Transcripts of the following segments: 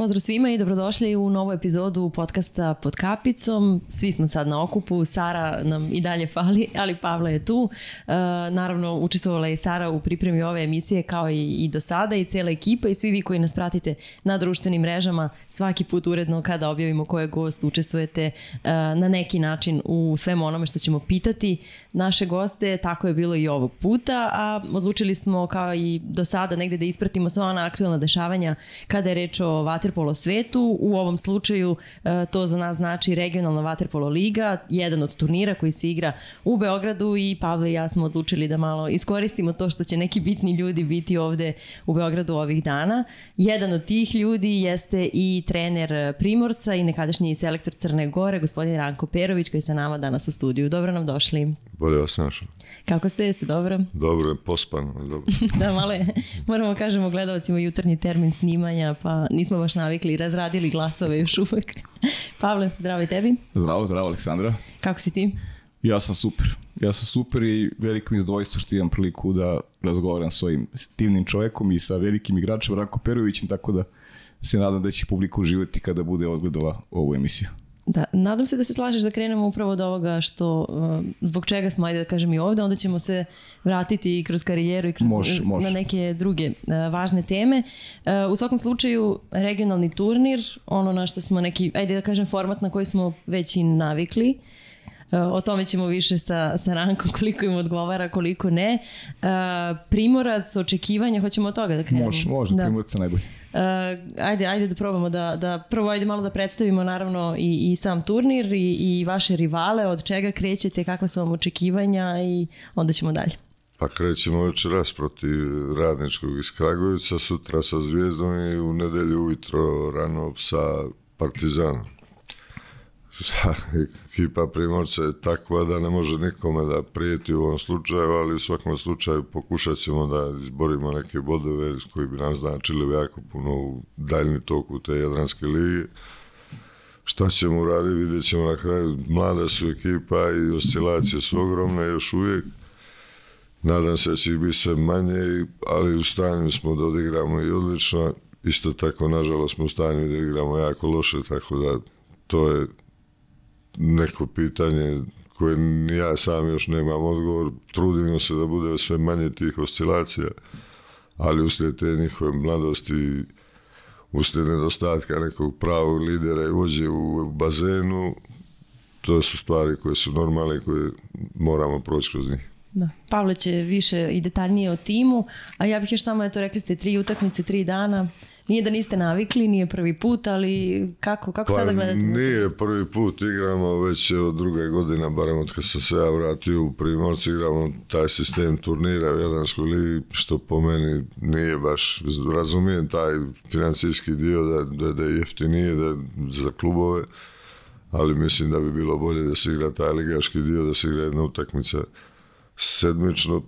Pozdrav svima i dobrodošli u novu epizodu podcasta Pod kapicom. Svi smo sad na okupu, Sara nam i dalje fali, ali Pavla je tu. E, naravno, učestvovala je Sara u pripremi ove emisije kao i, i do sada i cijela ekipa i svi vi koji nas pratite na društvenim mrežama svaki put uredno kada objavimo ko je gost učestvujete e, na neki način u svemu onome što ćemo pitati naše goste. Tako je bilo i ovog puta, a odlučili smo kao i do sada negde da ispratimo sva ona aktualna dešavanja kada je reč o vaterpolo svetu. U ovom slučaju e, to za nas znači regionalna vaterpolo liga, jedan od turnira koji se igra u Beogradu i Pavle i ja smo odlučili da malo iskoristimo to što će neki bitni ljudi biti ovde u Beogradu ovih dana. Jedan od tih ljudi jeste i trener Primorca i nekadašnji selektor Crne Gore, gospodin Ranko Perović koji je sa nama danas u studiju. Dobro nam došli. Bolje vas našao. Kako ste, jeste dobro? Dobro, pospan. Dobro. da, malo je, moramo kažemo gledalcima jutarnji termin snimanja, pa nismo baš navikli, razradili glasove još uvek. Pavle, zdravo i tebi. Zdravo, zdravo Aleksandra. Kako si ti? Ja sam super. Ja sam super i veliko mi izdvojstvo što imam priliku da razgovaram s ovim divnim čovekom i sa velikim igračem Ranko Perovićem, tako da se nadam da će publika uživati kada bude odgledala ovu emisiju. Da, nadam se da se slažeš da krenemo upravo od ovoga što, uh, zbog čega smo, ajde da kažem i ovde, onda ćemo se vratiti i kroz karijeru i kroz, može, može. na neke druge uh, važne teme. Uh, u svakom slučaju, regionalni turnir, ono na što smo neki, ajde da kažem, format na koji smo već i navikli, o tome ćemo više sa, sa Rankom koliko im odgovara, koliko ne. Primorac, očekivanja, hoćemo od toga da krenemo. Može, može, da. Primorac najbolje. Uh, ajde, ajde da probamo da, da prvo ajde malo da predstavimo naravno i, i sam turnir i, i vaše rivale, od čega krećete, kakva su vam očekivanja i onda ćemo dalje. Pa krećemo večeras protiv Radničkog iz Kragujevca, sutra sa Zvijezdom i u nedelju ujutro rano sa Partizanom. Ekipa Primorca je takva da ne može nikome da prijeti u ovom slučaju, ali u svakom slučaju pokušat ćemo da izborimo neke bodove koji bi nam značili jako puno u daljni toku te Jadranske lige. Šta ćemo uraditi, vidjet ćemo na kraju. Mlada su ekipa i oscilacije su ogromne još uvijek. Nadam se da će ih biti sve manje, ali u stanju smo da odigramo i odlično. Isto tako, nažalost, smo u stanju da igramo jako loše, tako da to je neko pitanje koje ja sam još nemam odgovor, trudimo se da bude sve manje tih oscilacija, ali uslijed te njihove mladosti, uslijed nedostatka nekog pravog lidera i vođe u bazenu, to su stvari koje su normalne koje moramo proći kroz njih. Da. Pavle će više i detaljnije o timu, a ja bih još samo, eto, rekli ste tri utakmice, tri dana, Nije da niste navikli, nije prvi put, ali kako, kako pa, sada gledate? Nije prvi put, igramo već od druge godina, barem od kad sam se ja vratio u Primorci, igramo taj sistem turnira u Jadranskoj ligi, što po meni nije baš, razumijem taj financijski dio da, da, da je jeftinije da, za klubove, ali mislim da bi bilo bolje da se igra taj ligaški dio, da se igra jedna utakmica sedmično,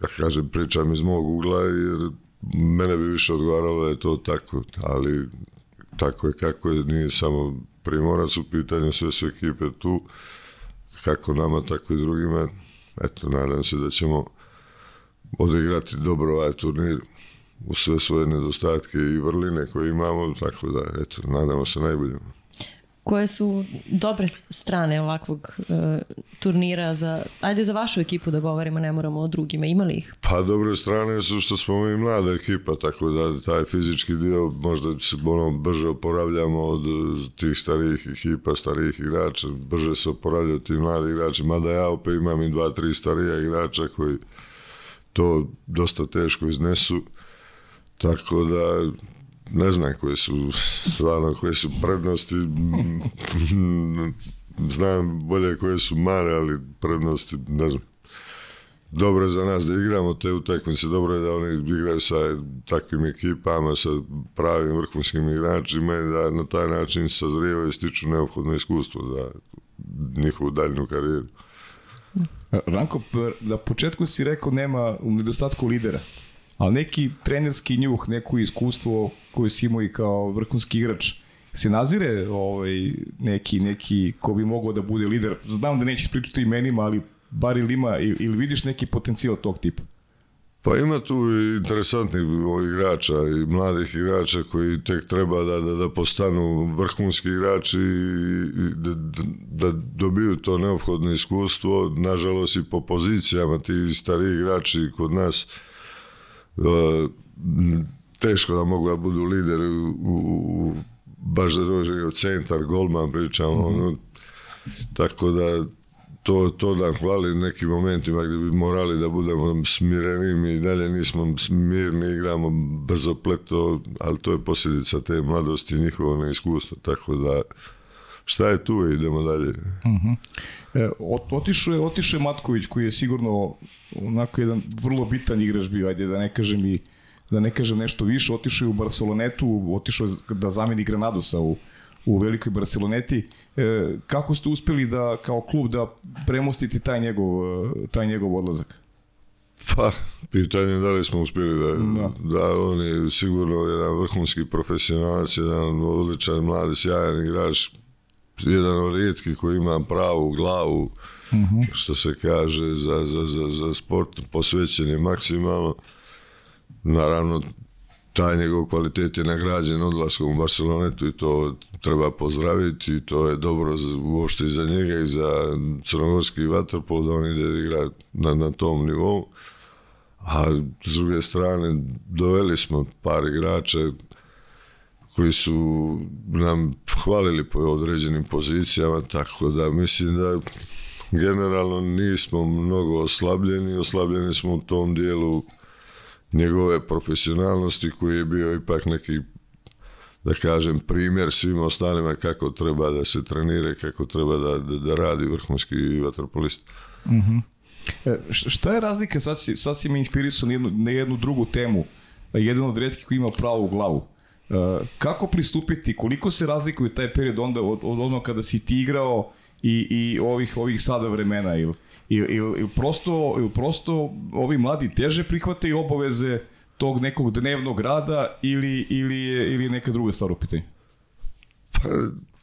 da kažem, pričam iz mog ugla, jer mene bi više odgovaralo da je to tako, ali tako je kako je, nije samo primorac u pitanju, sve su ekipe tu, kako nama, tako i drugima. Eto, nadam se da ćemo odigrati dobro ovaj turnir u sve svoje nedostatke i vrline koje imamo, tako da, eto, nadamo se najboljima koje su dobre strane ovakvog uh, turnira za, ajde za vašu ekipu da govorimo, ne moramo o drugima, imali ih? Pa dobre strane su što smo mi mlada ekipa, tako da taj fizički dio možda se ono, brže oporavljamo od tih starijih ekipa, starijih igrača, brže se oporavljaju ti mladi igrači, mada ja opet imam i dva, tri starija igrača koji to dosta teško iznesu, tako da ne znam koje su stvarno koje su prednosti znam bolje koje su mare ali prednosti ne znam dobro je za nas da igramo te utakmice, dobro je da oni igraju sa takvim ekipama, sa pravim vrhunskim igračima i da na taj način sazrijevaju i stiču neophodno iskustvo za njihovu daljnu karijeru. Ranko, na početku si rekao nema u nedostatku lidera ali neki trenerski njuh, neko iskustvo koje si imao i kao vrhunski igrač, se nazire ovaj, neki, neki ko bi mogao da bude lider? Znam da nećeš pričati imenima, ali bar ili ima, ili, vidiš neki potencijal tog tipa? Pa ima tu interesantnih igrača i mladih igrača koji tek treba da, da, da postanu vrhunski igrači i da, da dobiju to neophodno iskustvo. Nažalost i po pozicijama ti stari igrači kod nas uh, teško da mogu da budu lideri u, u baš da dođe centar, golman pričamo, mm -hmm. ono, tako da to, to nam hvali nekim momentima gdje bi morali da budemo smireni, mi dalje nismo smirni, igramo brzo pleto, ali to je posljedica te mladosti i njihovog neiskustva, tako da šta je tu, idemo dalje. Uh mhm. -huh. e, otišao je, otišao je Matković koji je sigurno onako jedan vrlo bitan igrač bio, ajde da ne kažem i da ne kažem nešto više, otišao je u Barcelonetu, otišao je da zameni Granadosa u, u velikoj Barceloneti. E, kako ste uspeli da kao klub da premostite taj njegov, taj njegov odlazak? Pa, pitanje da li smo uspjeli da, da. da on je sigurno jedan vrhunski profesionalac, jedan odličan, mladi, sjajan igrač, jedan od rijetkih koji ima pravu glavu, uh što se kaže, za, za, za, za sport posvećen je maksimalno. Naravno, taj njegov kvalitet je nagrađen odlaskom u Barcelonetu i to treba pozdraviti i to je dobro uopšte i za njega i za crnogorski vaterpol da on ide igra na, na tom nivou. A s druge strane doveli smo par igrača koji su nam hvalili po određenim pozicijama, tako da mislim da generalno nismo mnogo oslabljeni, oslabljeni smo u tom dijelu njegove profesionalnosti koji je bio ipak neki da kažem primjer svim ostalima kako treba da se trenira kako treba da, da, da radi vrhunski vaterpolist. Mm -hmm. šta je razlika, sad si, sad si me inspirisao na jednu, na jednu drugu temu, jedan od redkih koji ima pravu glavu. E, kako pristupiti, koliko se razlikuje taj period onda od, od ono kada si ti igrao i, i ovih, ovih sada vremena ili ili, ili, prosto, ili prosto ovi mladi teže prihvataju obaveze tog nekog dnevnog rada ili, ili, je, ili je neka druga stvar u pitanju? Pa,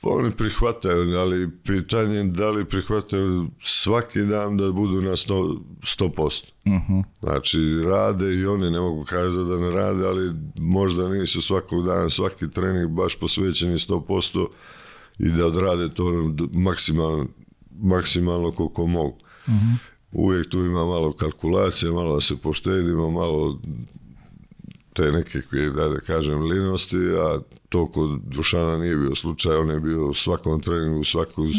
oni prihvataju, ali pitanje je da li prihvataju svaki dan da budu na 100%. 100%. Uh -huh. Znači, rade i oni ne mogu kazati da ne rade, ali možda nisu svakog dana, svaki trening baš posvećeni 100% i da odrade to maksimalno, maksimalno koliko mogu. Uh -huh. Uvijek tu ima malo kalkulacije, malo da se poštedimo, malo te neke, da, da kažem, linosti, a to kod Dušana nije bio slučaj, on je bio u svakom treningu, u svakom,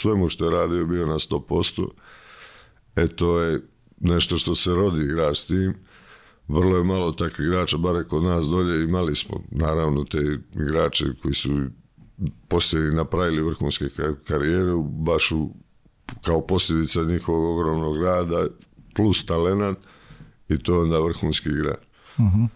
svemu što je radio bio na 100%. E to je nešto što se rodi igrač s tim. Vrlo je malo takvih igrača, bare kod nas dolje imali smo, naravno, te igrače koji su poslije napravili vrhunske karijere, baš u kao posljedica njihovog ogromnog rada plus talenat i to je onda vrhunski igra. Uh mhm. -huh.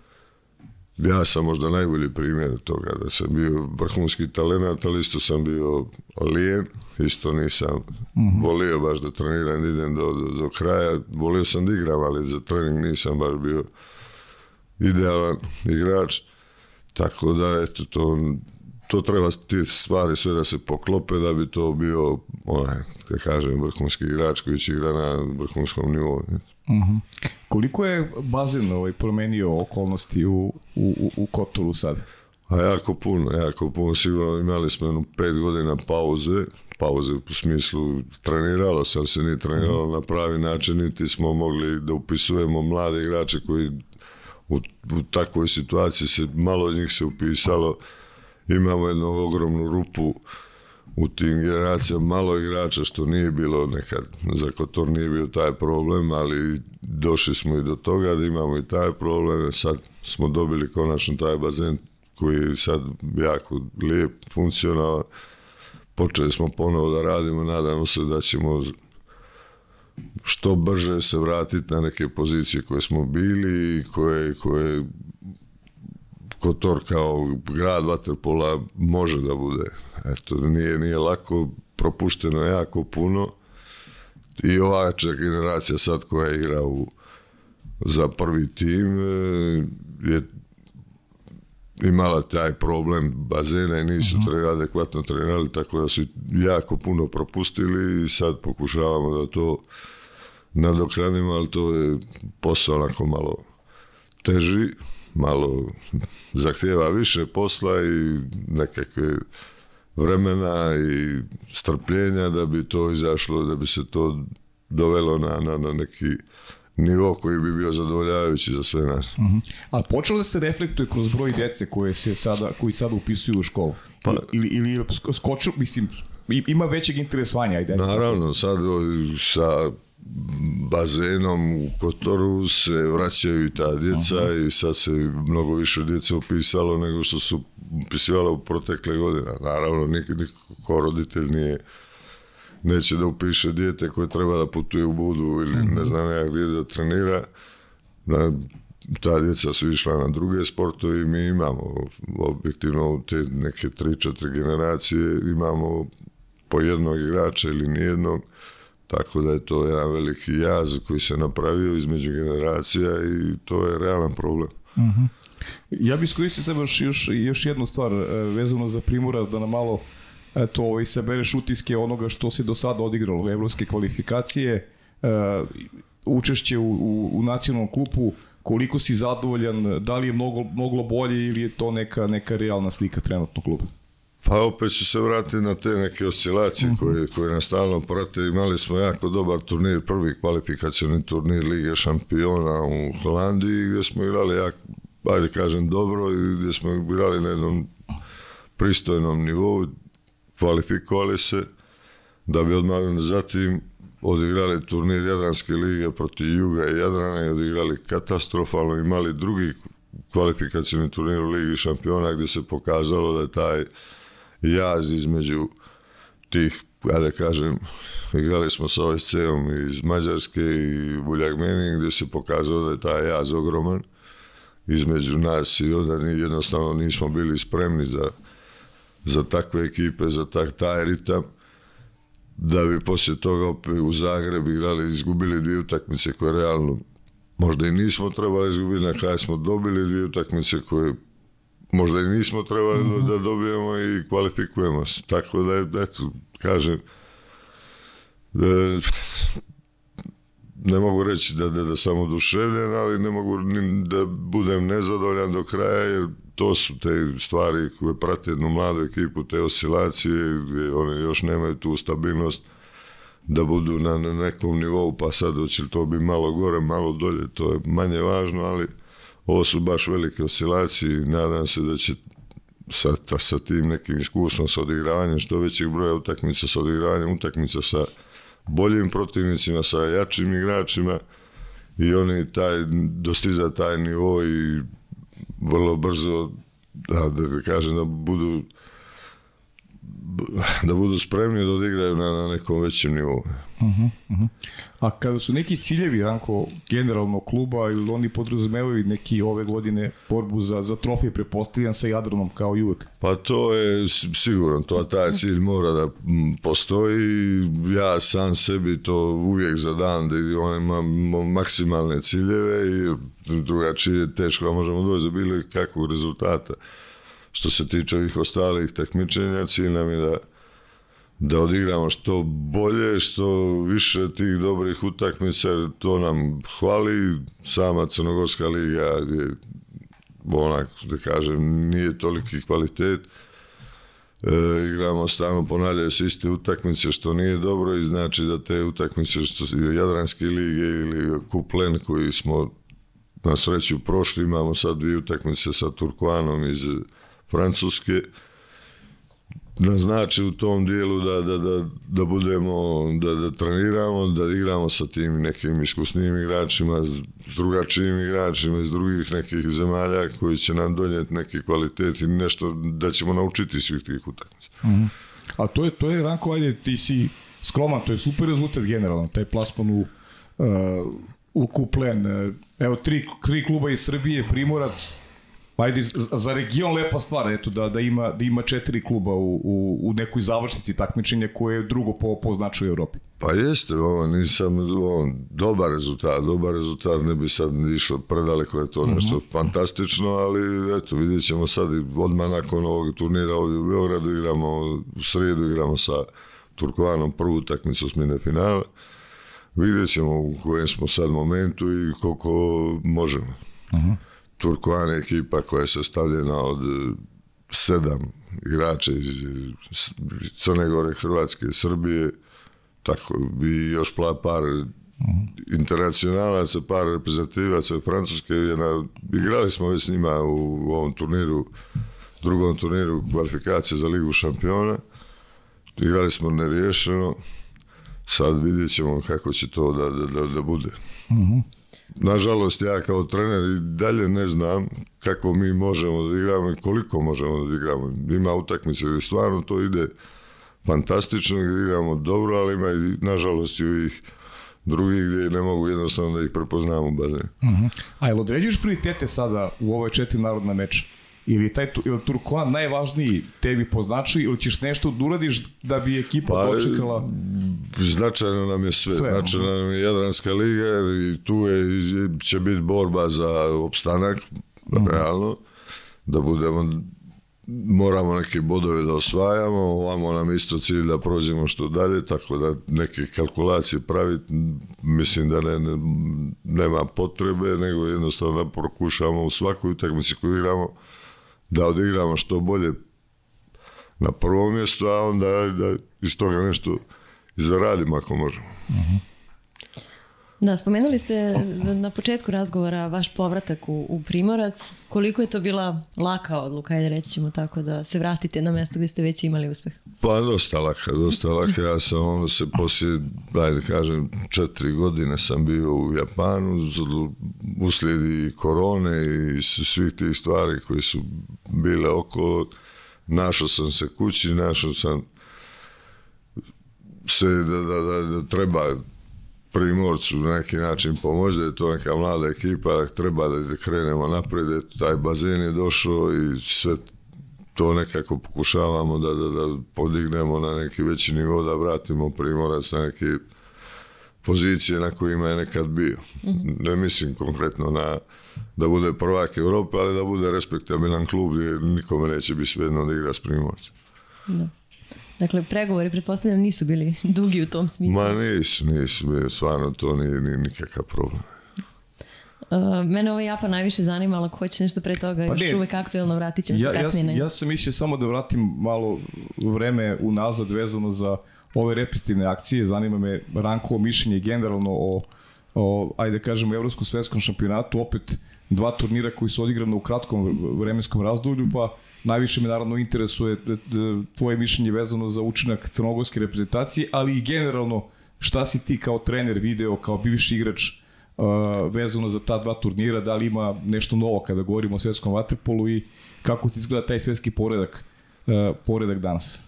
Ja sam možda najbolji primjer toga da sam bio vrhunski talenat, ali isto sam bio lijen, isto nisam mhm. volio baš da treniram, da idem do, do, do kraja, volio sam da igram, ali za trening nisam baš bio idealan igrač, tako da eto to to treba ti stvari sve da se poklope da bi to bio onaj, da kažem, vrhunski igrač koji će igra na vrhunskom nivou. Uh. -huh. Koliko je bazen ovaj, promenio okolnosti u, u, u Kotoru sad? A jako puno, jako puno. Sigurno imali smo jednu pet godina pauze, pauze u smislu treniralo se, ali se nije treniralo uh -huh. na pravi način, niti smo mogli da upisujemo mlade igrače koji u, u takvoj situaciji se, malo od njih se upisalo, uh imamo jednu ogromnu rupu u tim generacijama malo igrača što nije bilo nekad. Za Kotor nije bio taj problem ali došli smo i do toga da imamo i taj problem. Sad smo dobili konačno taj bazen koji je sad jako lijep funkcionalan. Počeli smo ponovo da radimo nadamo se da ćemo što brže se vratiti na neke pozicije koje smo bili i koje, koje Kotor kao grad Vaterpola može da bude. Eto, nije, nije lako, propušteno jako puno i ova generacija sad koja igra u, za prvi tim e, je imala taj problem bazena i nisu uh mhm. -huh. adekvatno trenirali, tako da su jako puno propustili i sad pokušavamo da to nadoknadimo, ali to je posao onako malo teži, malo zahtjeva više posla i nekakve vremena i strpljenja da bi to izašlo, da bi se to dovelo na, na, na neki nivo koji bi bio zadovoljavajući za sve nas. Mm -hmm. Ali počelo da se reflektuje kroz broj dece koje se sada, koji sada upisuju u školu? Pa, ili, ili skoču, mislim, ima većeg interesovanja, ajde. Naravno, sad sa bazenom u Kotoru se vraćaju i ta djeca -huh. i sad se mnogo više djece upisalo nego što su upisivalo u protekle godine. Naravno, nik, niko roditelj nije neće da upiše dijete koje treba da putuje u Budu ili -huh. ne znam ja gdje da trenira. Da, ta djeca su išla na druge sportove i mi imamo objektivno te neke 3-4 generacije imamo po jednog igrača ili nijednog Tako da je to jedan veliki jaz koji se napravio između generacija i to je realan problem. Uh mhm. -huh. Ja bih iskoristio sebe još, još, još jednu stvar e, vezano za Primorac, da nam malo eto, ovaj, sabereš utiske onoga što se do sada odigralo, evropske kvalifikacije, uh, učešće u, u, u nacionalnom kupu, koliko si zadovoljan, da li je mnogo, mnogo bolje ili je to neka, neka realna slika trenutnog kluba? Pa opet ću se vratiti na te neke oscilacije mhm. koje, koje nas stalno prate. Imali smo jako dobar turnir, prvi kvalifikacioni turnir Lige šampiona u Holandiji gdje smo igrali jako, ajde kažem dobro i gdje smo igrali na jednom pristojnom nivou, kvalifikovali se da bi odmah zatim odigrali turnir Jadranske lige protiv Juga i Jadrana i odigrali katastrofalno, imali drugi kvalifikacijni turnir u Ligi šampiona gdje se pokazalo da je taj jaz između tih, ja da kažem, igrali smo sa OSC-om iz Mađarske i Buljagmeni gdje se pokazalo da je taj jaz ogroman između nas i onda jednostavno nismo bili spremni za, za takve ekipe, za tak, taj ritam da bi poslije toga opet u Zagreb igrali, izgubili dvije utakmice koje realno možda i nismo trebali izgubiti, na kraju smo dobili dvije utakmice koje možda i nismo trebali mm -hmm. da dobijemo i kvalifikujemo se. Tako da, eto, kažem, da, ne mogu reći da, da, da sam oduševljen, ali ne mogu ni da budem nezadovoljan do kraja, jer to su te stvari koje prate jednu mladu ekipu, te oscilacije, gdje oni još nemaju tu stabilnost da budu na, na nekom nivou, pa sad hoće to bi malo gore, malo dolje, to je manje važno, ali ovo su baš velike oscilacije nadam se da će sa, ta, sa tim nekim iskustvom sa odigravanjem što većeg broja utakmica sa odigravanjem utakmica sa boljim protivnicima, sa jačim igračima i oni taj, dostiza taj nivo i vrlo brzo da, da kažem da budu da budu spremni da odigraju na, na nekom većem nivou. Uh -huh, uh -huh. A kada su neki ciljevi Ranko generalno kluba ili oni podrazumevaju neki ove godine borbu za, za trofej prepostavljan sa Jadranom kao i uvek? Pa to je sigurno, to taj cilj mora da postoji. Ja sam sebi to uvijek zadam da on ima maksimalne ciljeve i drugačije teško možemo doći za bilo kakvog rezultata. Što se tiče ovih ostalih takmičenja, cilj nam je da da odigramo što bolje, što više tih dobrih utakmica, to nam hvali. Sama Crnogorska liga je onak, da kažem, nije toliki kvalitet. E, igramo stalno ponavljaju se iste utakmice što nije dobro i znači da te utakmice što su Jadranske lige ili Kuplen koji smo na sreću prošli, imamo sad dvije utakmice sa Turkvanom iz Francuske, naznači u tom dijelu da, da, da, da budemo, da, da treniramo, da igramo sa tim nekim iskusnim igračima, s drugačijim igračima iz drugih nekih zemalja koji će nam donijeti neki kvalitet i nešto da ćemo naučiti svih tih utakmica. Mm -hmm. A to je, to je Ranko, ajde, ti si skroman, to je super rezultat generalno, taj plasman u, uh, u Kuplen. Evo, tri, tri kluba iz Srbije, Primorac, ajde, za region lepa stvar, eto, da, da, ima, da ima četiri kluba u, u, u nekoj završnici takmičenja koje je drugo po, po značaju u Evropi. Pa jeste, ovo nisam, ovo, dobar rezultat, dobar rezultat, ne bi sad išao predaleko, je to nešto mm -hmm. fantastično, ali eto, vidjet ćemo sad odmah nakon ovog turnira ovdje u Beogradu, igramo u sredu, igramo sa Turkovanom prvu utakmicu smine finala, vidjet ćemo u kojem smo sad momentu i koliko možemo. Uh-huh. Turkoan ekipa koja je sastavljena od e, sedam igrača iz Crne Gore, Hrvatske, Srbije, tako bi još par internacionalaca, par reprezentativaca Francuske. Na, igrali smo već s njima u, ovom turniru, drugom turniru kvalifikacije za Ligu šampiona. Igrali smo neriješeno. Sad vidjet ćemo kako će to da, da, da, da bude. Uh-huh. Nažalost, ja kao trener i dalje ne znam kako mi možemo da igramo i koliko možemo da igramo. Ima utakmice gdje stvarno to ide fantastično, igramo dobro, ali ima i nažalost i ovih drugih gdje ne mogu jednostavno da ih prepoznamo u bazenu. Uh -huh. A jel određuješ prioritete sada u ovoj četiri narodna meča? Ili taj ili Turkoan najvažniji tebi po značaju ili ćeš nešto da uradiš da bi ekipa pa, dočekala? Značajno nam je sve. sve značajno nam je Jadranska liga i tu je, će biti borba za opstanak, mm. realno, da budemo moramo neke bodove da osvajamo, ovamo nam isto cilj da prođemo što dalje, tako da neke kalkulacije praviti, mislim da ne, ne, nema potrebe, nego jednostavno da pokušamo u svakoj utakmici koju igramo da odigramo što bolje na prvom mjestu, a onda da iz toga nešto zaradimo ako možemo. Uh mhm. -huh. Da, spomenuli ste na početku razgovora vaš povratak u, u Primorac. Koliko je to bila laka odluka, ajde reći ćemo tako, da se vratite na mjesto gdje ste već imali uspeh? Pa dosta laka, dosta laka. Ja sam onda se poslije, ajde kažem, četiri godine sam bio u Japanu, uslijedi korone i svih tih stvari koje su bile okolo. Našao sam se kući, našao sam se da, da, da, da treba Primorcu na neki način pomoći, da je to neka mlada ekipa, treba da krenemo napred, taj bazen je došao i sve to nekako pokušavamo da, da, da podignemo na neki veći nivo, da vratimo Primorac na neke pozicije na kojima je nekad bio. -hmm. Ne mislim konkretno na da bude prvak Evrope, ali da bude respektabilan klub gdje nikome neće biti svejedno da igra s Primorcem. Da. Dakle, pregovori, pretpostavljam, nisu bili dugi u tom smislu. Ma nisu, nisu bili, stvarno to nije, nije nikakav problem. Uh, mene ovo Japan najviše zanima, ali ako hoćeš nešto pre toga, pa još ne, uvek aktuelno vratit ćemo ja, se kasnije. Ja, ja sam mislio samo da vratim malo vreme unazad vezano za ove repetitivne akcije. Zanima me Ranko mišljenje generalno o, o ajde da kažemo, Evropskom svetskom šampionatu. Opet dva turnira koji su odigrane u kratkom vremenskom razdoblju, pa najviše me naravno interesuje e, e, tvoje mišljenje vezano za učinak crnogorske reprezentacije, ali i generalno šta si ti kao trener video, kao bivši igrač uh, vezano za ta dva turnira, da li ima nešto novo kada govorimo o svetskom vaterpolu i kako ti izgleda taj svetski poredak, poredak danas?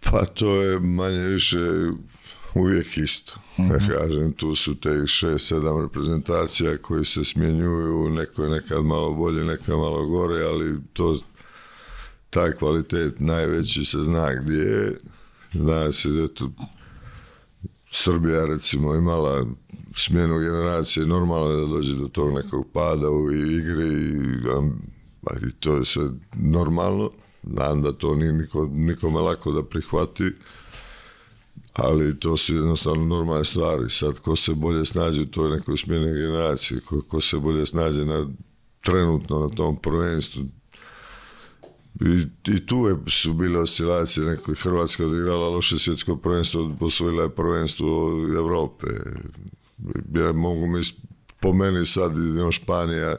Pa to je manje više uvijek isto. Mm -hmm. Ja kažem, tu su te šest, sedam reprezentacija koji se smjenjuju, neko je nekad malo bolje, neka malo gore, ali to taj kvalitet najveći se zna gdje je. Zna se da tu Srbija recimo imala smjenu generacije, normalno da dođe do tog nekog pada u igre i, i to je sve normalno. Znam da to nije niko, nikome lako da prihvati, ali to su jednostavno normalne stvari. Sad, ko se bolje snađe u toj nekoj smjene generacije, ko, ko se bolje snađe na, trenutno na tom prvenstvu, I, i tu je, su bile oscilacije, neko Hrvatska odigrala loše svjetsko prvenstvo, posvojila je prvenstvo Evrope. Ja mogu mi, po meni sad Španija,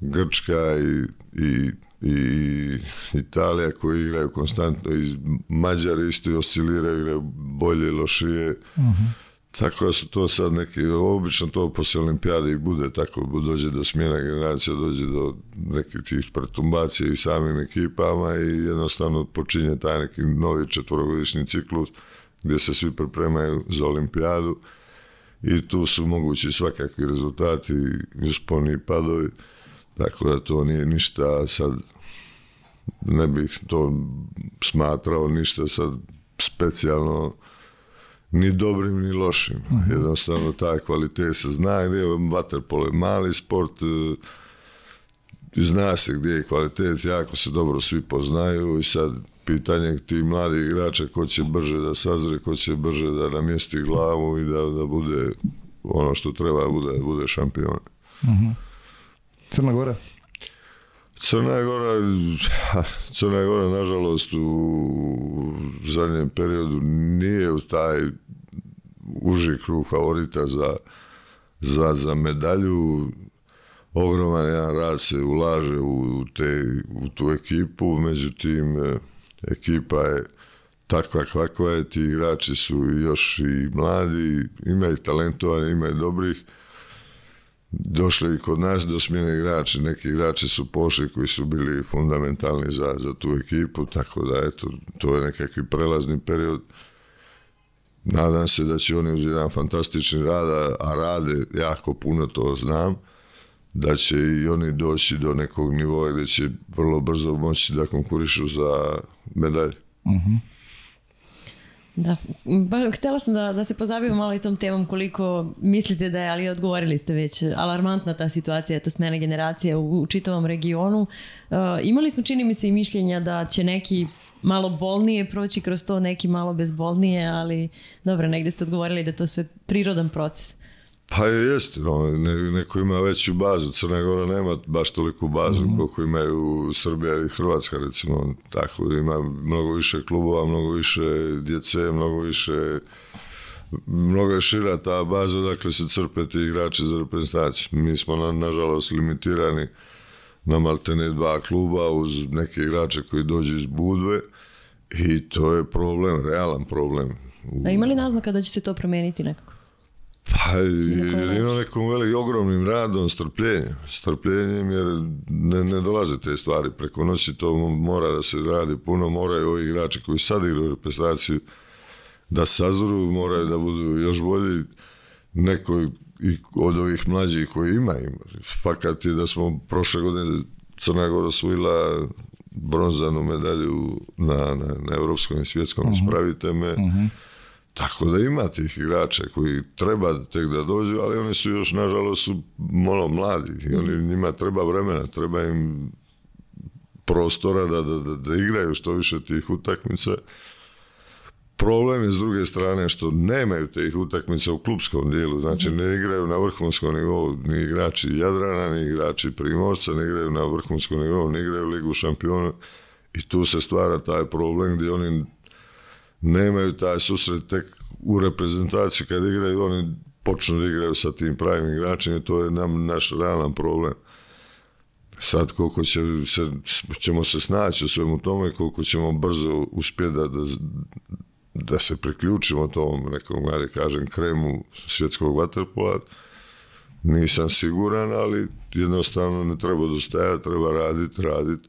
Grčka i, i i Italija koji igraju konstantno i Mađari isto osciliraju, igraju bolje, lošije. Uh mhm. -huh. Tako da su to sad neki, obično to posle olimpijade i bude tako, dođe do smjena generacija, dođe do nekih tih pretumbacija i samim ekipama i jednostavno počinje taj neki novi četvorogodišnji ciklus gdje se svi pripremaju za olimpijadu i tu su mogući svakakvi rezultati, usponi i padovi. Tako da to nije ništa sad, ne bih to smatrao ništa sad specijalno ni dobrim ni lošim. Uh mhm. -huh. Jednostavno taj kvalitet se zna gdje je vaterpolo je mali sport, e, zna se gdje je kvalitet, jako se dobro svi poznaju i sad pitanje tih mladih igrača ko će brže da sazre, ko će brže da namjesti glavu i da, da bude ono što treba bude, bude šampion. Crna Gora? Crna Gora, Crna Gora nažalost u zadnjem periodu nije u taj uži krug favorita za, za, za medalju. Ogroman jedan rad se ulaže u, te, u tu ekipu, međutim e, ekipa je takva kakva je, ti igrači su još i mladi, imaju talentovani, imaju dobrih, došli i kod nas do smjene igrači. Neki igrači su pošli koji su bili fundamentalni za, za tu ekipu, tako da eto, to je nekakvi prelazni period. Nadam se da će oni uz jedan fantastični rad, a rade jako puno, to znam, da će i oni doći do nekog nivoa gdje će vrlo brzo moći da konkurišu za medalje. Da, ba, htjela sam da, da se pozabavimo malo i tom temom koliko mislite da je, ali odgovorili ste već, alarmantna ta situacija, to smene generacije u, u čitavom regionu. Uh, imali smo, čini mi se, i mišljenja da će neki malo bolnije proći kroz to, neki malo bezbolnije, ali dobro, negdje ste odgovorili da to sve prirodan proces. Pa jeste, no, ne, neko ima veću bazu, Crna Gora nema baš toliku bazu mm -hmm. koliko imaju Srbija i Hrvatska recimo, tako da ima mnogo više klubova, mnogo više djece, mnogo više mnogo je šira ta baza, dakle se crpe ti igrači za reprezentaciju. Mi smo na, nažalost limitirani na maltene dva kluba uz neke igrače koji dođu iz Budve i to je problem, realan problem. A ima li naznaka da će se to promijeniti nekako? Pa jedino nekom veli ogromnim radom, strpljenjem. Strpljenjem jer ne, ne dolaze te stvari preko noći, to mora da se radi puno, moraju ovi igrači koji sad igraju reprezentaciju da sazru, moraju da budu još bolji. Neko i od ovih mlađih koji imaju. Fakat je da smo prošle godine Crna Gora osvojila bronzanu medalju na, na, na evropskom i svjetskom, uh -huh. ispravite me. Uh -huh tako da ima tih igrača koji treba tek da dođu, ali oni su još, nažalost, su malo mladi. I oni, njima treba vremena, treba im prostora da, da, da, da igraju što više tih utakmica. Problem je s druge strane što nemaju tih utakmica u klubskom dijelu, znači ne igraju na vrhunskom nivou, ni igrači Jadrana, ni igrači Primorca, ne igraju na vrhunskom nivou, ne igraju Ligu šampiona. I tu se stvara taj problem gdje oni nemaju taj susret tek u reprezentaciji kad igraju, oni počnu da igraju sa tim pravim igračima to je nam naš realan problem. Sad koliko će se, ćemo se snaći u svemu tome, koliko ćemo brzo uspjeti da, da, da se priključimo tom nekom, da kažem, kremu svjetskog vaterpola, nisam siguran, ali jednostavno ne treba dostajati, treba raditi, raditi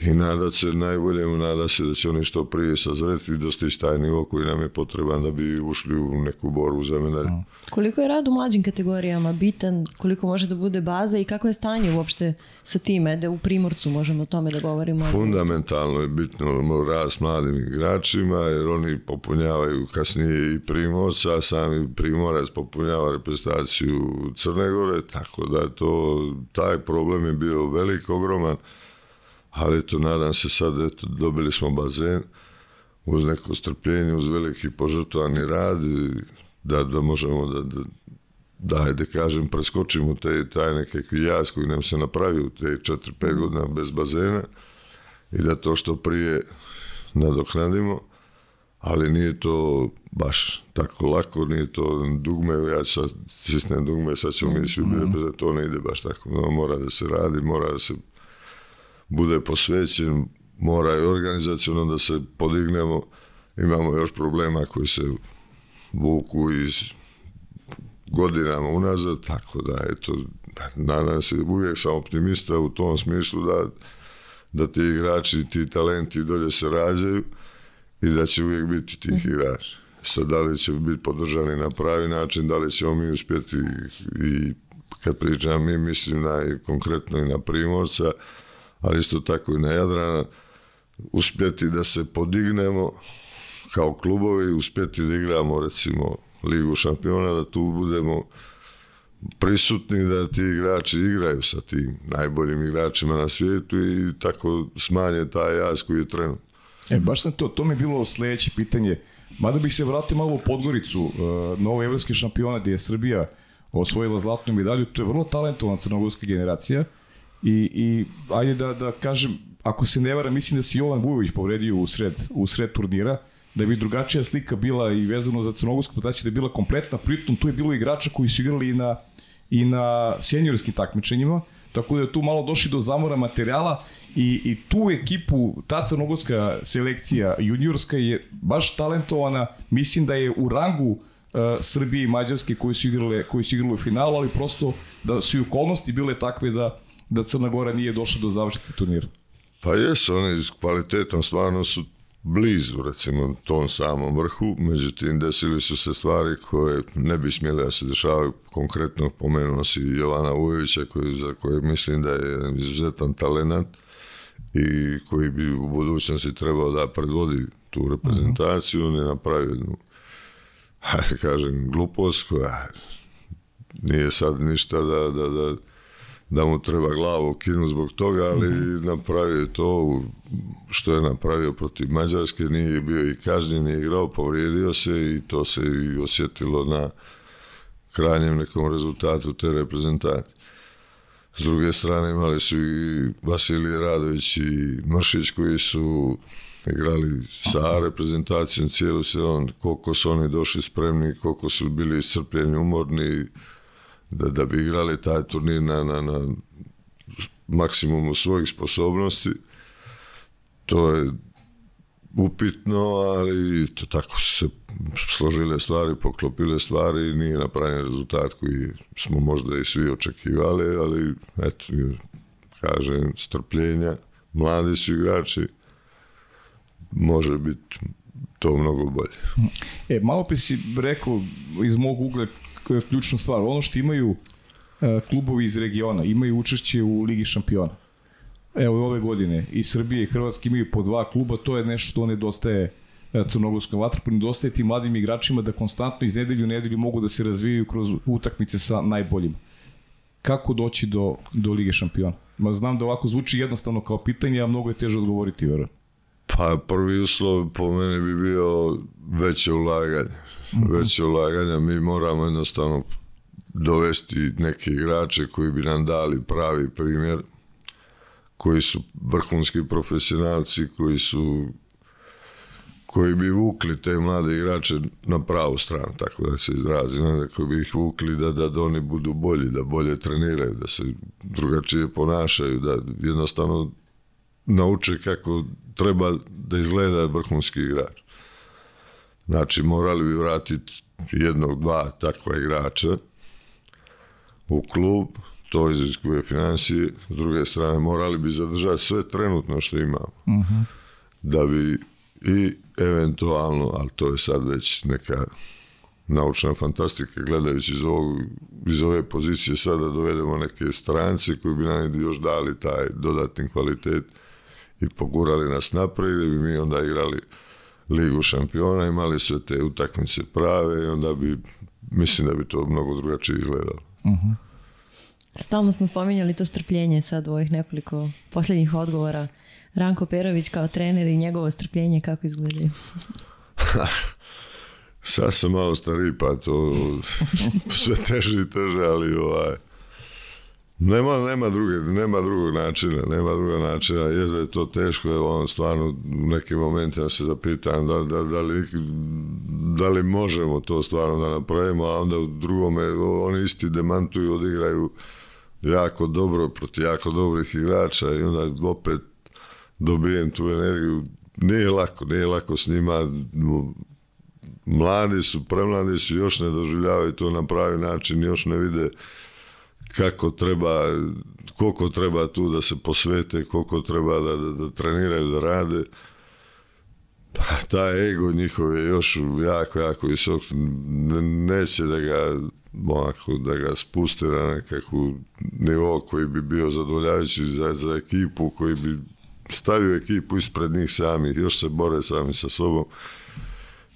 i nadat se najbolje, nada se da će oni što prije sazreti i dostići taj nivo koji nam je potreban da bi ušli u neku borbu za medalje. Koliko je rad u mlađim kategorijama bitan, koliko može da bude baza i kako je stanje uopšte sa time, da u Primorcu možemo o tome da govorimo? Fundamentalno je bitno rad s mladim igračima, jer oni popunjavaju kasnije i Primorca, a sami Primorac popunjava reprezentaciju Crne Gore, tako da to, taj problem je bio velik, ogroman, ali to nadam se sad, eto, dobili smo bazen uz neko strpljenje, uz veliki požrtovani rad, da, da možemo da, da, da, ajde kažem, preskočimo te, taj nekakvi jaz koji nam se napravi u te 4-5 godina bez bazena i da to što prije nadoknadimo, ali nije to baš tako lako, nije to dugme, ja sad sisnem dugme, sad ćemo mi svi biti, mm. to ne ide baš tako, no, mora da se radi, mora da se bude posvećen, mora i organizacijalno da se podignemo. Imamo još problema koji se vuku iz godinama unazad, tako da eto, nadam se, uvijek sam optimista u tom smislu da, da ti igrači, ti talenti dolje se rađaju i da će uvijek biti tih igrača. Sad, da li će biti podržani na pravi način, da li ćemo mi uspjeti i kad pričam mi, mislim na, konkretno i na Primorca, ali isto tako i na Jadrana, uspjeti da se podignemo kao klubovi, uspjeti da igramo recimo Ligu šampiona, da tu budemo prisutni da ti igrači igraju sa tim najboljim igračima na svijetu i tako smanje taj jaz koji je trenutno. E, baš sam to, to mi je bilo sledeće pitanje. Mada bih se vratio malo u Podgoricu, uh, novo evropski šampiona gde je Srbija osvojila zlatnu medalju, to je vrlo talentovana crnogorska generacija i, i ajde da, da kažem, ako se ne vara, mislim da se Jovan Vujović povredio u sred, u sred turnira, da bi drugačija slika bila i vezano za crnogorsku potaću da je bila kompletna, pritom tu je bilo igrača koji su igrali i na, i na seniorskim takmičenjima, tako da je tu malo došli do zamora materijala i, i tu ekipu, ta crnogorska selekcija juniorska je baš talentovana, mislim da je u rangu uh, Srbije i Mađarske koji su igrale koji su igrali u finalu, ali prosto da su i okolnosti bile takve da da Crna Gora nije došla do završnice turnira. Pa jesu, oni kvalitetom stvarno su blizu, recimo, tom samom vrhu, međutim, desili su se stvari koje ne bi smjeli da se dešavaju. Konkretno pomenuo si Jovana Ujovića, koji, za koje mislim da je izuzetan talent i koji bi u budućnosti trebao da predvodi tu reprezentaciju, on je napravio jednu, kažem, glupost koja nije sad ništa da, da, da da mu treba glavu kinu zbog toga, ali mm -hmm. napravio to što je napravio protiv Mađarske, nije bio i kažnjen, nije igrao, povrijedio se i to se i osjetilo na krajnjem nekom rezultatu te reprezentacije. S druge strane imali su i Vasilije Radović i Mršić koji su igrali sa reprezentacijom cijelu sezon, koliko su oni došli spremni, koliko su bili iscrpljeni, umorni, da, da bi igrali taj turnir na, na, na maksimumu svojih sposobnosti. To je upitno, ali to tako su se složile stvari, poklopile stvari i nije napravljen rezultat koji smo možda i svi očekivali, ali eto, kažem, strpljenja, mladi su igrači, može biti to mnogo bolje. E, malo bi si rekao iz mog ugla koja je ključna stvar. Ono što imaju e, klubovi iz regiona, imaju učešće u Ligi šampiona. Evo ove godine i Srbije i Hrvatske imaju po dva kluba, to je nešto što nedostaje e, crnogorskom vatrpu, nedostaje tim mladim igračima da konstantno iz nedelju u nedelju mogu da se razvijaju kroz utakmice sa najboljima. Kako doći do, do Lige šampiona? Ma znam da ovako zvuči jednostavno kao pitanje, a mnogo je teže odgovoriti, verujem. Pa prvi uslov po mene bi bio veće ulaganje. -hmm. Veće ulaganja mi moramo jednostavno dovesti neke igrače koji bi nam dali pravi primjer, koji su vrhunski profesionalci, koji su koji bi vukli te mlade igrače na pravu stranu, tako da se izrazim, da koji bi ih vukli da, da, da oni budu bolji, da bolje treniraju, da se drugačije ponašaju, da jednostavno nauče kako treba da izgleda vrhunski igrač. Znači, morali bi vratiti jednog, dva takva igrača u klub, to iziskuje financije, s druge strane morali bi zadržati sve trenutno što imamo. Uh mhm. -huh. Da bi i eventualno, ali to je sad već neka naučna fantastika, gledajući iz, ovog, iz ove pozicije sada dovedemo neke strance koji bi nam još dali taj dodatni kvalitet i pogurali nas napred da bi mi onda igrali ligu šampiona, imali sve te utakmice prave i onda bi, mislim da bi to mnogo drugačije izgledalo. Uh mhm. -huh. Stalno smo spominjali to strpljenje sad u ovih nekoliko posljednjih odgovora. Ranko Perović kao trener i njegovo strpljenje kako izgledaju? sad sam malo stariji pa to sve teže i teže, ali ovaj, Nema, nema, druge, nema drugog načina, nema drugog načina, je da je to teško, evo on stvarno u nekim momentima se zapitam da, da, da, li, da li možemo to stvarno da napravimo, a onda u drugome oni isti demantuju, odigraju jako dobro proti jako dobrih igrača i onda opet dobijem tu energiju. Nije lako, nije lako s njima, mladi su, premladi su, još ne doživljavaju to na pravi način, još ne vide kako treba, koliko treba tu da se posvete, koliko treba da, da, da treniraju, da rade. Pa taj ego njihov je još jako, jako visok. Neće da ga onako, da ga spuste na nekakvu nivo koji bi bio zadovoljavajući za, za ekipu, koji bi stavio ekipu ispred njih sami, još se bore sami sa sobom.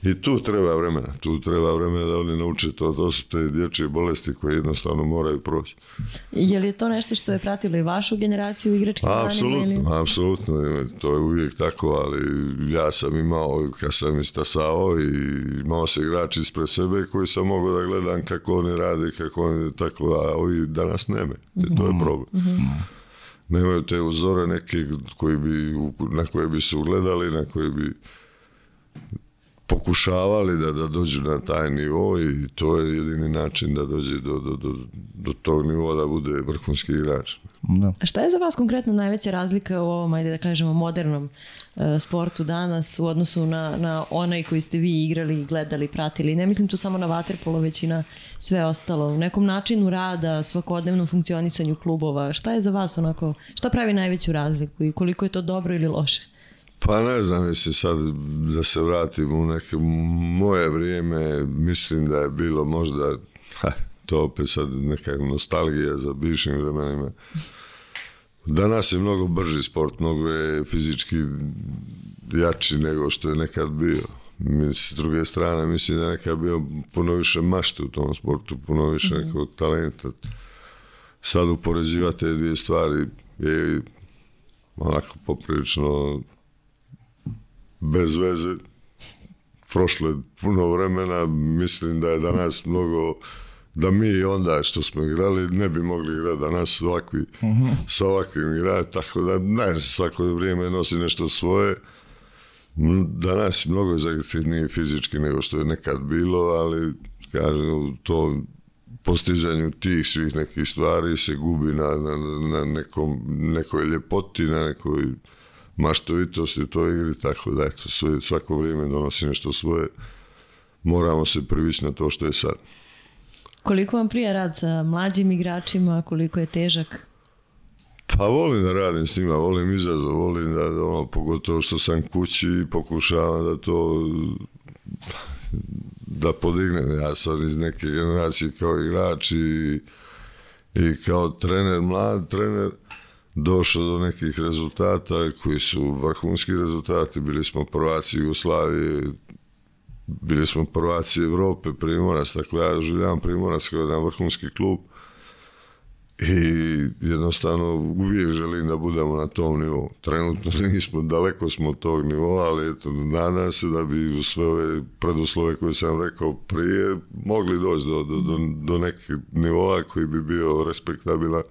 I tu treba vremena, tu treba vremena da oni nauče to, to su te dječje bolesti koje jednostavno moraju proći. Je li to nešto što je pratilo i vašu generaciju u igračkim danima? Apsolutno, apsolutno, to je uvijek tako, ali ja sam imao, kad sam istasao i imao se igrači ispred sebe koji sam mogao da gledam kako oni rade, kako oni, tako, a ovi danas neme, I to je problem. Nemaju te uzore neke koji bi, na koje bi se ugledali, na koje bi pokušavali da, da dođu na taj nivo i to je jedini način da dođe do, do, do, do tog nivoa da bude vrhunski igrač. Da. A šta je za vas konkretno najveća razlika u ovom, ajde da kažemo, modernom uh, sportu danas u odnosu na, na onaj koji ste vi igrali, gledali, pratili? Ne mislim tu samo na vaterpolo, već i na sve ostalo. U nekom načinu rada, svakodnevnom funkcionisanju klubova, šta je za vas onako, šta pravi najveću razliku i koliko je to dobro ili loše? Pa ne znam, mislim sad da se vratim u neke moje vrijeme, mislim da je bilo možda, ha, to opet sad neka nostalgija za bivšim vremenima. Danas je mnogo brži sport, mnogo je fizički jači nego što je nekad bio. S druge strane, mislim da je nekad bio puno više mašte u tom sportu, puno više mm nekog talenta. Sad uporezivati te dvije stvari je onako poprilično bez veze. Prošlo je puno vremena, mislim da je danas mnogo da mi onda što smo igrali ne bi mogli igrati danas ovakvi, uh sa ovakvim igrati, tako da ne, svako vrijeme nosi nešto svoje. Danas je mnogo zahtjevniji fizički nego što je nekad bilo, ali kažem, to postizanju tih svih nekih stvari se gubi na, na, na nekom, nekoj ljepoti, na nekoj maštovitosti u toj igri, tako da eto, sve, svako vrijeme donosi nešto svoje. Moramo se privisiti na to što je sad. Koliko vam prija rad sa mlađim igračima, koliko je težak? Pa volim da radim s njima, volim izazov, volim da, ono, pogotovo što sam kući i pokušavam da to da podignem. Ja sam iz neke generacije kao igrač i, i kao trener, mlad trener, došao do nekih rezultata koji su vrhunski rezultati. Bili smo prvaci Jugoslavije, bili smo prvaci Evrope, Primorac, tako ja željavam Primorac kao jedan vrhunski klub i jednostavno uvijek želim da budemo na tom nivou. Trenutno nismo, daleko smo od tog nivoa, ali eto, nadam se da bi u sve ove preduslove koje sam rekao prije mogli doći do, do, do, do nekih nivoa koji bi bio respektabilan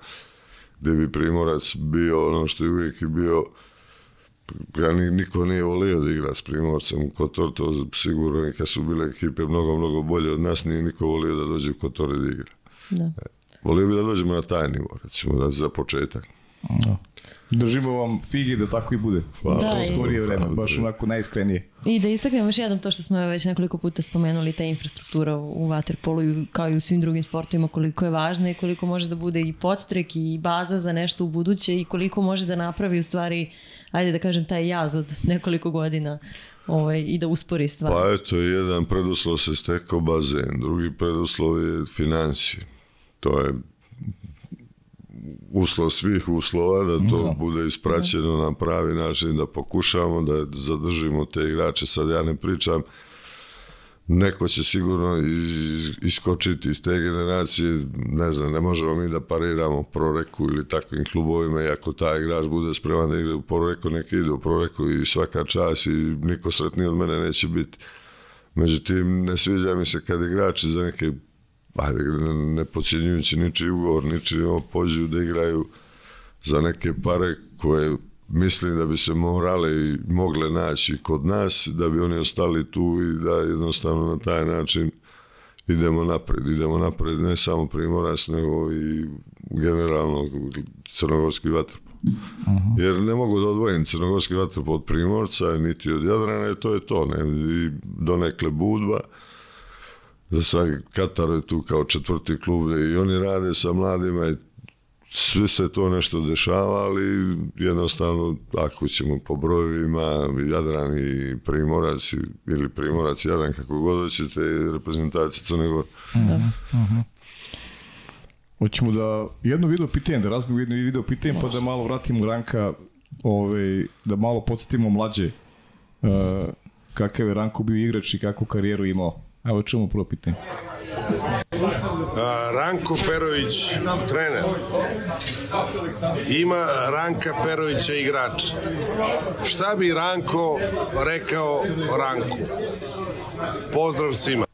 gdje bi Primorac bio ono što je uvijek i bio ja niko nije volio da igra s Primorcem u Kotor, to sigurno kad su bile ekipe mnogo, mnogo bolje od nas, nije niko volio da dođe u Kotor i da igra. Da. E, volio bi da dođemo na taj nivo, recimo, da za početak. Da. Držimo vam figi da tako i bude. Hvala. Da, to skorije vreme, baš onako najiskrenije. I da istaknemo još jednom to što smo već nekoliko puta spomenuli, ta infrastruktura u Waterpolu kao i u svim drugim sportovima, koliko je važna i koliko može da bude i podstrek i baza za nešto u buduće i koliko može da napravi u stvari, ajde da kažem, taj jaz od nekoliko godina ovaj, i da uspori stvar. Pa eto, jedan preduslov se stekao bazen, drugi preduslov je financije. To je uslov svih uslova, da to da. bude ispraćeno na pravi način, da pokušamo da zadržimo te igrače. Sad ja ne pričam, neko će sigurno iskočiti iz te generacije, ne znam, ne možemo mi da pariramo proreku ili takvim klubovima i ako taj igrač bude spreman da igra u proreku, neka ide u proreku i svaka čas i niko sretniji od mene neće biti. Međutim, ne sviđa mi se kad igrači za neke ajde, ne pocijenjujući ničiji ugovor, ničiji pođu da igraju za neke pare koje mislim da bi se morale i mogle naći kod nas, da bi oni ostali tu i da jednostavno na taj način idemo napred. Idemo napred ne samo Primorac, nego i generalno crnogorski vatrpo. Uh-huh. Jer ne mogu da odvojim crnogorski vatrpo od Primorca, niti od Jadrana, i to je to. Ne? I donekle Budva za sad Katar je tu kao četvrti klub i oni rade sa mladima i sve se to nešto dešava, ali jednostavno ako ćemo po brojevima Jadran i Primorac ili Primorac Jadran kako god hoćete reprezentacija Crne Gore. Da. Uh-huh. Hoćemo da jedno video pitanje, da razbimo jedno video pitanje pa da malo vratimo Ranka ovaj, da malo podsjetimo mlađe uh, kakav je Ranko bio igrač i kakvu karijeru imao. Evo čemu prvo pitanje. Ranko Perović, trener. Ima Ranka Perovića igrač. Šta bi Ranko rekao Ranku? Pozdrav svima.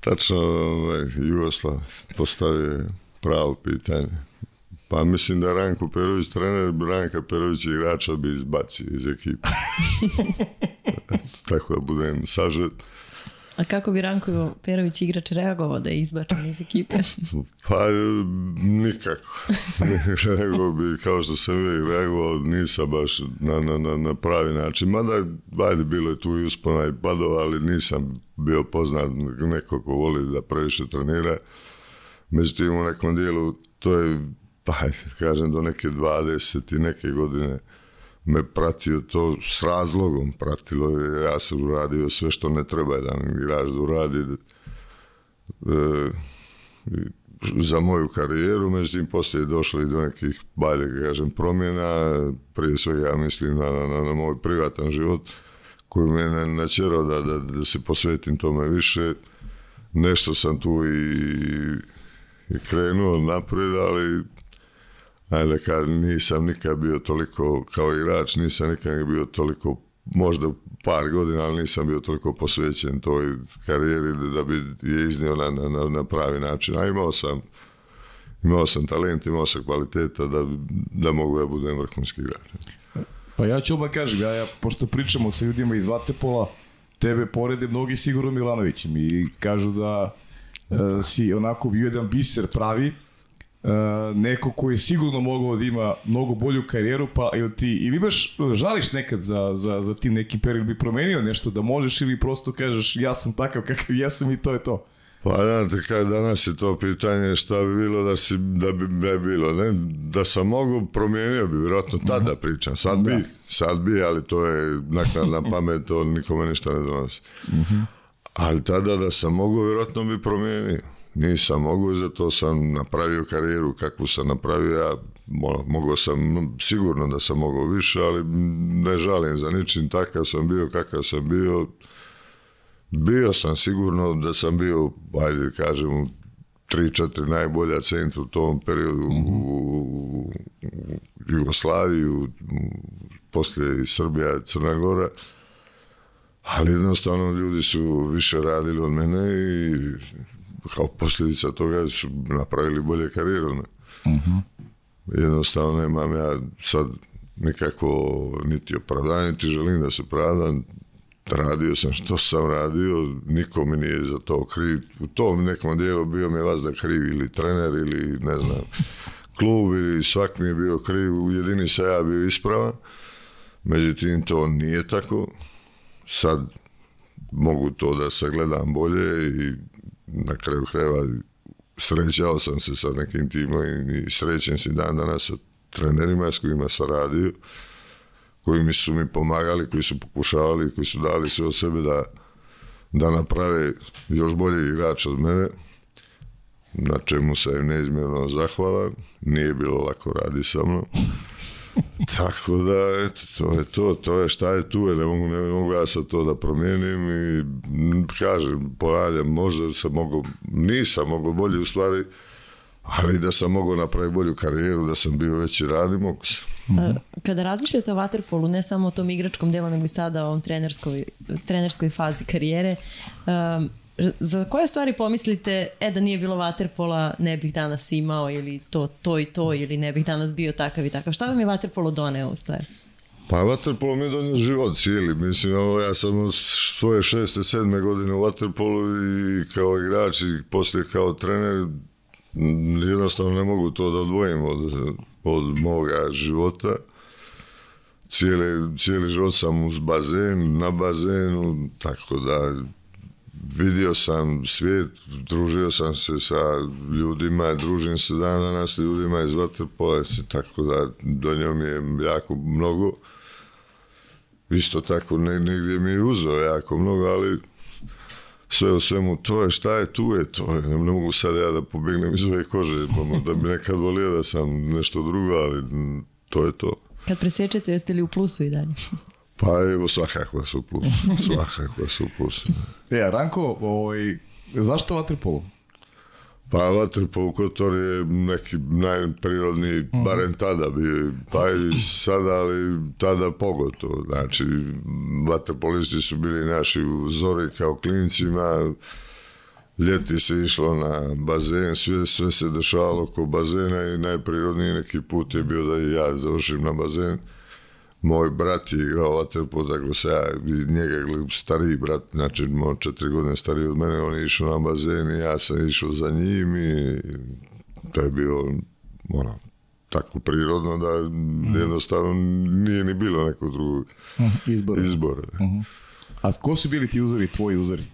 Tačno, ovaj, Jugoslav postavio pravo pitanje. Pa mislim da Ranko Perović, trener Ranka Perović igrača bi izbacio iz ekipe. Tako da budem sažet. A kako bi Ranko Perović igrač reagovao da je izbačen iz ekipe? Pa nikako. Nego bi, kao što sam uvijek reagovao, nisam baš na, na, na, na pravi način. Mada, ajde, bilo je tu i uspona i padova, ali nisam bio poznat neko ko voli da previše trenira. Međutim, u nekom dijelu, to je, pa kažem, do neke 20 i neke godine me pratio to s razlogom pratilo ja sam uradio sve što ne treba jedan igrač da uradi e, za moju karijeru, međutim poslije je došlo i do nekih, bajde kažem, promjena, prije svega ja mislim na, na, na moj privatan život koji me načerao da, da, da se posvetim tome više. Nešto sam tu i, i krenuo napred, ali ajde kažem, nisam nikad bio toliko, kao igrač, nisam nikad bio toliko, možda par godina, ali nisam bio toliko posvećen toj karijeri da bi je iznio na, na, na pravi način. A imao sam, imao sam talent, imao sam kvaliteta da, da mogu da budem vrhunski igrač. Pa ja ću odmah kažem, ja, ja, pošto pričamo sa ljudima iz Vatepola, tebe porede mnogi sigurno Milanovićem i kažu da uh, si onako bio jedan biser pravi, neko koji je sigurno mogao da ima mnogo bolju karijeru, pa ili ti, ili imaš, žališ nekad za, za, za tim nekim period, bi promenio nešto da možeš ili prosto kažeš ja sam takav kakav jesam i to je to? Pa znate, kaj danas je to pitanje šta bi bilo da, si, da bi ne bilo, ne? Da sam mogu, promijenio bi, vjerojatno tada -huh. pričam. Sad bi, da. sad bi, ali to je naknadna pamet, to nikome ništa ne donosi. -huh. Ali tada da sam mogu, vjerojatno bi promijenio. Nisam mogu, zato sam napravio karijeru kakvu sam napravio, ja mogao sam, sigurno da sam mogao više, ali ne žalim za ničim, takav sam bio, kakav sam bio, bio sam sigurno da sam bio, ajde kažem, tri, četiri najbolja centra u tom periodu mm -hmm. u, u Jugoslaviji, u, poslije i Srbija, Crna Gora, ali jednostavno ljudi su više radili od mene i kao posljedica toga su napravili bolje karijere. Uh -huh. Jednostavno nemam ja sad nikako niti opravdanje, niti želim da se pravdam. Radio sam što sam radio, niko mi nije za to kriv. U tom nekom dijelu bio mi je vas da kriv ili trener ili ne znam, klub ili svak mi je bio kriv. U jedini sa ja bio ispravan. Međutim, to nije tako. Sad mogu to da sagledam bolje i na kraju krajeva srećao sam se sa nekim timom i srećen si dan danas sa trenerima s kojima sam radio, koji mi su mi pomagali, koji su pokušavali, koji su dali sve od sebe da, da naprave još bolji igrač od mene, na čemu sam neizmjerno zahvalan. Nije bilo lako radi sa mnom. Tako da, eto, to je to, to je šta je tu, ne mogu, ne mogu ja sad to da promijenim i kažem, ponavljam, možda sam mogu, nisam mogu bolje u stvari, ali da sam mogao napraviti bolju karijeru, da sam bio veći radi, mogu se. Kada razmišljate o Waterpolu, ne samo o tom igračkom delu, nego i sada o ovom trenerskoj, trenerskoj fazi karijere, um, za koje stvari pomislite, e da nije bilo vaterpola, ne bih danas imao ili to, to i to, ili ne bih danas bio takav i takav. Šta vam je vaterpolo doneo u stvari? Pa vaterpolo mi je donio život cijeli. Mislim, ovo, ja sam svoje šeste, sedme godine u vaterpolu i kao igrač i poslije kao trener jednostavno ne mogu to da odvojim od, od moga života. Cijeli, cijeli život sam uz bazen, na bazenu, tako da vidio sam svijet, družio sam se sa ljudima, družim se dan danas ljudima iz Vatrpola, tako da do njom je jako mnogo. Isto tako ne, negdje mi je uzeo jako mnogo, ali sve u svemu to je, šta je, tu je, to. Ne, ne mogu sad ja da pobegnem iz ove kože, pa da bi nekad volio da sam nešto drugo, ali to je to. Kad presjećate, jeste li u plusu i dalje? Pa evo svakako da su plus. Svakako da su plus. E, Ranko, ovaj, zašto vaterpolo? Pa Vatrpol Kotor je neki najprirodniji, mm. barem tada bi, pa i sada, ali tada pogotovo. Znači, vaterpolisti su bili naši uzori kao klincima, ljeti se išlo na bazen, sve, sve se dešavalo oko bazena i najprirodniji neki put je bio da i ja završim na bazen. Moj brat je igrao vaterpol, tako se ja njega stariji brat, znači moj četiri godine stariji od mene, on je išao na bazen i ja sam išao za njim i to je bio ono, tako prirodno da mm. jednostavno nije ni bilo nekog drugog Izbora. izbora. A ko su bili ti uzori, tvoji uzori?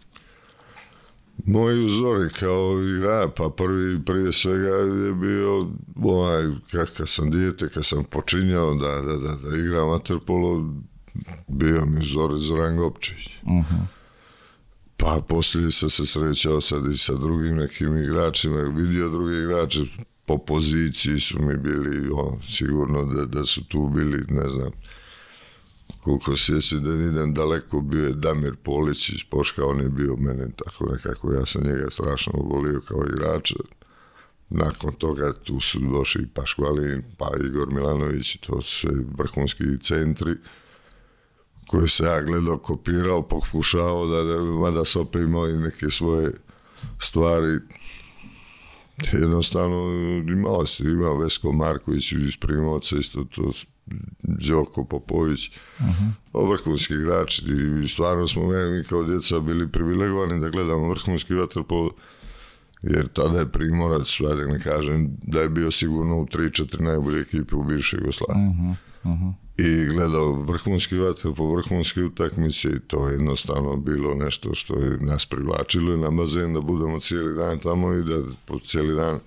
Moji uzori kao igra, pa prvi prije svega je bio onaj, kad, kad sam dijete, kad sam počinjao da, da, da, da igram vaterpolo, bio mi uzor Zoran Gopčić. Pa poslije sam se srećao sad i sa drugim nekim igračima, vidio drugi igrače, po poziciji su mi bili, ono, sigurno da, da su tu bili, ne znam, koliko sjećam da idem daleko, bio je Damir Polić iz Poška, on je bio mene tako nekako, ja sam njega strašno volio kao igrača. Nakon toga tu su došli Paškvalin, pa Igor Milanović, to su sve vrhunski centri koje se ja gledao, kopirao, pokušao da, da mada se opet imao i neke svoje stvari jednostavno imao se, imao Vesko Marković iz Primovca, isto to Đoko Popović, uh-huh. vrhunski igrači i stvarno smo mi kao djeca bili privilegovani da gledamo vrhunski vaterpol jer tada je Primorac, ajde ne kažem, da je bio sigurno u 3-4 najbolje ekipe u bivšoj Jugoslaviji. Uh-huh. Uh-huh. I gledao vrhunski vaterpol, vrhunske utakmice i to je jednostavno bilo nešto što je nas privlačilo na bazen da budemo cijeli dan tamo i da po cijeli dan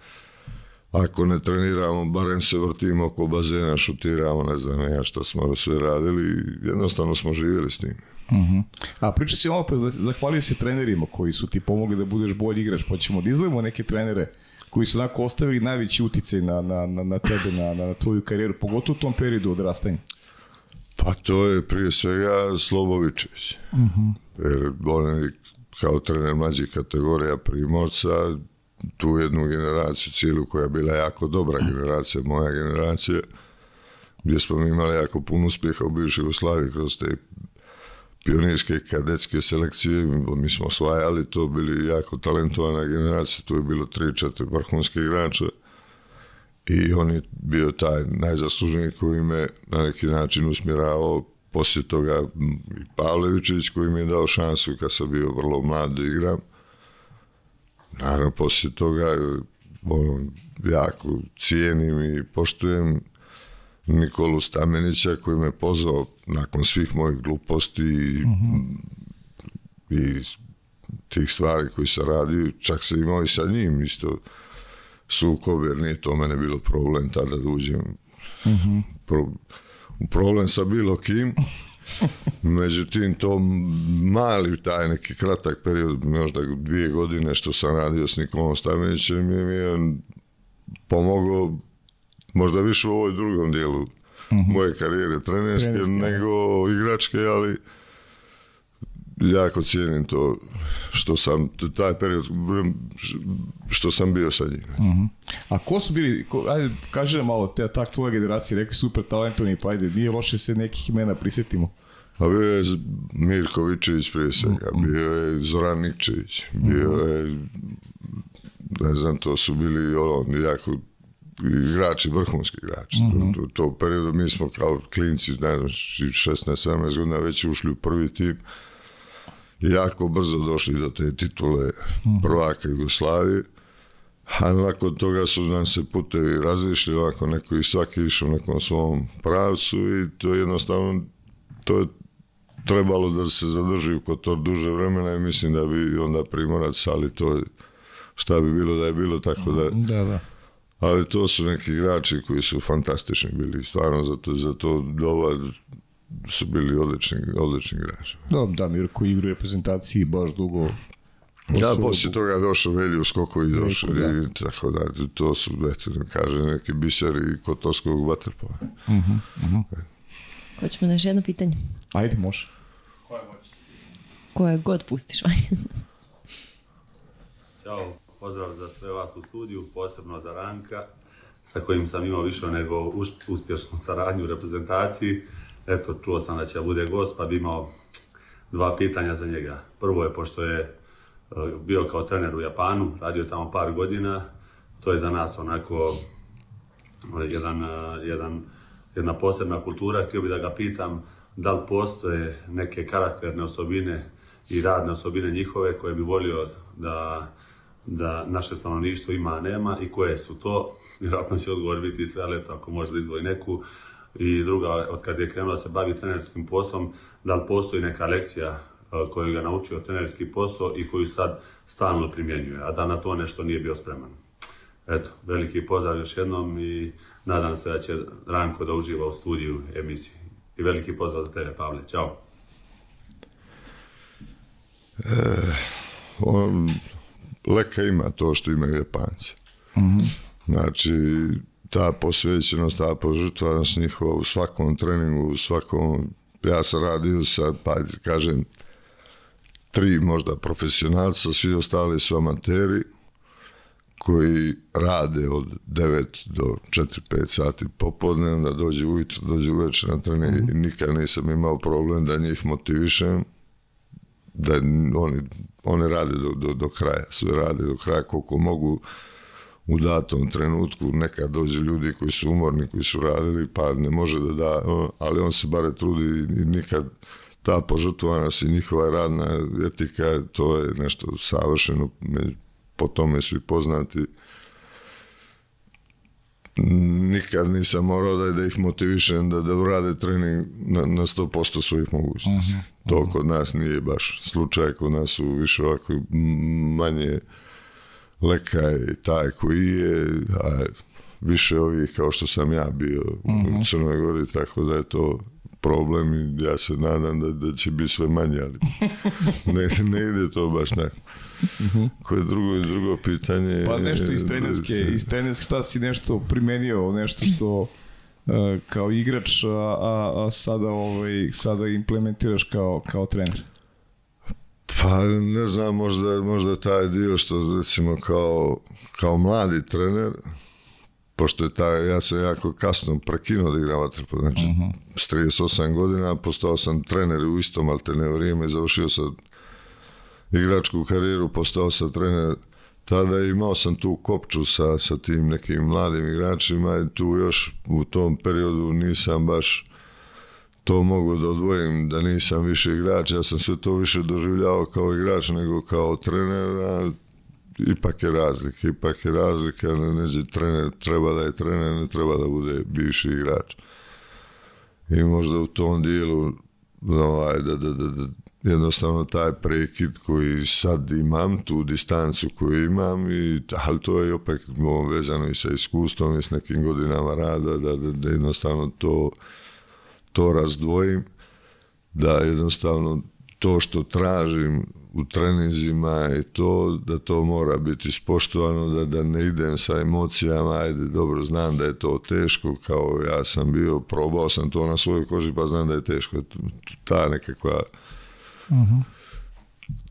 ako ne treniramo, barem se vrtimo oko bazena, šutiramo, ne znam ja što smo sve radili, jednostavno smo živjeli s tim. Uh-huh. A priča si malo, zahvalio se trenerima koji su ti pomogli da budeš bolji igrač, pa ćemo da izvojimo neke trenere koji su onako ostavili najveći uticaj na, na, na, na tebe, na, na tvoju karijeru, pogotovo u tom periodu odrastanja. Pa to je prije svega Slobovičević. Uh-huh. Jer on je kao trener mlađih kategorija Primorca, tu jednu generaciju cijelu koja je bila jako dobra generacija, moja generacija, gdje smo mi imali jako puno uspjeha u bivšoj Jugoslaviji kroz te pionirske kadetske selekcije, mi smo osvajali to, bili jako talentovana generacija, tu je bilo 3-4 vrhunske igrača i on je bio taj najzasluženiji koji me na neki način usmjeravao. Poslije toga i Pavlevićević koji mi je dao šansu kad sam bio vrlo mlad da igram naravno poslije toga ono, jako cijenim i poštujem Nikolu Stamenića koji me pozvao nakon svih mojih gluposti i, Mhm. i tih stvari koji se radio, čak se imao i sa njim isto sukob, jer nije to mene bilo problem tada da uđem pro, u problem sa bilo kim. Međutim, to mali taj neki kratak period, možda dvije godine što sam radio s Nikolom Stamenićem, je, mi je pomogao možda više u ovoj drugom dijelu moje karijere trenerske Trenerske, nego igračke, ali jako cijenim to što sam, taj period što sam bio sa njim. A ko su bili, ko, ajde, kaži malo, te, tak tvoja generacija, rekli super talentovni, pa ajde, nije loše se nekih imena prisjetimo. A bio je Z- Mirko Vičević prije svega, bio je Zoran Nikčević, bio je, ne znam, to su bili ono, jako igrači, vrhunski igrači. U to periodu mi smo kao klinci, ne znam, 16-17 godina već ušli u prvi tim jako brzo došli do te titule prvaka Jugoslavije. A nakon toga su nam se putevi razišli, ovako neko i svaki išao u nekom svom pravcu i to jednostavno, to je trebalo da se zadrži kod to duže vremena i mislim da bi onda Primorac, ali to šta bi bilo da je bilo, tako da Da, da. ali to su neki igrači koji su fantastični bili, stvarno za to, za to doba su bili odlični, odlični igrači. Da, da, Mirko igra u reprezentaciji baš dugo. Ja, Osobu. poslije toga došao Velju Skoković, došao da. i tako da, to su, eto, da kažem, neki biseri kotorskog vaterpola. Hoćemo na još jedno pitanje. Ajde, može. Koje god pustiš. Ćao, pozdrav za sve vas u studiju, posebno za Ranka, sa kojim sam imao više nego us- uspješnu saradnju u reprezentaciji. Eto, čuo sam da će bude gost, pa bi imao dva pitanja za njega. Prvo je, pošto je e, bio kao trener u Japanu, radio tamo par godina, to je za nas onako e, jedan, e, jedan, jedna posebna kultura. Htio bih da ga pitam da li postoje neke karakterne osobine i radne osobine njihove koje bi volio da, da naše stanovništvo ima, a nema i koje su to. Vjerojatno će odgovor biti sve, ali ako može da izdvoji neku. I druga, od kad je krenuo da se bavi trenerskim poslom, da li postoji neka lekcija e, koju ga naučio trenerski posao i koju sad stalno primjenjuje, a da na to nešto nije bio spreman. Eto, veliki pozdrav još jednom i nadam se da će Ranko da uživa u studiju emisiji. I veliki pozdrav za tebe, Pavle. Ćao. On, leka ima to što imaju Japanci. Znači, ta posvećenost, ta požrtvanost njihova u svakom treningu, u svakom... Ja sam radio sa, pa kažem, tri možda profesionalca, svi ostali su amateri koji rade od 9 do 4-5 sati popodne, onda dođe ujutro, dođe uveče na trening i nikad nisam imao problem da njih motivišem da oni, oni rade do, do, do kraja, sve rade do kraja koliko mogu u datom trenutku, nekad dođu ljudi koji su umorni, koji su radili, pa ne može da da, ali on se bare trudi i nikad ta požrtvovanost i njihova radna etika, to je nešto savršeno, po tome su i poznati. Nikad nisam morao da, da ih motivišem da, da urade trening na, na 100% svojih mogućnosti. To kod nas nije baš slučaj, kod nas su više ovako manje leka je taj koji je, a više ovih kao što sam ja bio u Crnoj Gori, tako da je to problem i ja se nadam da, da će biti sve manje, ali ne, ne ide to baš tako. Koje drugo i drugo pitanje? Pa nešto iz je- trenerske, iz trenerske, šta si nešto primenio, nešto što e, kao igrač, a, a, a sada, ovaj, sada implementiraš kao, kao trener. Pa ne znam, možda, možda taj dio što recimo kao, kao mladi trener, pošto je taj, ja sam jako kasno prekinuo da igram vaterpolo, znači s 38 godina postao sam trener u istom alterne vrijeme, završio sam igračku karijeru, postao sam trener tada imao sam tu kopču sa, sa tim nekim mladim igračima i tu još u tom periodu nisam baš to mogu da odvojim da nisam više igrač, ja sam sve to više doživljavao kao igrač nego kao trener, a ipak je razlika, ipak je razlika, ne, neđe trener treba da je trener, ne treba da bude bivši igrač. I možda u tom dijelu ovaj, da, da, da, da jednostavno taj prekid koji sad imam, tu distancu koju imam, i, ali to je opet vezano i sa iskustvom i s nekim godinama rada, da, da, da jednostavno to to razdvojim, da jednostavno to što tražim u treninzima i to, da to mora biti ispoštovano, da, da ne idem sa emocijama, ajde, dobro, znam da je to teško, kao ja sam bio, probao sam to na svojoj koži, pa znam da je teško. Ta nekakva,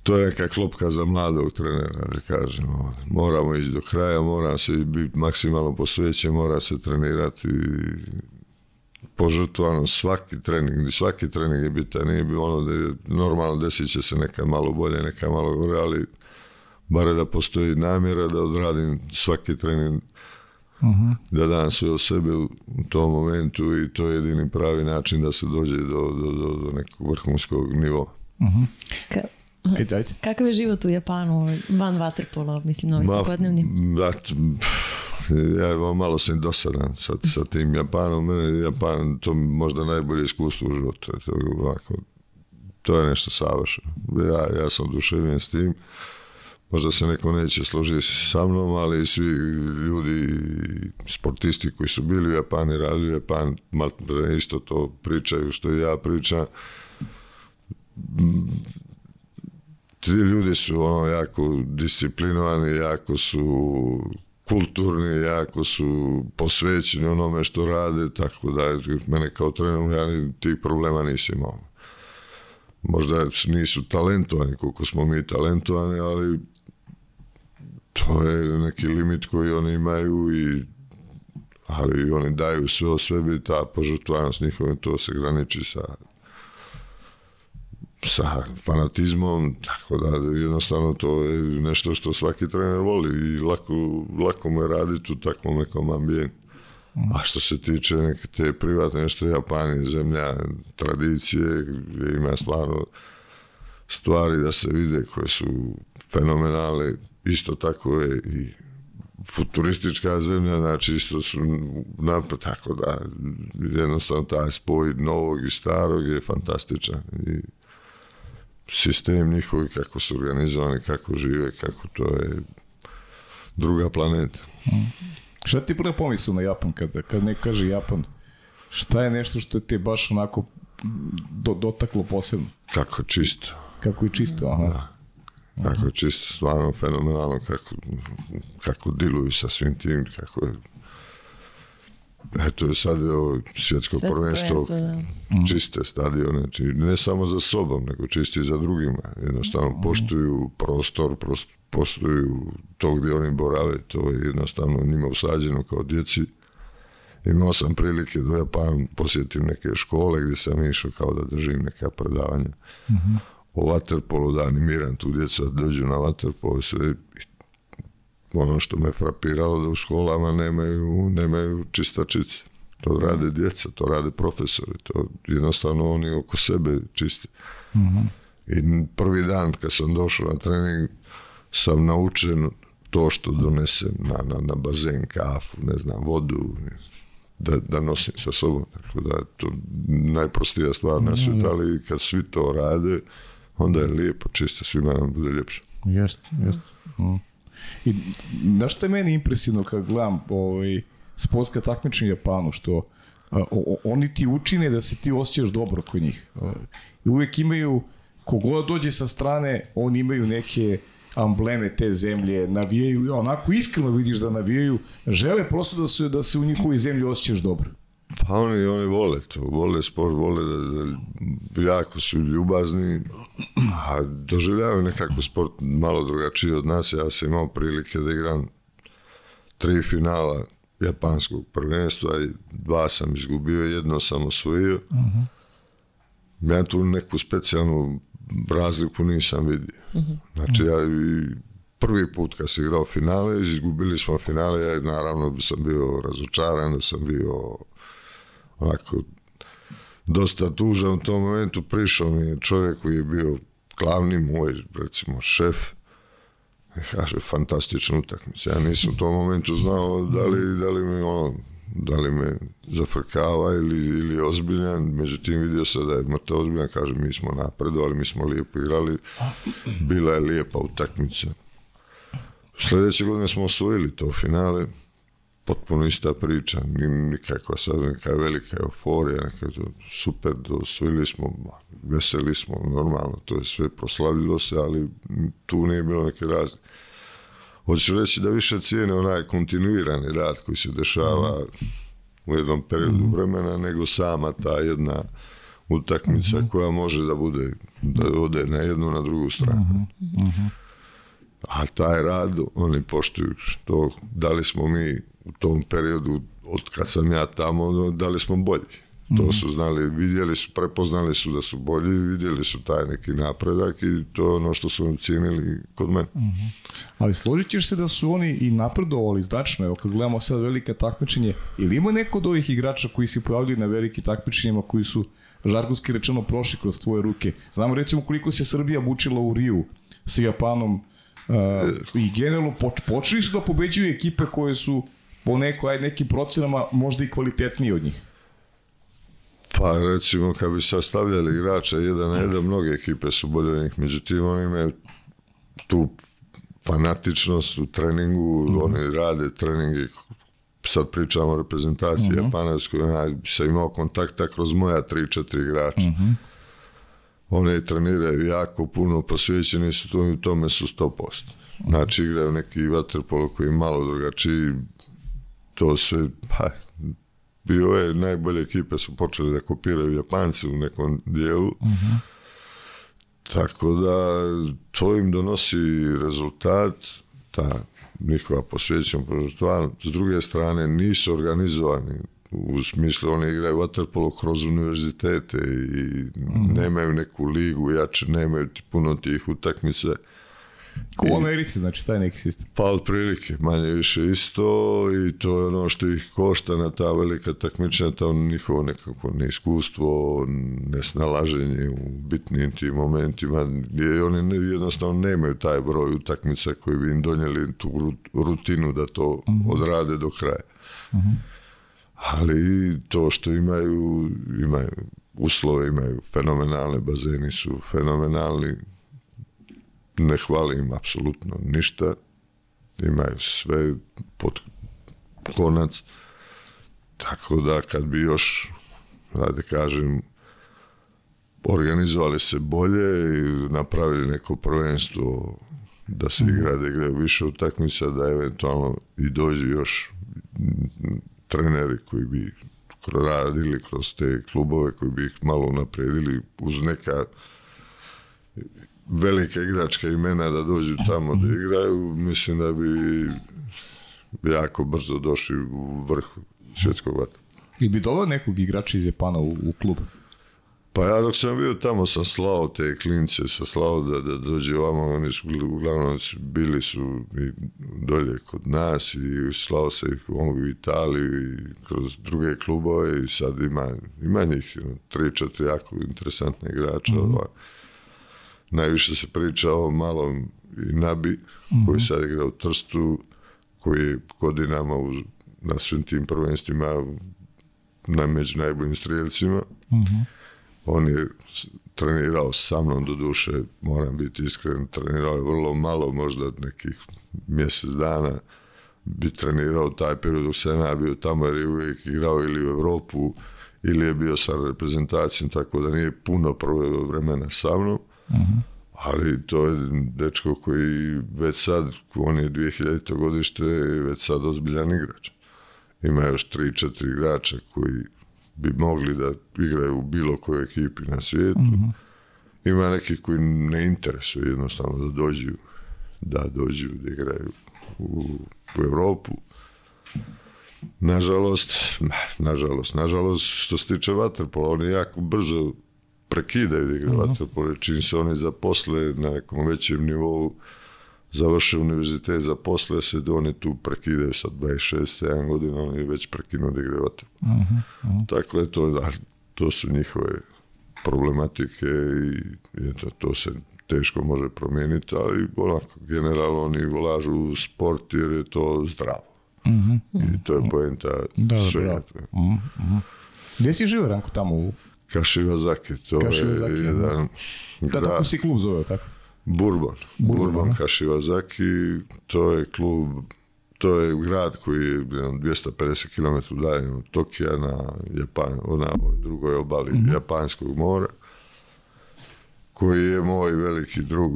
to je neka klopka za mladog trenera, da kažemo. Moramo ići do kraja, mora se biti maksimalno posvećen, mora se trenirati požrtvovano svaki trening, svaki trening je bitan, nije bi ono da je normalno desit će se neka malo bolje, neka malo gore, ali bare da postoji namjera da odradim svaki trening da dam sve o sebe u tom momentu i to je jedini pravi način da se dođe do, do, do, do nekog vrhunskog nivoa. Ka- Ajde, ajde. kakav je život u Japanu van vaterpola, mislim, novi Ma, svakodnevni? da, ja malo sam dosadan sa, sa tim Japanom. Mene Japan, to možda najbolje iskustvo u životu. To, je ovako, to je nešto savršeno. Ja, ja sam oduševljen s tim. Možda se neko neće složiti sa mnom, ali svi ljudi, sportisti koji su bili u Japanu i radili u Japan, malo isto to pričaju što i ja pričam. Ti ljudi su ono jako disciplinovani, jako su kulturni, jako su posvećeni onome što rade, tako da mene kao trener ja tih problema nisam imao. Možda nisu talentovani koliko smo mi talentovani, ali to je neki limit koji oni imaju i ali oni daju sve o sebi, ta požrtvanost njihove, to se graniči sa sa fanatizmom, tako da jednostavno to je nešto što svaki trener voli i lako, lako mu je raditi u takvom nekom ambijentu. A što se tiče neke te privatne, nešto Japan je zemlja tradicije, gdje ima stvarno stvari da se vide koje su fenomenale, isto tako je i futuristička zemlja, znači isto su napad, tako da jednostavno taj spoj novog i starog je fantastičan i sistem njihovi, kako su organizovani, kako žive, kako to je druga planeta. Šta ti prvo pomisli na Japan kad, kad ne kaže Japan? Šta je nešto što te baš onako do, dotaklo posebno? Kako čisto. Kako je čisto, aha. Da. Kako je čisto, stvarno fenomenalno kako, kako diluju sa svim tim, kako je Eto je sad ovo svjetsko, Svetsko prvenstvo, prvenstvo, da. čiste stadione, znači ne samo za sobom, nego čisti i za drugima. Jednostavno poštuju prostor, prost, poštuju to gdje oni borave, to je jednostavno njima usađeno kao djeci. Imao sam prilike do Japan posjetim neke škole gdje sam išao kao da držim neka predavanja o vaterpolu, da animiram tu djecu da dođu na vaterpolo i sve. Ono što me frapiralo da u školama nemaju, nemaju čistačice. To rade djeca, to rade profesori, to jednostavno oni oko sebe čisti. I prvi dan kad sam došao na trening sam naučen to što donesem na, na, na bazen, kafu, ne znam, vodu, da, da nosim sa sobom. Tako da je to najprostija stvar na svijetu, ali kad svi to rade, onda je lijepo, čisto, svima nam bude ljepše. Jeste, jeste. Mm. I znaš što je meni impresivno kad gledam ovaj, sportska takmičenja u Japanu, što a, o, oni ti učine da se ti osjećaš dobro kod njih. I uvek imaju, kogod dođe sa strane, oni imaju neke ambleme te zemlje, navijaju, onako iskreno vidiš da navijaju, žele prosto da se, da se u njihovoj zemlji osjećaš dobro. Pa oni, oni vole to, vole sport, vole da, da jako su ljubazni, a doživljavaju nekako sport malo drugačiji od nas. Ja sam imao prilike da igram tri finala japanskog prvenstva i dva sam izgubio, jedno sam osvojio. Ja tu neku specijalnu razliku nisam vidio. Znači ja prvi put kad sam igrao finale, izgubili smo finale, ja naravno sam bio razočaran, da sam bio onako dosta tužan u tom momentu. Prišao mi je čovjek koji je bio glavni moj, recimo, šef, i kaže, fantastična utakmica. Ja nisam u tom momentu znao da li, da li me ono, da li me zafrkava ili, ili ozbiljan, međutim vidio se da je mrtav ozbiljan, kaže mi smo napredovali, mi smo lijepo igrali, bila je lijepa utakmica. Sljedeće godine smo osvojili to finale, potpuno ista priča, ni- nikakva sad neka velika euforija, neka super, osvojili smo, veseli smo, normalno, to je sve proslavljilo se, ali tu nije bilo neke razlike. Hoću reći da više cijene onaj kontinuirani rad koji se dešava u jednom periodu vremena, nego sama ta jedna utakmica koja može da bude, da ode na jednu, na drugu stranu. A taj rad, oni poštuju to, da li smo mi u tom periodu, od kad sam ja tamo, da li smo bolji. To su znali, vidjeli su, prepoznali su da su bolji, vidjeli su taj neki napredak i to je ono što su cijenili kod mene. Ali složit ćeš se da su oni i napredovali značno. Evo kad gledamo sad velike takmičenje, ili ima neko od ovih igrača koji se pojavljaju na veliki takmičenjima koji su žargonski rečeno prošli kroz tvoje ruke? Znamo recimo koliko se Srbija mučila u Riju sa Japanom uh, i generalno poč, počeli su da pobeđuju ekipe koje su po neko, aj nekim procenama možda i kvalitetnije od njih. Pa recimo kad bi sastavljali igrača jedan na jedan, mnoge ekipe su bolje od njih, međutim oni imaju tu fanatičnost u treningu, oni rade treningi, sad pričamo o reprezentaciji uh japanskoj, ja sam imao kontakta kroz moja 3-4 igrača. Oni treniraju jako puno, posvećeni su to u tome su 100%. Znači igraju neki vaterpolo koji je malo drugačiji, to sve, pa, bio je najbolje ekipe su počeli da kopiraju Japanci u nekom dijelu. Tako da to im donosi rezultat, ta njihova posvećenost. S druge strane nisu organizovani u smislu oni igraju vaterpolo kroz univerzitete i nemaju neku ligu jače, nemaju ti puno tih utakmice. Ko u Americi, znači taj neki sistem. Pa otprilike, manje više isto i to je ono što ih košta na ta velika takmičenja, to njihovo nekako neiskustvo, nesnalaženje u bitnim tim momentima, gdje oni jednostavno nemaju taj broj utakmica koji bi im donijeli tu ru- rutinu da to odrade do kraja. Ali to što imaju, imaju uslove, imaju fenomenalne bazeni su fenomenalni, ne hvalim apsolutno ništa, imaju sve pod konac, tako da kad bi još, da kažem, organizovali se bolje i napravili neko prvenstvo da se igra, da igraju više utakmica, da eventualno i dođu još treneri koji bi radili kroz te klubove koji bi ih malo unaprijedili uz neka velika igračka imena da dođu tamo da igraju, mislim da bi jako brzo došli u vrh svjetskog vatra. Ili bi doveo nekog igrača iz Japana u, u klub? Pa ja dok sam bio tamo sam slao te klince, sam slao da, da dođe ovamo, oni su gl- uglavnom bili su i dolje kod nas i slao se ih u u Italiju i kroz druge klubove i sad ima, ima njih tri, četiri jako interesantne igrača. ova. Najviše se priča o malom i Nabi, koji sad igra u Trstu, koji je godinama uz, na svim tim prvenstvima na među najboljim strijelcima. On je trenirao sa mnom, do duše, moram biti iskren, trenirao je vrlo malo, možda nekih mjesec dana bi trenirao taj period dok sam ja bio tamo jer je uvijek igrao ili u Europu ili je bio sa reprezentacijom, tako da nije puno proveo vremena sa mnom. Ali to je dečko koji već sad, on je 2000. godište, je već sad ozbiljan igrač. Ima još 3-4 igrača koji bi mogli da igraju u bilo kojoj ekipi na svijetu. Ima neki koji ne interesuje jednostavno da dođu da dođu da igraju u, u Europu. Nažalost, nažalost, nažalost, što se tiče vaterpola, oni jako brzo prekidaju da igraju vaterpolo, čim se oni zaposle na nekom većem nivou, završe univerzitet, zaposle se, da oni tu prekidaju sa 26-7 godina, oni već prekinu da igraju vaterpolo. Tako je to, da, to su njihove problematike i eto, to se teško može promijeniti, ali onako, generalno oni ulažu u sport jer je to zdravo. I to je poenta Da, svega. bravo. Gdje si živio, Ranko, tamo u... Kashiwazaki, to Kashiwazaki, je jedan Da, grad, tako si klub zove, tako? Bourbon. Bourbon, Bourbon aha. Kashiwazaki, to je klub, to je grad koji je jedan 250 km udaljen od Tokija na, Japan, na drugoj obali Mhm. Japanskog mora, koji je moj veliki drug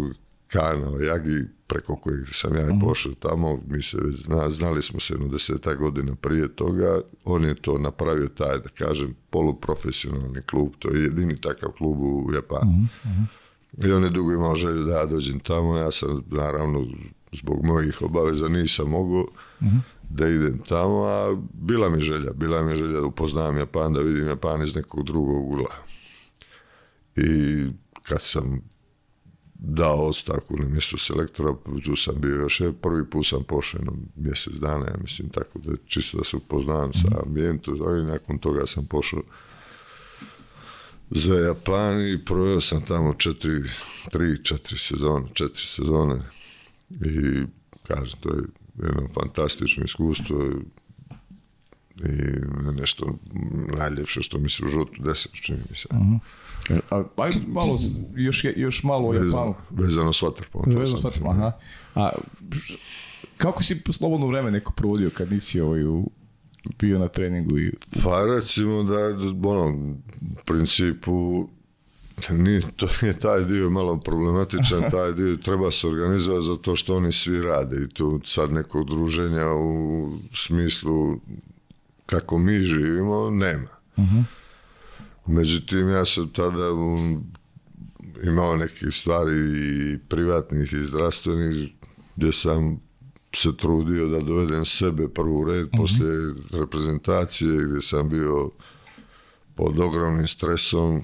Kana Jagi, preko kojeg sam ja Mhm. i pošao tamo, mi se zna, znali smo se jedno deseta godina prije toga, on je to napravio taj, da kažem, poluprofesionalni klub, to je jedini takav klub u Japanu. I on je dugo imao želju da ja dođem tamo, ja sam naravno zbog mojih obaveza nisam mogao da idem tamo, a bila mi želja, bila mi želja da upoznam Japan, da vidim Japan iz nekog drugog ugla. I kad sam dao ostavku na mjestu selektora, tu sam bio još, je- prvi put sam pošao mjesec dana, ja mislim, tako da čisto da se upoznam sa ambijentom, i nakon toga sam pošao za Japan i proveo sam tamo četiri, tri, četiri sezone, četiri sezone i kažem, to je jedno fantastično iskustvo i nešto najljepše što mi se u životu desilo, čini mi se. A, aj malo, još, još malo o Japanu. Vezano, vezano s vaterpolom. Vezano s ti- aha. A kako si slobodno vreme neko provodio kad nisi ovaj u, bio na treningu i Pa recimo da, ono, principu Ni, to je taj dio malo problematičan, taj dio treba se organizovati zato što oni svi rade i tu sad nekog druženja u smislu kako mi živimo, nema. Međutim, ja sam tada imao neke stvari i privatnih i zdravstvenih gdje sam se trudio da dovedem sebe prvu u red poslije reprezentacije gdje sam bio pod ogromnim stresom.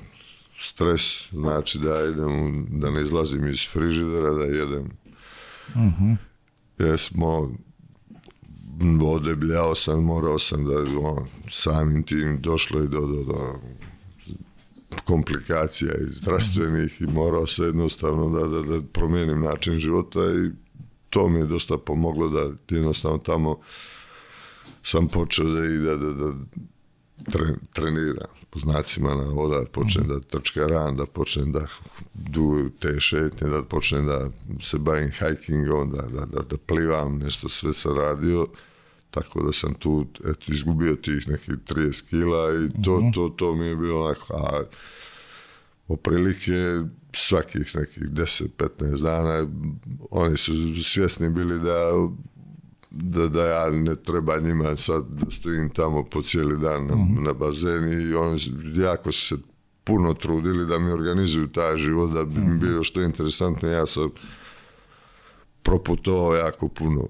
Stres znači da idem, da ne izlazim iz frižidera, da jedem. Jer smo odebljao sam, morao sam da ono, samim tim došlo je do, do, do komplikacija i zdravstvenih i morao se jednostavno da, da, da promijenim način života i to mi je dosta pomoglo da jednostavno tamo sam počeo da i da, da, da tre- treniram. Po znacima na voda, počnem da trčkaram, da počnem da du te šetnje, da počnem da se bavim hikingom, da, da, da, da plivam, nešto sve sam radio, tako da sam tu eto, izgubio tih nekih 30 kila i to, to, to mi je bilo onako, a oprilike svakih nekih 10-15 dana oni su svjesni bili da da, da ja ne treba njima sad da stojim tamo po cijeli dan na, na bazeni i oni jako su se puno trudili da mi organizuju taj život da bi mi bilo što interesantno. Ja sam proputovao jako puno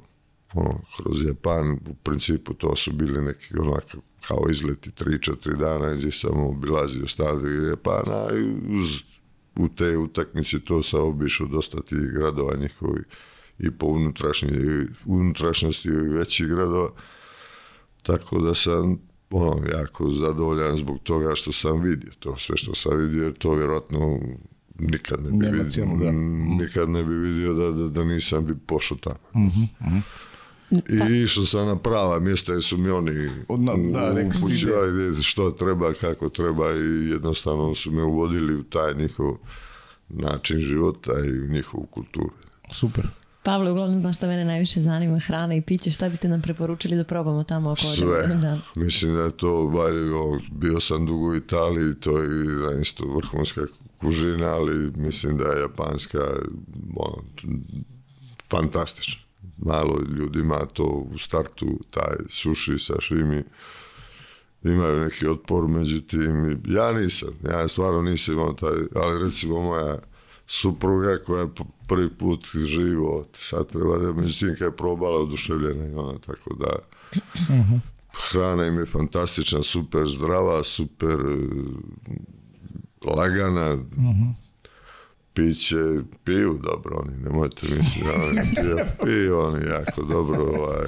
ono, kroz Japan. U principu to su bili neki onako kao izleti 3-4 dana gdje sam obilazio stari Japana i uz, u te utakmice to sam obišao dosta tih gradova njihovih i po unutrašnji, unutrašnjosti i većih gradova tako da sam ono, jako zadovoljan zbog toga što sam vidio to sve što sam vidio to vjerojatno nikad ne bi, Nema vidio, da. nikad ne bi vidio da, da, da nisam bi pošao tamo. I išao sam na prava mjesta jer su mi oni Od na- da, upućivali što treba, kako treba i jednostavno su me uvodili u taj njihov način života i u njihovu kulturu. Super. Pavle, uglavnom znaš šta mene najviše zanima, hrana i piće, šta biste nam preporučili da probamo tamo odemo? Sve. Da. Mislim da je to, valj- o, bio sam dugo u Italiji, to je da, isto vrhunska kužina, ali mislim da je japanska ono, fantastična. Malo ljudima to u startu, taj sushi, sashimi, imaju neki otpor, međutim, ja nisam, ja stvarno nisam imao taj, ali recimo moja supruga koja je prvi put živo, sad treba da, međutim, kad je probala oduševljena i ona, tako da, hrana im je fantastična, super zdrava, super lagana, piće, piju dobro oni, nemojte misliti da oni piju, piju oni jako dobro, ovaj,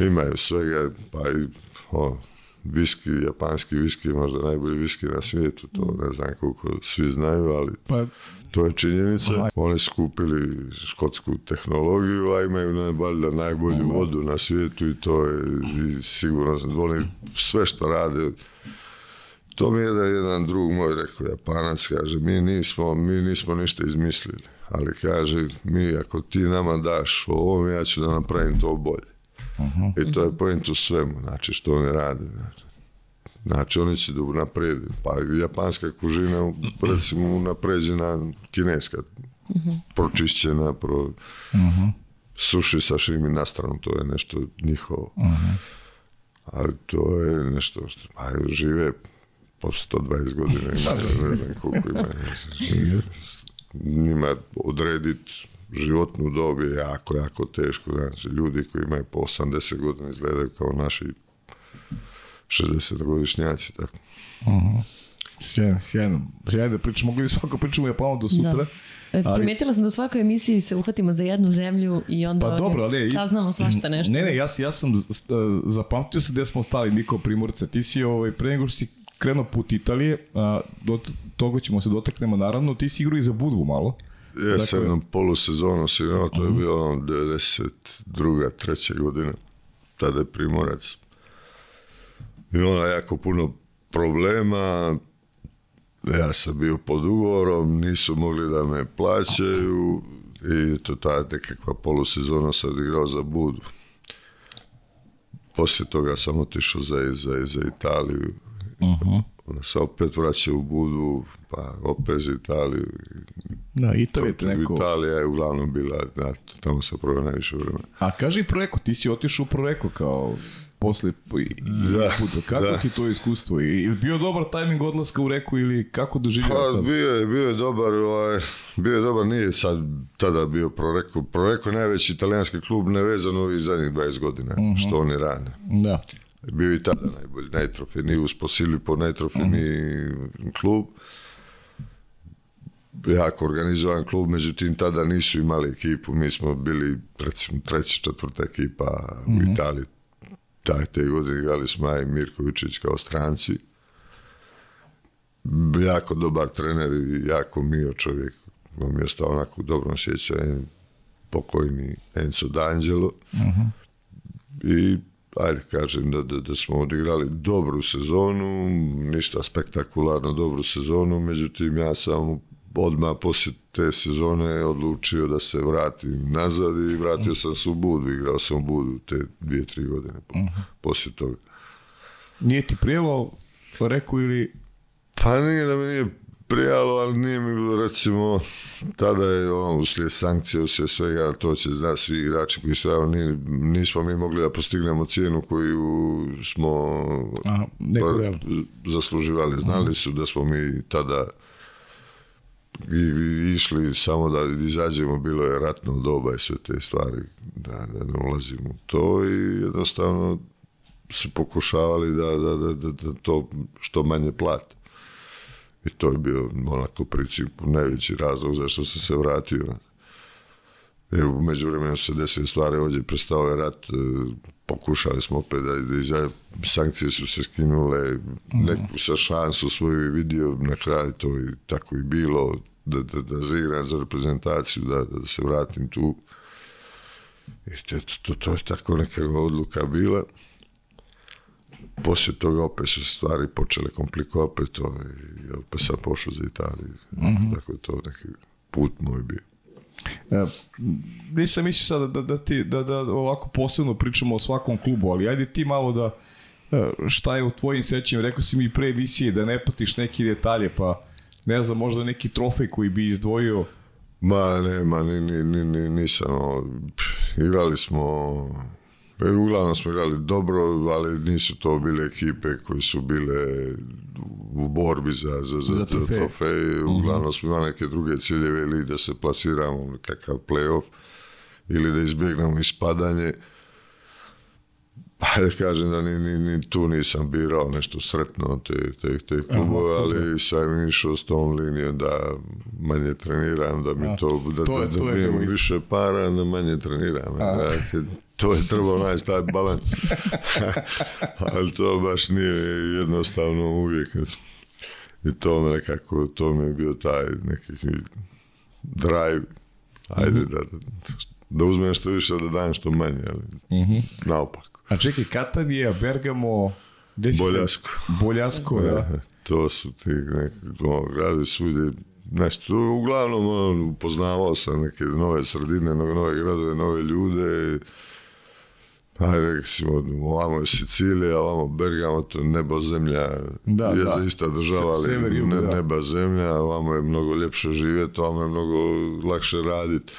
imaju svega, pa i o, viski, japanski viski možda najbolji viski na svijetu, to ne znam koliko svi znaju, ali Pa to je činjenica. Oni su kupili škotsku tehnologiju, a imaju ne, valjda najbolju vodu na svijetu i to je i sigurno oni sve što rade to mi je da je jedan drug moj rekao, Japanac, kaže, mi nismo, mi nismo ništa izmislili, ali kaže, mi ako ti nama daš ovo, ja ću da napravim to bolje. I to je point u svemu, znači što oni rade. Znači, znači oni će da unaprijede. Pa japanska kužina, recimo, unapređena kineska, pročišćena, pro, suši sashimi na stranu, to je nešto njihovo. Ali to je nešto što, pa žive po 120 godina ima, ne znam koliko ima. Njima odredit životnu dob je jako, jako teško. Znači, ljudi koji imaju po 80 godina izgledaju kao naši 60-godišnjaci. Tako. Sjajno, sjajno. Sjajno da pričamo, mogli bi svako pričamo o Japanu do sutra. Da. E, ali- Primijetila sam da u svakoj emisiji se uhvatimo za jednu zemlju i onda Pa dobro, ali... saznamo svašta nešto. Ne, ne, ja, ja sam e, zapamtio se gde smo stali, mi kao primorce. Ti si, ovaj, pre nego što si krenuo put Italije, a, do toga ćemo se dotaknemo naravno, ti si igrao i za Budvu malo. Ja sam Dakle- jednom polusezonu si imao, to je bilo ono 92. treće godine, tada je Primorac. I ona jako puno problema, ja sam bio pod ugovorom, nisu mogli da me plaćaju i to ta nekakva polusezona sam igrao za Budu. Poslije toga sam otišao za, za, za Italiju. Onda se opet vraća u Budu, pa opet za Italiju. Da, Italija je neko... Italija je uglavnom bila, da, tamo sam proveo najviše vremena. A kaži Preko, ti si otišao u Preko kao posle Da, puta. Kako da. ti to iskustvo? I ili bio dobar tajming odlaska u Reku ili kako doživljava Pa sad? bio je, bio je dobar, ovaj, bio je dobar, nije sad tada bio Proreko. Proreko je najveći italijanski klub nevezan ovih zadnjih 20 godina, što oni rade. Da. Bio i tada najbolji, najtrofejniji, uz Posilipo najtrofejniji klub. Jako organizovan klub, međutim tada nisu imali ekipu, mi smo bili recimo treća, četvrta ekipa u Italiji. Taj te godine igrali smo ja i Mirko Vučić kao stranci. Jako dobar trener i jako mio čovjek. On mi je ostao onako u dobrom sjećanju, pokojni Enzo D'Angelo. I ajde kažem da, da, da smo odigrali dobru sezonu, ništa spektakularno dobru sezonu, međutim ja sam odmah poslije te sezone odlučio da se vratim nazad i vratio sam se u Budu, igrao sam u Budu te dvije, tri godine po- poslije toga. Nije ti prijelo Reku ili... Pa nije da mi nije prijalo, ali nije mi bilo, recimo, tada je ono, uslijed sankcije, uslijed svega, to će znati svi igrači koji su, evo, ni- nismo mi mogli da postignemo cijenu koju smo neku bar realnu. zasluživali. Znali su da smo mi tada i, i išli samo da izađemo, bilo je ratno doba i sve te stvari, da, da ne ulazimo u to i jednostavno su pokušavali da, da, da, da, da to što manje plate. I to je bio onako u principu najveći razlog zašto sam se vratio. Jer u međuvremenu se desile stvari, ovdje je prestao je rat, e, pokušali smo opet da, da iza, sankcije su se skinule, neku sa šansu svoju je vidio, na kraju to i tako i bilo, da, da, da zaigram za reprezentaciju, da, da se vratim tu. I to, to, to je tako neka odluka bila. Poslije toga opet su stvari počele komplikovati, opet to, i opet sam pošao za Italiju. Tako je to neki put moj bio. E, nisam mislio sada da, da, ti, da, da ovako posebno pričamo o svakom klubu, ali ajde ti malo da e, šta je u tvojim sećanjima, rekao si mi pre emisije da ne patiš neki detalje, pa ne znam, možda neki trofej koji bi izdvojio Ma ne, ma ni, ni, ni, ni, nisam, igrali smo, e, uglavnom smo igrali dobro, ali nisu to bile ekipe koje su bile u borbi za, za, za, Za trofej. trofej. Uglavnom smo imali neke druge ciljeve ili da se plasiramo u kakav playoff ili da izbjegnemo ispadanje. Ajde kažem da ni, ni, ni tu nisam birao nešto sretno te, te, te klubove, ali sam išao s tom linijom da manje treniram, da mi to, da, to je- da, to da je isto. više para, da manje treniram. Dakle, to je trebalo naći taj balans. ali to baš nije jednostavno uvijek. I to me nekako, to mi je bio taj neki drive. Ajde, da, da, da uzmem što više, da dajem što manje, ali naopako. A čekaj, Katanija, Bergamo, gde si? Boljasko. Boljasko, da. E, To su ti neki gradovi svugdje nešto. Uglavnom ono, upoznavao sam neke nove sredine, no- nove gradove, nove ljude. Ajde, recimo, ovamo je Sicilija, ovamo Bergamo, to je nebo, zemlja, Da, je da. ista država, ali sever, ne, da. neba, zemlja, ovamo je mnogo ljepše živjeti, ovamo je mnogo lakše raditi.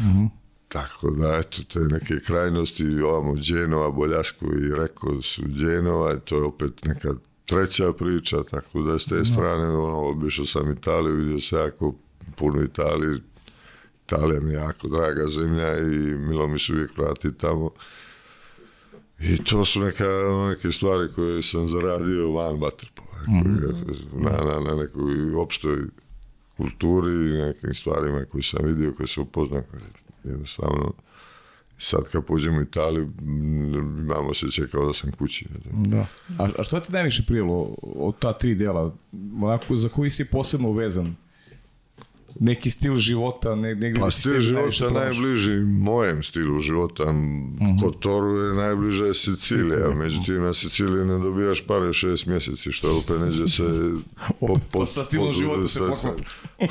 Mhm. Tako da, eto, te neke krajnosti, ovamo Dženova, Boljasko i Reko su Dženova, i to je opet neka treća priča, tako da s te strane, ono, obišao sam Italiju, vidio se jako puno Italije, Italija mi je jako draga zemlja i milo mi se uvijek vratiti tamo. I to su neka, neke stvari koje sam zaradio van vaterpola, na, na, na nekoj opštoj kulturi nekim stvarima koje sam vidio, koje sam upoznao, jednostavno sad kad pođem u Italiju imam osjećaj kao da sam kući. Da. A, a što ti najviše prijelo od ta tri dela? Onako, za koji si posebno vezan? Neki stil života, ne, negdje Pa si stil života najbliži mojem stilu života. Kotoru je najbliže je Sicilija, Sicilija. međutim na Siciliji ne dobijaš pare šest mjeseci, što opet neđe se... Po, Pa sa stilom života se poklopi.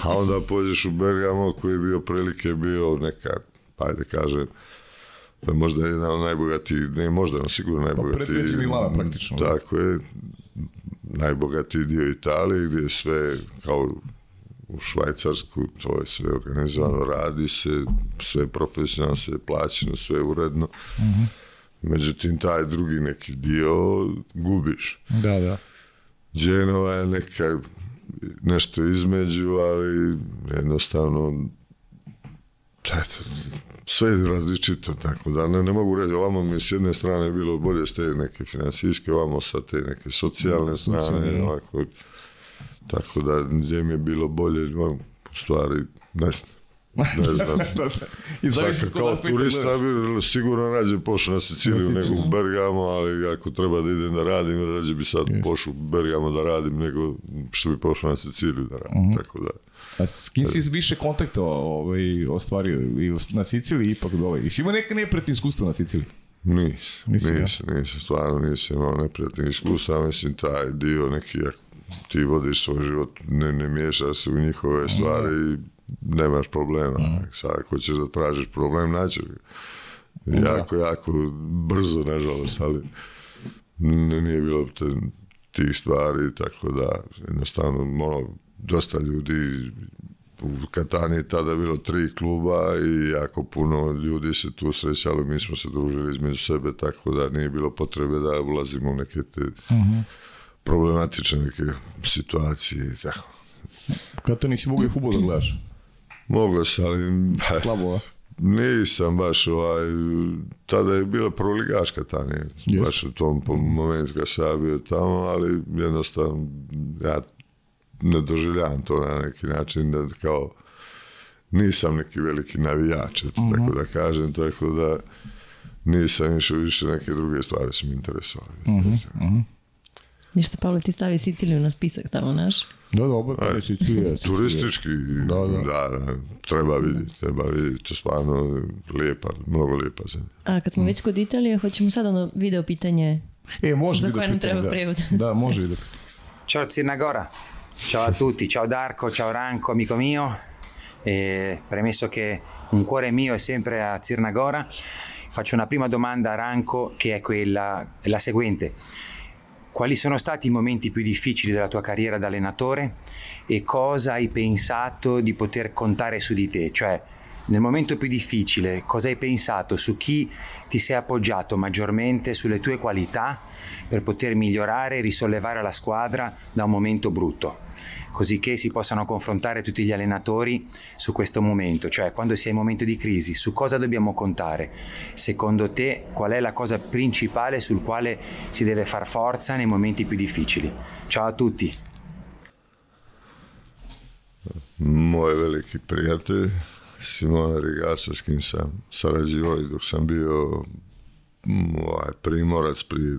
A onda pođeš u Bergamo koji je bio prilike bio neka, pa ajde kažem, je možda jedan od najbogatijih, ne možda, no sigurno najbogatiji. predgrađe Milana praktično, da. Tako je, najbogatiji dio Italije gdje je sve kao u Švajcarsku, to je sve organizovano, radi se, sve profesionalno, sve plaćeno, sve uredno. Međutim, taj drugi neki dio gubiš. Da, da. Dženova je neka nešto između, ali jednostavno eto, sve je različito, tako da ne, ne mogu reći, ovamo mi s jedne strane bilo bolje s te neke financijske, ovamo sa te neke socijalne strane, socijalne, ovako, tako da gdje mi je bilo bolje, u stvari, ne znam. Ne znam. I zavisi Svaka, s kog kao aspekta turista bi sigurno rađe pošao na Siciliju Na nego u Bergamo, ali ako treba da idem da radim, rađe bi sad pošao u Bergamo da radim nego što bi pošao na Siciliju da radim. Mhm. Tako da, A s kim si više kontakta ovaj, ostvario? I na Siciliji ipak dole? I si imao neka nepretni iskustva na Siciliji? Nis, Nisi, nisam, nisam, stvarno nisam imao neprijatnih iskustva, mislim taj dio neki, ako ti vodiš svoj život, ne, ne miješa se u njihove stvari i nemaš problema. Sad ako ćeš da tražiš problem, naćeš ga. Jako, jako brzo, nažalost, ali nije bilo te, tih stvari, tako da jednostavno ono, dosta ljudi u Katani je tada bilo tri kluba i jako puno ljudi se tu srećalo, mi smo se družili između sebe, tako da nije bilo potrebe da ulazimo u neke te problematične neke situacije i tako. Kad to nisi mogao i futbol da gledaš? Moglo se, ali Slabo, a? nisam baš ovaj, tada je bila prvoligaška Tanija, Jest. baš u tom momentu kad sam ja bio tamo, ali jednostavno ja ne doživljavam to na neki način da kao nisam neki veliki navijač, eto, tako da kažem, tako da nisam išao više neke druge stvari su mi interesovali. Ništa, Pavle, ti stavi Siciliju na spisak tamo, naš? Da, dobro, kada je Sicilija. Turistički, Da, da, da. da, treba vidjeti, treba vidjeti, stvarno lijepa, mnogo lijepa zemlja. A kad smo već kod Italije, hoćemo sad ono video pitanje. E, može Za koje nam treba da. prevod. Da, može video. Ciao Zirnagora, ciao a tutti, ciao Darco, ciao Ranco, amico mio. E, premesso che un cuore mio è sempre a Zirnagora, faccio una prima domanda a Ranco che è quella la seguente. Quali sono stati i momenti più difficili della tua carriera da allenatore e cosa hai pensato di poter contare su di te? Cioè, nel momento più difficile, cosa hai pensato su chi ti sei appoggiato maggiormente sulle tue qualità per poter migliorare e risollevare la squadra da un momento brutto? Così che si possano confrontare tutti gli allenatori su questo momento, cioè quando si è in momento di crisi, su cosa dobbiamo contare? Secondo te qual è la cosa principale sul quale si deve far forza nei momenti più difficili? Ciao a tutti! Moj veliki prijatelj, Simona Rigaca, s kim sam sarađivao i dok sam bio ovaj, primorac prije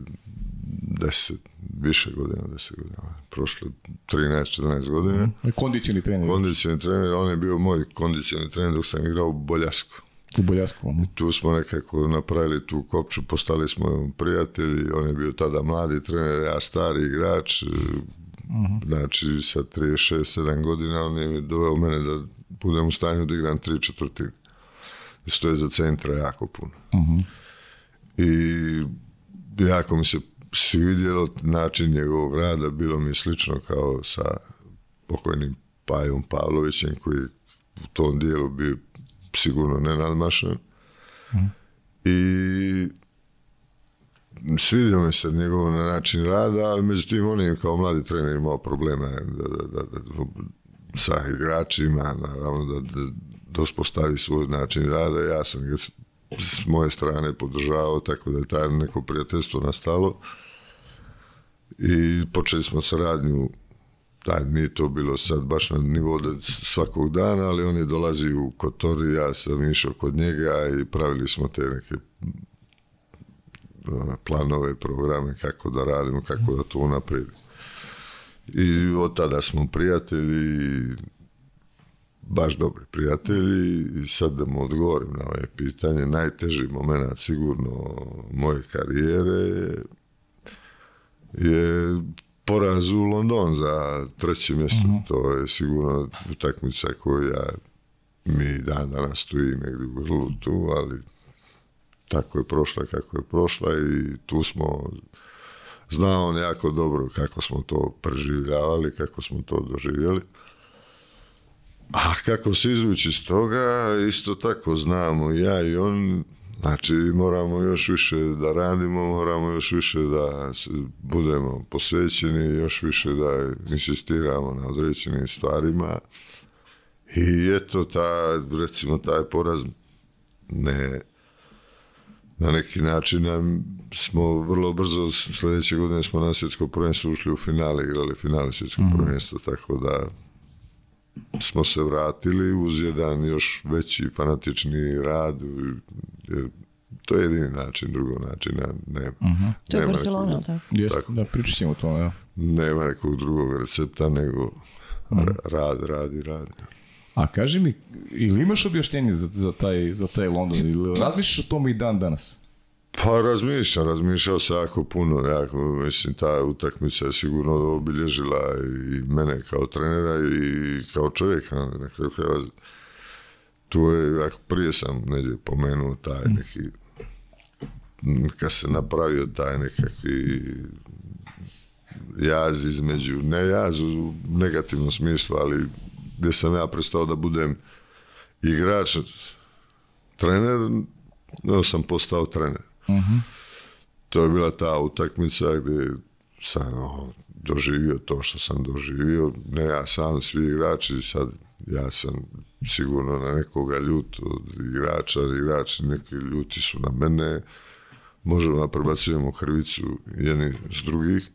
deset, više godina, deset godina, prošle 13-14 godina. Kondicioni trener. Kondicioni trener, on je bio moj kondicioni trener dok sam igrao u Boljasku. U Boljasku. mhm. Tu smo nekako napravili tu kopču, postali smo prijatelji, on je bio tada mladi trener, ja stari igrač, znači sa 36-7 godina on je doveo mene da budem u stanju da igram tri četvrtine. Što je za centra jako puno. I jako mi se svidjelo način njegovog rada, bilo mi slično kao sa pokojnim Pajom Pavlovićem koji u tom dijelu bio sigurno nenadmašan. I svidio mi se njegov način rada, ali međutim on je kao mladi trener imao problema da, da, da, da, sa igračima, naravno da, da, da uspostavi svoj način rada. Ja sam ga s, moje strane podržavao, tako da je taj neko prijateljstvo nastalo. I počeli smo saradnju taj, nije to bilo sad baš na nivou da svakog dana, ali on je dolazio u Kotori, ja sam išao kod njega i pravili smo te neke planove, programe kako da radimo, kako da to unaprijedimo. I od tada smo prijatelji, baš dobri prijatelji i sad da mu odgovorim na ove pitanje, najteži moment sigurno moje karijere je poraz u London za treće mjesto. To je sigurno utakmica ja mi dan danas stojim negdje u grlu tu, ali tako je prošla kako je prošla i tu smo zna on jako dobro kako smo to preživljavali, kako smo to doživjeli. A kako se izvući iz toga, isto tako znamo ja i on, znači moramo još više da radimo, moramo još više da budemo posvećeni, još više da insistiramo na određenim stvarima. I eto, ta, recimo, taj poraz ne, na neki način nam smo vrlo brzo, sljedeće godine smo na svjetsko prvenstvo ušli u finale, igrali finale svjetskog prvenstva, tako da smo se vratili uz jedan još veći fanatični rad, jer to je jedini način, drugo načina nema. To je Nema Barcelona, nekog- ali tako? Jeste, Tako. da, pričat ćemo o tome, ja. Nema nekog drugog recepta nego ra- rad, rad i rad. A kaži mi, ili imaš objašnjenje za, za, taj, za taj London? Ili razmišljaš o tome i dan danas? Pa razmišljam, razmišljao sam jako puno, jako, mislim, ta utakmica je sigurno obilježila i mene kao trenera i kao čovjeka, na kraju krajeva. Tu je, ako prije sam negdje pomenuo taj neki, m, kad se napravio taj nekakvi jaz između, ne jaz u negativnom smislu, ali gdje sam ja prestao da budem igrač, trener, nego sam postao trener. To je bila ta utakmica gdje sam ono, doživio to što sam doživio. Ne ja sam, svi igrači, sad ja sam sigurno na nekoga ljut od igrača, igrači neki ljuti su na mene, možemo da prebacujemo krivicu jedni s drugih,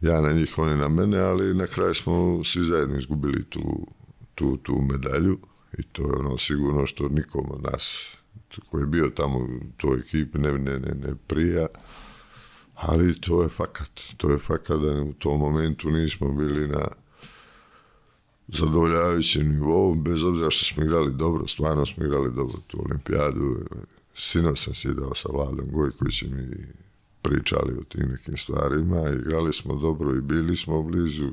ja na njih, oni na mene, ali na kraju smo svi zajedno izgubili tu, tu, tu medalju. I to je ono sigurno što nikom od nas koji je bio tamo u toj ekipi ne, ne, ne, ne prija, ali to je fakat, to je fakat da u tom momentu nismo bili na zadovoljavajućem nivou, bez obzira što smo igrali dobro, stvarno smo igrali dobro tu olimpijadu. Sinoć sam sjedao sa Vladom Gojkovićem i pričali o tim nekim stvarima, igrali smo dobro i bili smo blizu.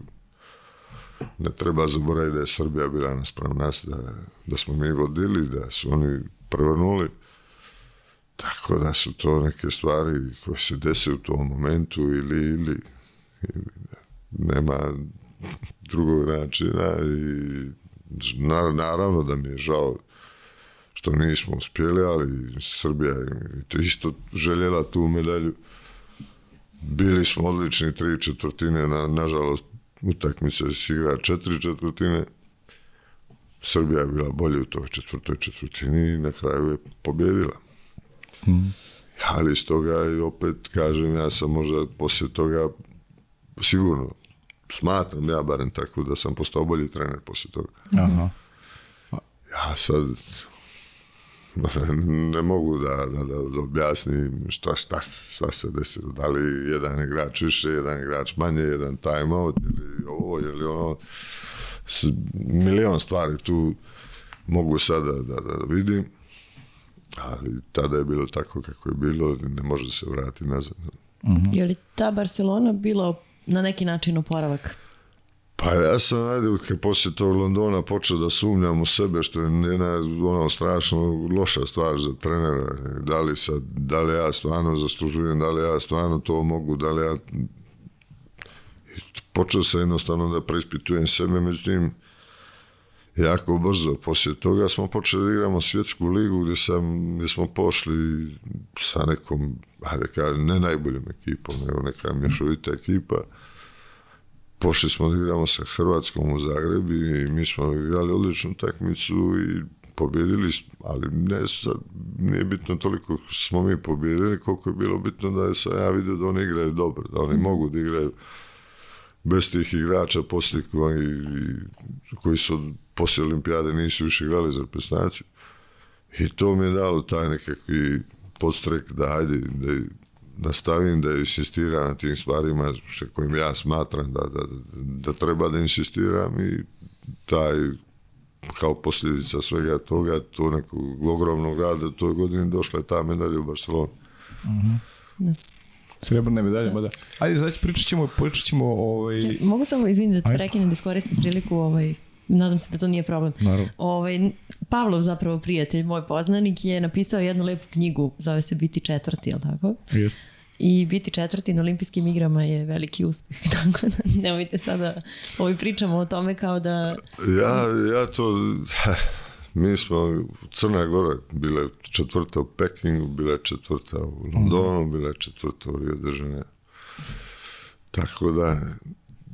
Ne treba zaboraviti da je Srbija bila naspram nas, da, da smo mi vodili, da su oni prevrnuli. Tako da su to neke stvari koje se dese u tom momentu ili, ili, ili nema drugog načina i na- naravno da mi je žao što nismo uspjeli, ali Srbija je to isto željela tu medalju. Bili smo odlični tri četvrtine, na, nažalost utakmica se igra četiri četvrtine. Srbija je bila bolja u toj četvrtoj četvrtini i na kraju je pobjedila. Ali iz toga i opet kažem, ja sam možda poslije toga sigurno smatram ja barem tako da sam postao bolji trener poslije toga. Aha. Ja sad ne mogu da, da, da, objasnim šta, šta, šta se desilo. Da li jedan igrač više, jedan igrač manje, jedan time out ili ovo ili ono. S, milion stvari tu mogu sada da, da, da vidim. Ali tada je bilo tako kako je bilo, ne može se vratiti nazad. Je li ta Barcelona bilo na neki način oporavak? Pa ja sam, ajde, kad poslije tog Londona počeo da sumnjam u sebe, što je jedna ono strašno loša stvar za trenera. Da li, sad, da li ja stvarno zaslužujem, da li ja stvarno to mogu, da li ja... Počeo sam jednostavno da preispitujem sebe, međutim, jako brzo poslije toga smo počeli da igramo svjetsku ligu gdje, sam, gdje smo pošli sa nekom, ajde kažem, ne najboljom ekipom, nego neka mješovita ekipa. Pošli smo da igramo sa Hrvatskom u Zagrebi i mi smo igrali odličnu utakmicu i pobjedili, smo, ali ne sad, nije bitno toliko smo mi pobjedili, koliko je bilo bitno da je sam ja vidio da oni igraju dobro, da oni mogu da igraju bez tih igrača poslije koji, koji su poslije olimpijade nisu više igrali za reprezentaciju. I to mi je dalo taj nekakvi podstrek da ajde, da nastavim da insistiram na tim stvarima sa kojim ja smatram da, da, da treba da insistiram i taj kao posljedica svega toga, to nekog ogromnog rada u toj godini došla je ta medalja u Barcelonu. Srebrne medalje, ma da. Ajde, znači pričat ćemo, pričat ćemo ovaj... Mogu samo izviniti da te prekinem da iskoristim priliku ovaj, Nadam se da to nije problem. Naravno. Ovaj, Pavlov zapravo prijatelj, moj poznanik, je napisao jednu lepu knjigu, zove se Biti četvrti, jel tako? Jeste. I biti četvrti na olimpijskim igrama je veliki uspeh, tako da nemojte sada, ovi pričamo o tome kao da... Ja, ja to, mi smo, Crna Gora bile četvrta u Pekingu, bila četvrta u Londonu, bila četvrta u Rio de Janeiro. Tako da,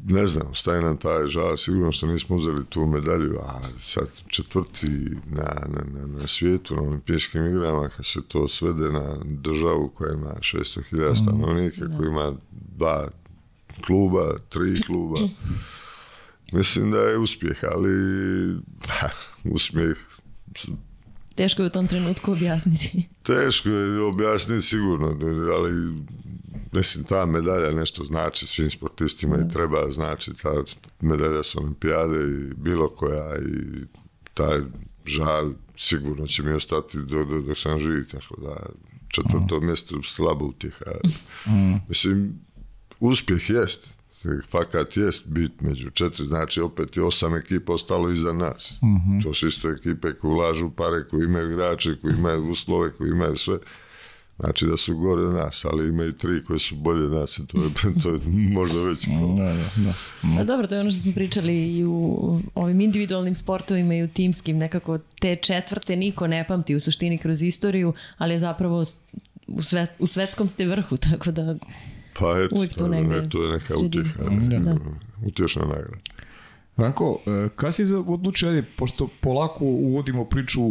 ne znam, staje nam taj žal, sigurno što nismo uzeli tu medalju, a sad četvrti na, na, na, svijetu, na olimpijskim igrama, kad se to svede na državu koja ima 600.000 stanovnika, koja ima dva kluba, tri kluba, mislim da je uspjeh, ali ha, uspjeh Teško je u tom trenutku objasniti. Teško je objasniti sigurno, ali mislim ta medalja nešto znači svim sportistima i treba znači ta medalja s olimpijade i bilo koja i taj žal sigurno će mi ostati do, do, dok sam živi, tako da četvrto mjesto slabo utjeha. Mislim, uspjeh jest, fakat jest bit među četiri, znači opet je osam ekipa ostalo iza nas. To su isto ekipe koji ulažu pare, koji imaju igrače, koji imaju uslove, koji imaju sve. Znači da su gore od nas, ali imaju tri koje su bolje od nas i to je, to je možda već problem. Da, da, da. A dobro, to je ono što smo pričali i u ovim individualnim sportovima i u timskim, nekako te četvrte niko ne pamti u suštini kroz istoriju, ali je zapravo u, sve, u svetskom ste vrhu, tako da Pa eto, Uvijek tu negdje to je neka sredina. utjeha, Da. utješna nagrada. Ranko, e, kada si odlučio, ajde, pošto polako uvodimo priču,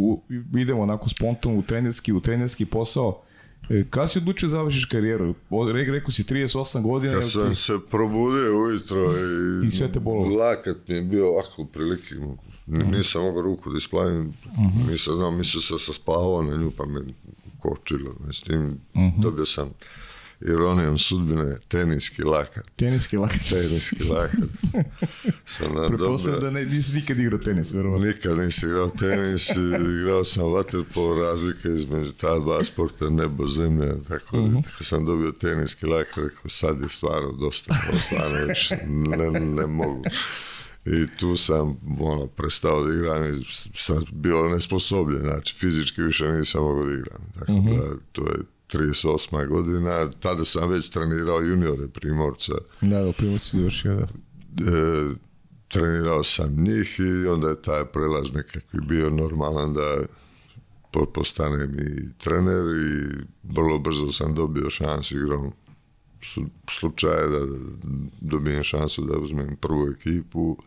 idemo onako spontano u trenerski, u trenerski posao, e, kada si odlučio da završiš karijeru? O, Re, rekao si 38 godina. Kad sam ti- se probudio ujutro i, I sve te bolilo. lakat mi je bio ovako prilike, N- nisam mogao ruku da isplavim, nisam znao, mislio sam se spavao na nju pa me kočilo. S tim dobio sam ironijom sudbine teniski lakat. Teniski lakat. Teniski lakat. Pretpostavljam da ne, nisi nikad igrao tenis, verovatno. Nikad nisam igrao tenis, igrao sam vaterpolo, razlika između ta dva sporta, nebo, zemlja, tako da kad sam dobio teniski lak, rekao sad je stvarno dosta, stvarno već ne, ne mogu. I tu sam ono, prestao da igram i sam bio nesposobljen, znači fizički više nisam mogao da igram. Tako da to je 38. godina, tada sam već trenirao juniore Primorca, Da, da, si završio, da. e, trenirao sam njih i onda je taj prelaz nekakvi bio normalan da po- postanem i trener i vrlo brzo sam dobio šansu igrom slučaje da dobijem šansu da uzmem prvu ekipu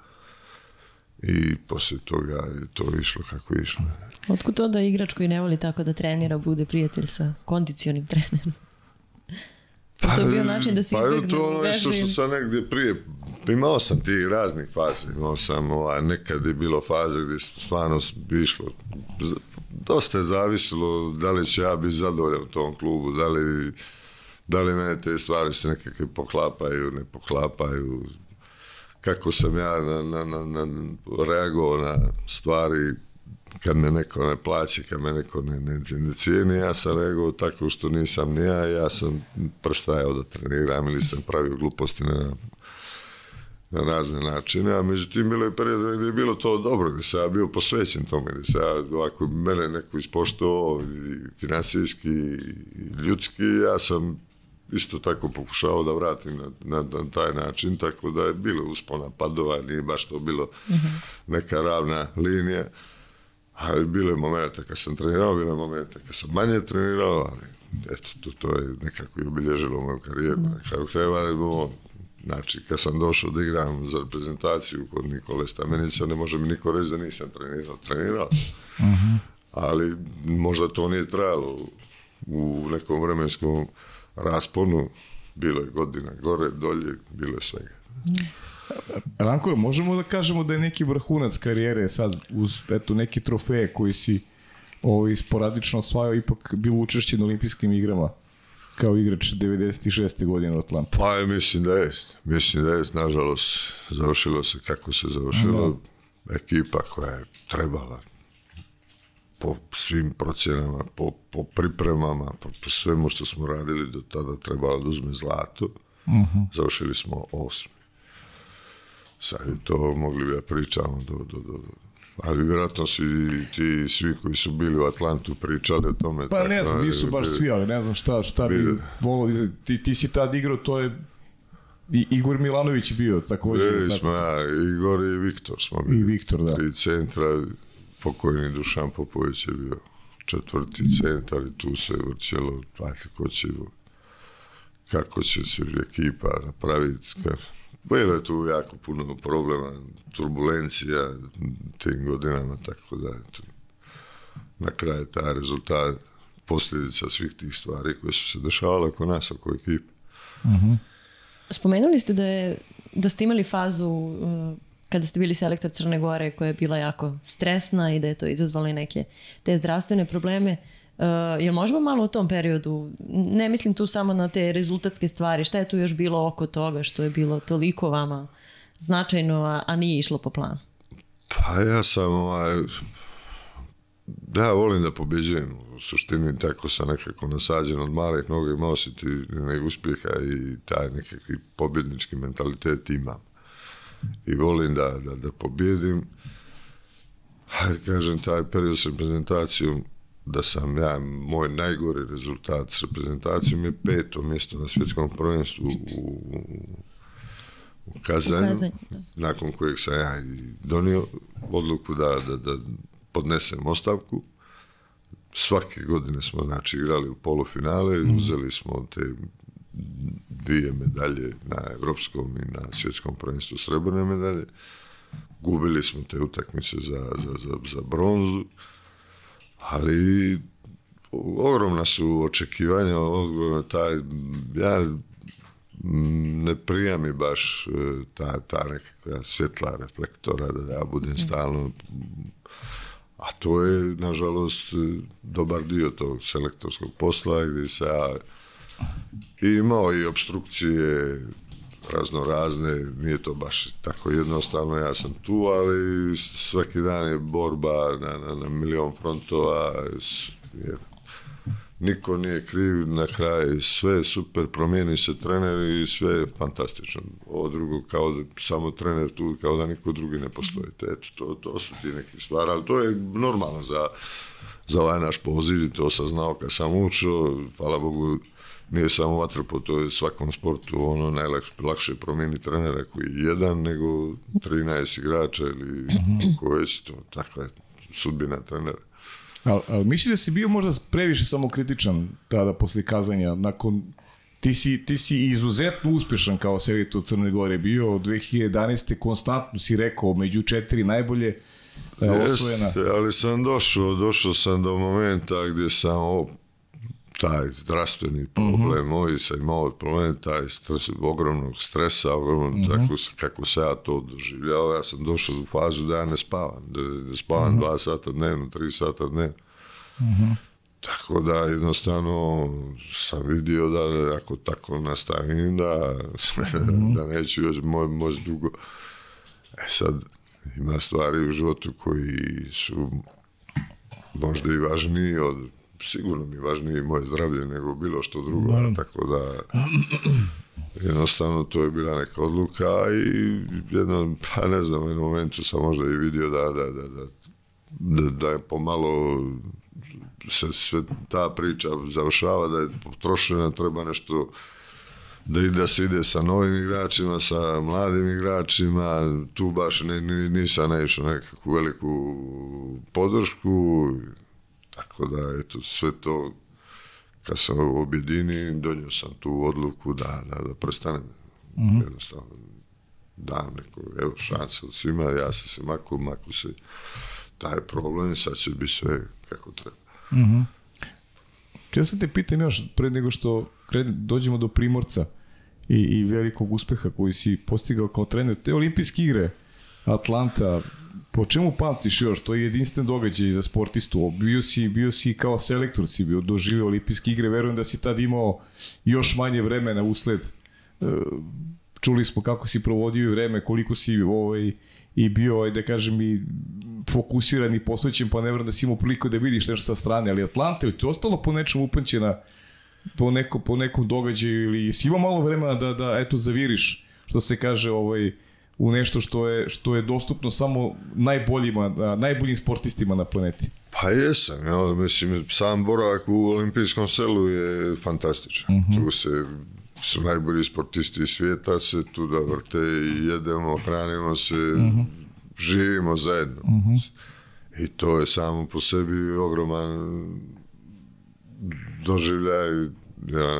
i poslije toga je to išlo kako je išlo. Otkud to da igrač koji ne voli tako da trenira bude prijatelj sa kondicionim trenerom? Pa, to je bio način da se pa izbjegne to je ono i- što sam negdje prije, imao sam tih raznih faza, imao sam, ovaj, nekad je bilo faze gdje stvarno išlo, dosta je zavisilo da li će ja biti zadovoljan u tom klubu, da li, da li mene te stvari se nekakve poklapaju, ne poklapaju, kako sam ja na, na, na, na, reagovao na stvari kad me neko ne plaća, kad me neko ne, ne, ne cijeni, ja sam reagovao tako što nisam ni ja, ja sam prestajao da treniram ili sam pravio gluposti na, na razne načine, a međutim bilo je period gdje je bilo to dobro, gdje sam ja bio posvećen tome, gdje sam ja, ovako mene neko ispoštovao i finansijski i ljudski, ja sam isto tako pokušao da vratim na, na, na taj način, tako da je bilo uspona padova, nije baš to bilo neka ravna linija, ali bilo je momenta kad sam trenirao, bilo je momenta kad sam manje trenirao, ali eto, to, to je nekako i obilježilo moju karijeru. Na kraju krajeva, znači, kad sam došao da igram za reprezentaciju kod Nikole Stamenića, ne može mi niko reći da nisam trenirao. Trenirao sam. Ali možda to nije trajalo u nekom vremenskom rasponu. Bilo je godina gore, dolje, bilo je svega. Ranko, možemo da kažemo da je neki vrhunac karijere sad uz eto, neki trofeje koji si ovaj, sporadično osvajao ipak bilo učešće na olimpijskim igrama kao igrač 96. godine u Atlantu. Pa ja mislim da jest. Mislim da jest, nažalost, završilo se kako se završilo. Ekipa koja je trebala po svim procjenama, po, po pripremama, po, po svemu što smo radili do tada trebala da uzme zlato. Završili smo osmi. Sad to mogli bi da pričamo do, do, do, do Ali vjerojatno su i ti svi koji su bili u Atlantu pričali o tome. Pa ne znam, tako, nisu baš svi, ali ne znam šta, šta bi volio. Ti, ti si tad igrao, to je i Igor Milanović je bio takođe. Bili smo ja, Igor i Viktor smo I bili. Viktor, da. Tri centra, pokojni Dušan Popović je bio četvrti centar i tu se vrćelo, pati ko će, kako će se ekipa napraviti. Kad, bilo je tu jako puno problema, turbulencija tim godinama, tako da eto, na kraju taj rezultat posljedica svih tih stvari koje su se dešavale oko nas, oko ekipe. Spomenuli ste da, je, da ste imali fazu uh, kada ste bili selektor Crne Gore koja je bila jako stresna i da je to izazvalo i neke te zdravstvene probleme. Uh, jel možemo malo u tom periodu, ne mislim tu samo na te rezultatske stvari, šta je tu još bilo oko toga što je bilo toliko vama značajno, a, a nije išlo po planu? Pa ja sam ovaj, ja volim da pobeđujem u suštini tako sam nekako nasađen od malih noga imao osjeti nek uspjeha i taj nekakvi pobjednički mentalitet imam i volim da, da, da pobjedim hajde kažem taj period s reprezentacijom da sam ja, moj najgori rezultat s reprezentacijom je peto mjesto na svjetskom prvenstvu u, u Kazanju, U Kazanju, da. nakon kojeg sam ja donio odluku da, da, da podnesem ostavku. Svake godine smo znači igrali u polufinale, uzeli smo te dvije medalje na evropskom i na svjetskom prvenstvu srebrne medalje. Gubili smo te utakmice za, za, za, za bronzu, ali ogromna su očekivanja, ogromna taj, ja ne prija mi baš e, ta, ta nekakva svjetla reflektora da ja budem stalno a to je nažalost dobar dio tog selektorskog posla gdje se ja i imao i obstrukcije razno razne, nije to baš tako jednostavno, ja sam tu, ali svaki dan je borba na, na, na milion frontova, jer niko nije kriv, na kraju sve je super, promijeni se trener i sve je fantastično. Ovo drugo kao da samo trener tu, kao da niko drugi ne postoji. To, eto, to, to su ti neke stvari, ali to je normalno za, za ovaj naš poziv to sam znao kad sam učio, hvala Bogu, nije samo vatrpo, to je svakom sportu ono najlakše lakše promijeni trenera koji je jedan nego 13 igrača ili ko već to, takva je sudbina trenera. Ali, ali misliš da si bio možda previše samokritičan tada posle kazanja, nakon Ti si, ti si izuzetno uspešan kao selektor Crne Gore bio, 2011. konstantno si rekao među četiri najbolje e, osvojena. Jeste, ali sam došao, došao sam do momenta gdje sam o, taj zdravstveni problem, moj sam imao problem, taj stres, ogromnog stresa, ogromnog, tako, se- kako se ja to doživljao, ja sam došao u fazu da ja ne spavam, da, da spavam dva sata dnevno, tri sata dnevno. Tako da jednostavno sam vidio da ako tako nastavim da, da neću još mo, moći dugo. E sad, ima stvari u životu koji su možda i važniji od, sigurno mi važniji moje zdravlje nego bilo što drugo, a tako da jednostavno to je bila neka odluka i jedno, pa ne znam, u jednom momentu sam možda i vidio da, da, da, da, da, da je pomalo se sve ta priča završava, da je potrošena, treba nešto da, i da se ide sa novim igračima, sa mladim igračima, tu baš ne, ni- nisam naišao nekakvu veliku podršku, tako da, eto, sve to, kad sam objedini, donio sam tu odluku da, da, da prestanem. Jednostavno, dam neku, evo, šanse od svima, ja sam se mako, mako se taj problem, sad će biti sve kako treba. Ja sam te pitam još, pre nego što krene, dođemo do Primorca i, i velikog uspeha koji si postigao kao trener, te olimpijske igre, Atlanta, po čemu pamtiš još? To je jedinstven događaj za sportistu. Bio si, bio si kao selektor, si bio doživio olimpijske igre, verujem da si tad imao još manje vremena usled e, čuli smo kako si provodio vreme, koliko si ovaj, i bio, da kažem, i fokusiran i posvećen, pa ne vjerujem da si imao priliku da vidiš nešto sa strane, ali Atlanta, ili ti ostalo po nečem upančena, po, neko, po nekom događaju, ili si imao malo vremena da, da eto, zaviriš, što se kaže, ovaj, u nešto što je, što je dostupno samo najboljima, najboljim sportistima na planeti. Pa jesam, ja, mislim, sam boravak u olimpijskom selu je fantastičan. Tu se su najbolji sportisti svijeta, se tu da vrte i jedemo, hranimo se, živimo zajedno. I to je samo po sebi ogroman doživljaj,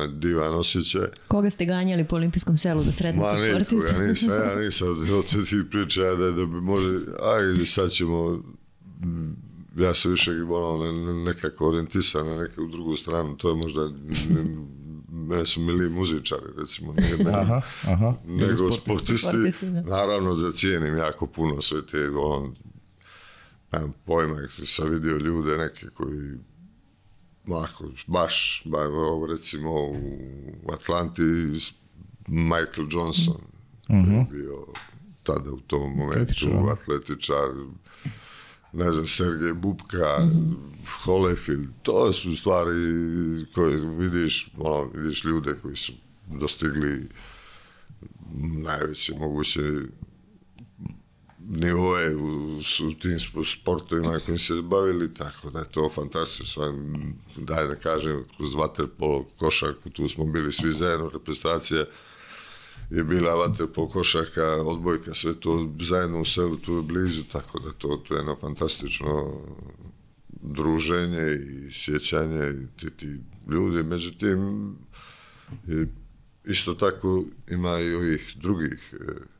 divan osjećaj. Koga ste ganjali po olimpijskom selu da Ma sretnete niko, sportiste? ja nisam, ja nisam od ti priča da, da bi može, ajde sad ćemo, m, ja sam više ono, ne- ne- nekako orijentisan na neku drugu stranu, to je možda, mene su mili muzičari, recimo, nije meni, Aha, aha. nego sportisti, Sportisti, da. naravno da cijenim jako puno sve te, ono, nemam pojma, sam vidio ljude neke koji Mako, baš, ba, recimo u Atlanti Michael Johnson je bio tada u tom momentu Atletičar, aha. atletičar, ne znam, Sergej Bubka, Holyfield, to su stvari koje vidiš, ono, vidiš ljude koji su dostigli najveće moguće nivoe u, su tim sp- sportovima kojim se bavili, tako da je to fantastično. Daj da kažem, kroz vaterpolo, košarku, tu smo bili svi zajedno, reprezentacija je bila vaterpolo, košarka, odbojka, sve to zajedno u selu, tu je blizu, tako da to, to je jedno fantastično druženje i sjećanje i ti, ti ljudi. Međutim, isto tako ima i ovih drugih e,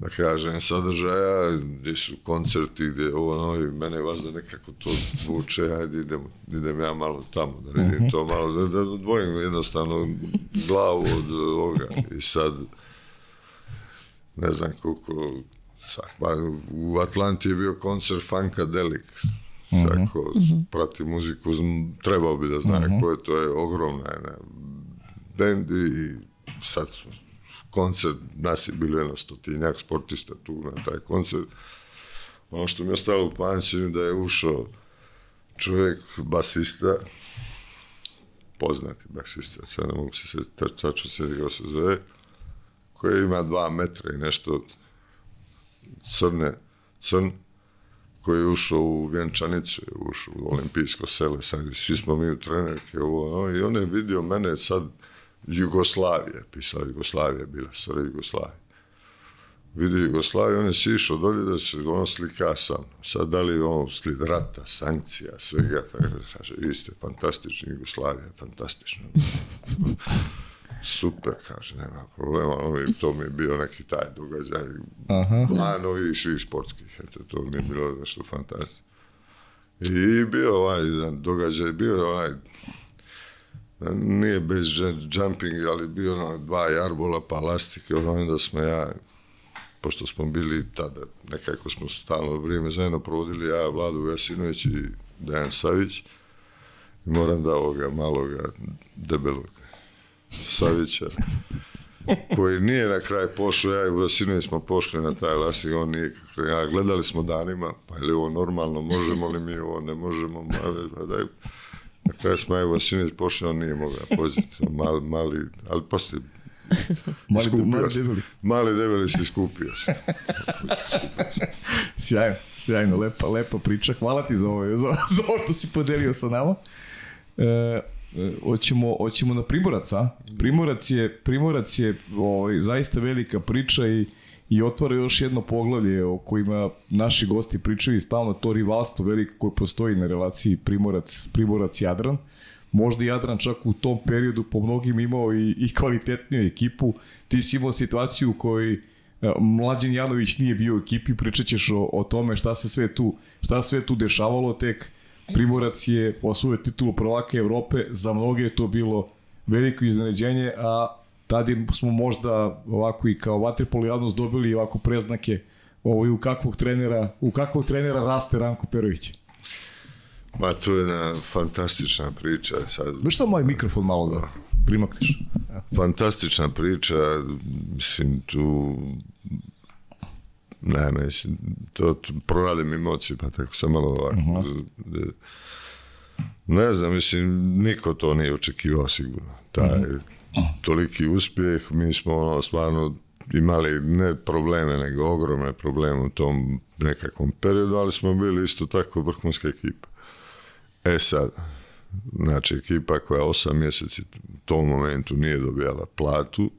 da kažem, sadržaja, gdje su koncerti, gdje ovo, ono, i mene vas da nekako to vuče, ajde idem, idem ja malo tamo, da vidim to malo, da, da odvojim jednostavno glavu od ovoga. I sad, ne znam koliko, sad, pa u Atlanti je bio koncert Funkadelic, tako, prati muziku, trebao bi da zna ko je, to je ogromna jedna bend i sad koncert, nas je bilo jedno stotinjak sportista tu na taj koncert. Ono što mi je ostalo u pamćenju da je ušao čovjek, basista, poznati basista, sad ne mogu se se tačno se kako se zove, koji ima dva metra i nešto crne, crn, koji je ušao u vjenčanicu, je ušao u olimpijsko sele, sad svi smo mi u trenerke, ovo, ono, i on je vidio mene sad, Jugoslavije, pisao Jugoslavija, bila sorry Jugoslavija. Vidio Jugoslaviju, on je sišao dolje da se ono slika sa mnom. Sad da li ono slijed rata, sankcija, svega, tako da kaže, vi ste fantastični, Jugoslavija, fantastična. Super, kaže, nema problema, ono, i to mi je bio neki taj događaj, Aha. van ovih svih sportskih, eto, to mi je bilo nešto fantastično. I bio ovaj jedan događaj, bio ovaj, nije bez jumping, ali bio na dva jarbola pa lastike, ono onda smo ja, pošto smo bili tada, nekako smo stalno vrijeme zajedno provodili, ja, Vladu Jasinović i Dejan Savić, i moram da ovoga maloga debelog Savića, koji nije na kraj pošao, ja i Vasinović smo pošli na taj lastik, on nije, ja, gledali smo danima, pa je li ovo normalno, možemo li mi ovo, ne možemo, ma, daj, na kraju smo Vasinović pošli, on nije mogao poziti, mali, mali, ali poslije Mali, skupio mali debeli. Mali debeli se skupio se. Sjajno, sjajno, lepa, lepa priča. Hvala ti za ovo, za, za ovo što si podelio sa nama. E, e, hoćemo, hoćemo na Primorac, a? Primorac je, Primorac je ovaj, zaista velika priča i, i otvara još jedno poglavlje o kojima naši gosti pričaju i stalno to rivalstvo veliko koje postoji na relaciji Primorac, Primorac-Jadran. Možda Jadran čak u tom periodu po mnogim imao i, i kvalitetniju ekipu. Ti si imao situaciju u kojoj e, Mlađan Janović nije bio u ekipi, pričat ćeš o, o tome šta se sve tu, šta sve tu dešavalo tek. Primorac je osvojio titulu prvaka Evrope, za mnoge je to bilo veliko iznenađenje, a tada smo možda ovako i kao vaterpolo javnost dobili ovako preznake ovaj, u kakvog trenera, u kakvog trenera raste Ranko Perović. Ma, to je jedna fantastična priča. Sad, Možeš samo ovaj mikrofon malo da primakneš? fantastična priča, mislim, tu ne, mislim, to, to proradim emocije, pa tako sam malo ovako. z- Ne znam, mislim, niko to nije očekivao sigurno. Taj toliki uspjeh, mi smo ono, stvarno imali ne probleme, nego ogromne probleme u tom nekakvom periodu, ali smo bili isto tako vrhunska ekipa. E sad, znači ekipa koja osam mjeseci u tom momentu nije dobijala platu,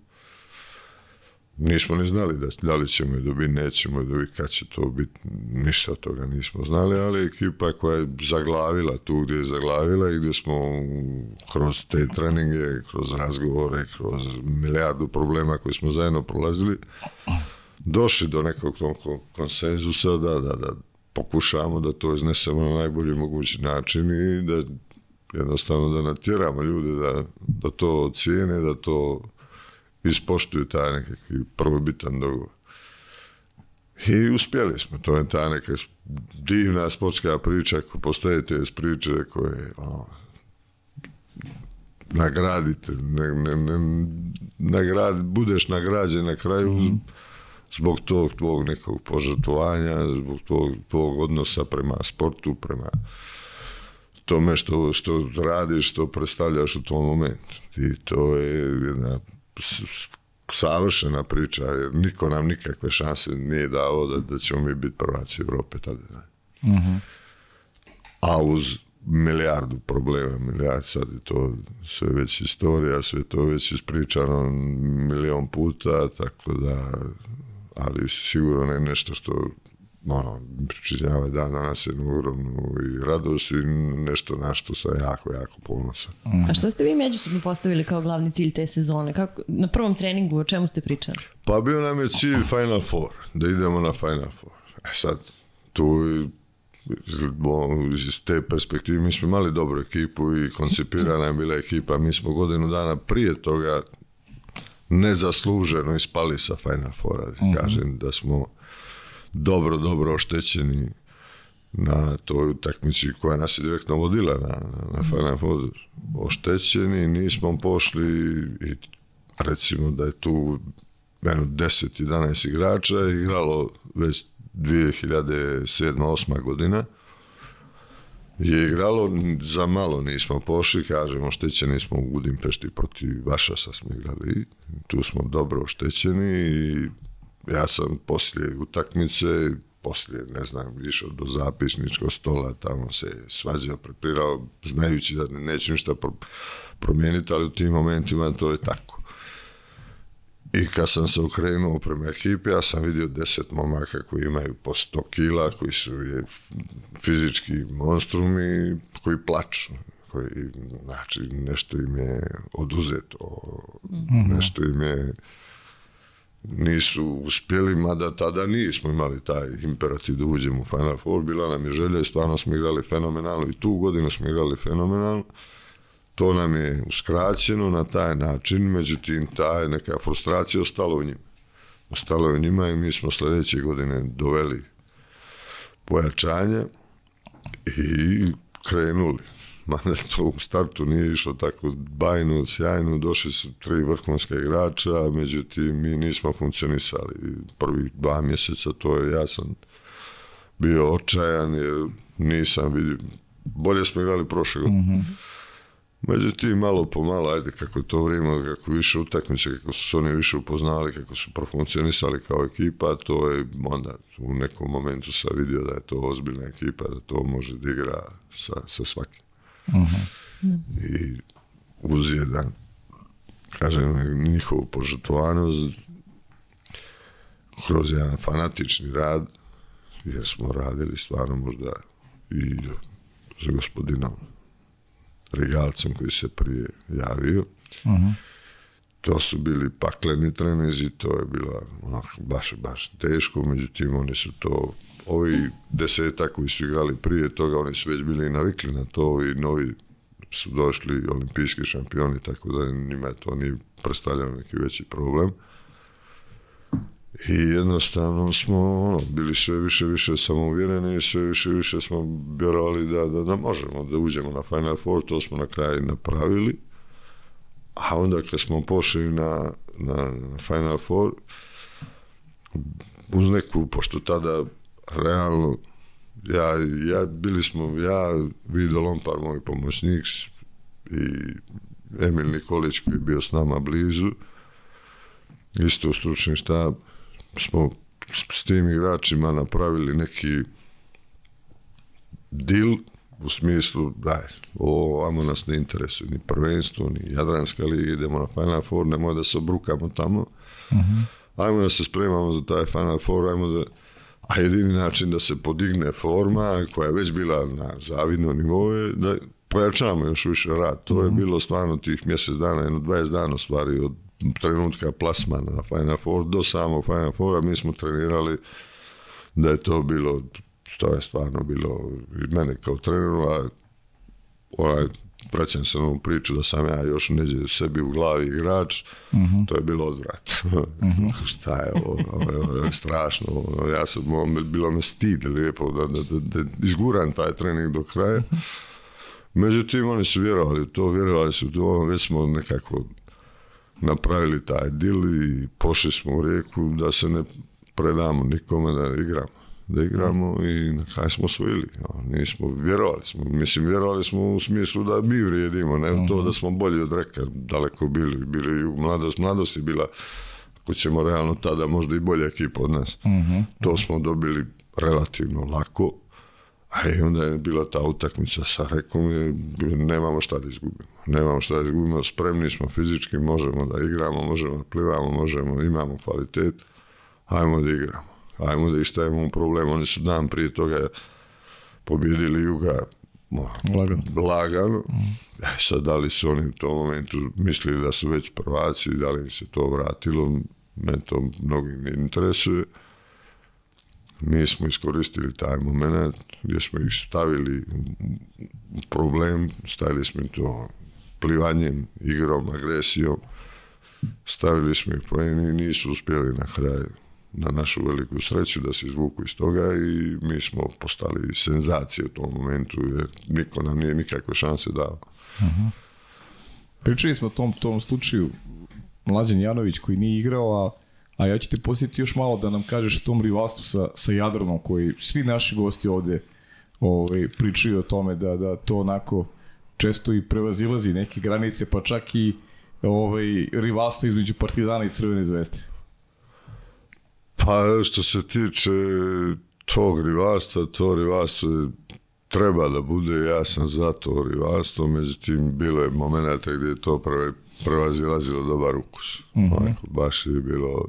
nismo ni znali da, da li ćemo je dobiti, nećemo je dobiti, kad će to biti, ništa od toga nismo znali, ali ekipa koja je zaglavila tu gdje je zaglavila i gdje smo kroz te treninge, kroz razgovore, kroz milijardu problema koje smo zajedno prolazili, došli do nekog tog konsenzusa da, da, da pokušamo da to iznesemo na najbolji mogući način i da jednostavno da natjeramo ljude da, da to cijene, da to ispoštuju taj nekakvi prvobitan dogovor. I uspjeli smo, to je ta neka divna sportska priča, ako postoje te priče koje ono, nagradite, ne, ne, ne, nagrad, budeš nagrađen na kraju mm-hmm. zbog tog tvog nekog požrtvovanja, zbog tvog, tvog odnosa prema sportu, prema tome što, što radiš, što predstavljaš u tom momentu. I to je jedna savršena priča, jer niko nam nikakve šanse nije dao da, da ćemo mi biti prvaci Evrope tada. Uh-huh. A uz milijardu problema, milijard, sad je to sve već istorija, sve to već ispričano milion puta, tako da, ali sigurno ne nešto što ono, pričinjava dan danas jednu ogromnu i radost i nešto na što sam jako, jako ponosan. Mm. A što ste vi međusobno postavili kao glavni cilj te sezone? Kako, na prvom treningu o čemu ste pričali? Pa bio nam je cilj Final Four, da idemo na Final Four. E sad, tu iz te perspektive mi smo imali dobru ekipu i koncipirana je bila ekipa. Mi smo godinu dana prije toga nezasluženo ispali sa Final Fora. Mm-hmm. Kažem da smo dobro, dobro oštećeni na toj utakmici koja nas je direktno vodila na, na Final Four. Oštećeni, nismo pošli i recimo da je tu menu 10-11 igrača igralo već 2007-2008 godina. Je igralo, za malo nismo pošli, kažemo, oštećeni smo u Budimpešti protiv Vašasa smo igrali, tu smo dobro oštećeni i ja sam poslije utakmice, poslije, ne znam, išao do zapisničkog stola, tamo se svađao, prepirao, znajući da neće ništa promijeniti, ali u tim momentima to je tako. I kad sam se okrenuo prema ekipi, ja sam vidio deset momaka koji imaju po sto kila, koji su je, fizički monstrumi, koji plaču. Koji, znači, nešto im je oduzeto, mm-hmm. nešto im je nisu uspjeli, mada tada nismo imali taj imperativ da uđemo u Final Four, bila nam je želja i stvarno smo igrali fenomenalno i tu godinu smo igrali fenomenalno. To nam je uskraćeno na taj način, međutim ta je neka frustracija ostala u njima. Ostalo je u njima i mi smo sljedeće godine doveli pojačanje i krenuli mada to u startu nije išlo tako bajno, sjajno, došli su tri vrhunska igrača, međutim mi nismo funkcionisali prvih dva mjeseca, to je, ja sam bio očajan jer nisam vidio, bolje smo igrali prošle godine. Mm-hmm. Međutim, malo po malo, ajde, kako to vrijeme, kako više utakmice, kako su se oni više upoznali, kako su profunkcionisali kao ekipa, to je onda u nekom momentu sam vidio da je to ozbiljna ekipa, da to može da igra sa, sa svakim. Uh-huh. I uz jedan, kažem, njihovu požrtvovanost, kroz jedan fanatični rad, jer smo radili stvarno možda i s gospodinom Regalcem koji se prije javio. Uh-huh. To su bili pakleni trenizi, to je bilo onako baš, baš teško, međutim oni su to ovi deseta koji su igrali prije toga, oni su već bili navikli na to i novi su došli olimpijski šampioni, tako da njima to nije predstavljalo neki veći problem. I jednostavno smo ono, bili sve više više samouvjereni i sve više više smo vjerovali da, da, da možemo da uđemo na Final Four, to smo na kraju napravili. A onda kad smo pošli na, na, na Final Four, uz neku, pošto tada realno ja, ja bili smo ja, Vido Lompar, moj pomoćnik i Emil Nikolić koji je bio s nama blizu isto stručni štab, smo s, tim igračima napravili neki dil u smislu, daj, ovo vamo nas ne interesuje, ni prvenstvo, ni Jadranska liga, idemo na Final Four, nemoj da se obrukamo tamo. Ajmo da se spremamo za taj Final Four, ajmo da, a jedini način da se podigne forma, koja je već bila na zavidnom nivou, je da pojačamo još više rad. To je bilo stvarno tih mjesec dana, jedno 20 dana u stvari od trenutka plasmana na Final Four do samog Final Foura mi smo trenirali da je to bilo to je stvarno bilo i mene kao treneru, a onaj, vraćam se na ovu priču da sam ja još neđe sebi u glavi igrač, to je bilo odvrat. Šta je ovo, ovo, je- ovo strašno. Ono, ja sam, bilo me stid lijepo da, da, da, da izguram taj trening do kraja. Međutim, oni su vjerovali u to, vjerovali su u to, već smo nekako napravili taj dil i pošli smo u rijeku da se ne predamo nikome da igramo. Da igramo i na kraju smo osvojili. Nismo, vjerovali smo. Mislim, vjerovali smo u smislu da mi vrijedimo, ne to da smo bolji od reka, daleko bili. Bili u mladost, mladost je bila, ako ćemo realno tada, možda i bolja ekipa od nas. To smo dobili relativno lako, a i onda je bila ta utakmica sa Rekom nemamo šta da izgubimo. Nemamo šta da izgubimo, spremni smo fizički, možemo da igramo, možemo da plivamo, možemo, imamo kvalitet, ajmo da igramo. Ajmo da istajemo u problem. Oni su dan prije toga pobjedili Juga Lagano. lagano. E, sad, da li su oni u tom momentu mislili da su već prvaci, da li im se to vratilo, me to mnogim ne interesuje. Mi smo iskoristili taj moment gdje smo ih stavili u problem, stavili smo im to plivanjem, igrom, agresijom, stavili smo ih problem i nisu uspjeli na kraju na našu veliku sreću da se izvuku iz toga i mi smo postali senzacije u tom momentu jer niko nam nije nikakve šanse dao. Pričali smo o tom, tom slučaju Mlađan Janović koji nije igrao, a, a ja ću te posjetiti još malo da nam kažeš o tom rivalstvu sa, sa Jadranom koji svi naši gosti ovde ovaj, pričaju o tome da, da to onako često i prevazilazi neke granice, pa čak i ovaj, rivalstvo između Partizana i Crvene zvezde. Pa što se tiče tog rivalstva, to rivalstvo je, treba da bude, ja sam za to rivalstvo, međutim bilo je momenata gdje je to prve, prevazilazilo dobar ukus. Onako, baš je bilo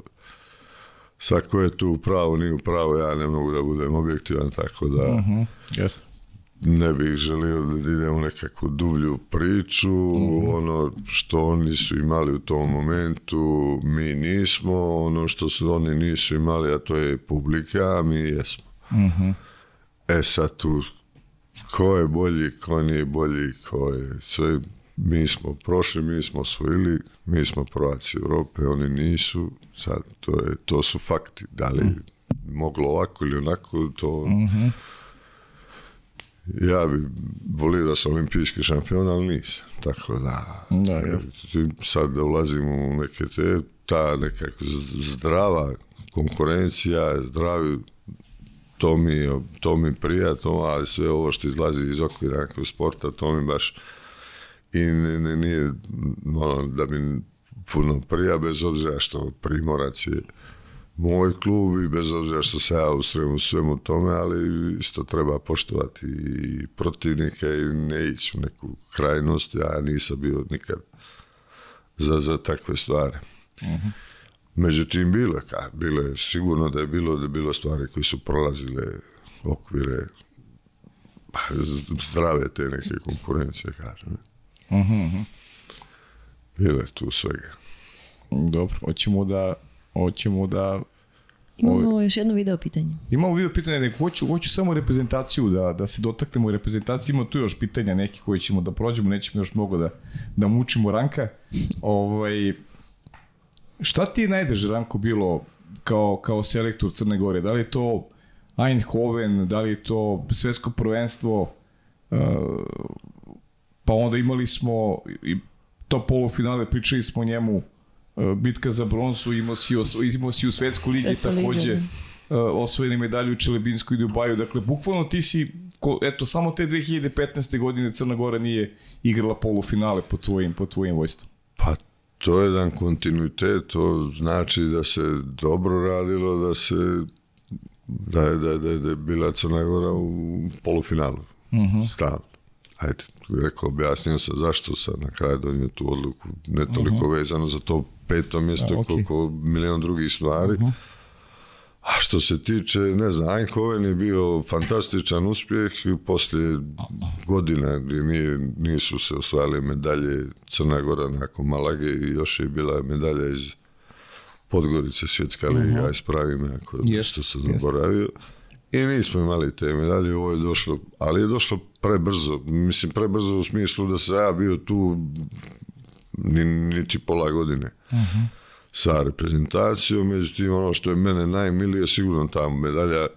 Svako je tu u pravu, nije u pravu, ja ne mogu da budem objektivan, tako da Jasno. Ne bih želio da idem u nekakvu dublju priču, ono što oni su imali u tom momentu, mi nismo, ono što su oni nisu imali, a to je publika, mi jesmo. E sad tu, ko je bolji, ko nije bolji, ko je sve, mi smo prošli, mi smo osvojili, mi smo prvaci Europe, oni nisu, sad to, je, to su fakti, da li moglo ovako ili onako, to ja bi volio da sam olimpijski šampion, ali nisam. Tako da, Da, sad da ulazim u neke te, ta nekako z- zdrava konkurencija, zdravi, to mi, to mi prija, to, ali sve ovo što izlazi iz okvira nekog sporta, to mi baš i ne, ne- nije ono, da mi puno prija, bez obzira što Primorac je moj klub i bez obzira što se ja usrem u svemu tome, ali isto treba poštovati i protivnike i ne ići u neku krajnost. Ja nisam bio nikad za, za takve stvari. Međutim, bilo je, bilo je sigurno da je bilo, da je bilo stvari koje su prolazile okvire pa, zdrave te neke konkurencije, kažem. Bilo je tu svega. Dobro, hoćemo da hoćemo da Imamo još jedno video pitanje. Imamo video pitanja, nego hoću, hoću samo reprezentaciju, da, da se dotaknemo reprezentacije. Ima tu još pitanja neki koji ćemo da prođemo, nećemo još mnogo da, da mučimo Ranka. Ovaj, šta ti je najdraže, Ranko, bilo kao, kao selektor Crne Gore? Da li je to Eindhoven, da li je to svetsko prvenstvo, uh, pa onda imali smo i to polufinale, pričali smo o njemu, bitka za bronzu, imao si, imao si u svetsku ligi Svetska liga, takođe da. uh, osvojili medalju u Čelebinskoj i Dubaju. Dakle, bukvalno ti si, ko, eto, samo te 2015. godine Crna Gora nije igrala polufinale pod tvojim, pod tvojim vojstvom. Pa to je jedan kontinuitet, to znači da se dobro radilo, da se da je, da je, da je, da je bila Crna Gora u polufinalu. Uh Stalno. Ajde, tu je rekao, objasnio sam zašto sam na kraju donio tu odluku, ne toliko vezano za to peto mjesto, A, ok. koliko milion drugih stvari. A što se tiče, ne znam, Eindhoven je bio fantastičan uspjeh i poslije godina gdje nije, nisu se osvajale medalje Crna Gora nakon Malage i još je bila medalja iz Podgorice svjetska liga, ispravi me ako Jest, nešto sam zaboravio. I nismo imali te medalje, ovo je došlo, ali je došlo prebrzo. Mislim, prebrzo u smislu da sam ja bio tu ni, niti pola godine sa reprezentacijom, međutim ono što je mene najmilije sigurno ta medalja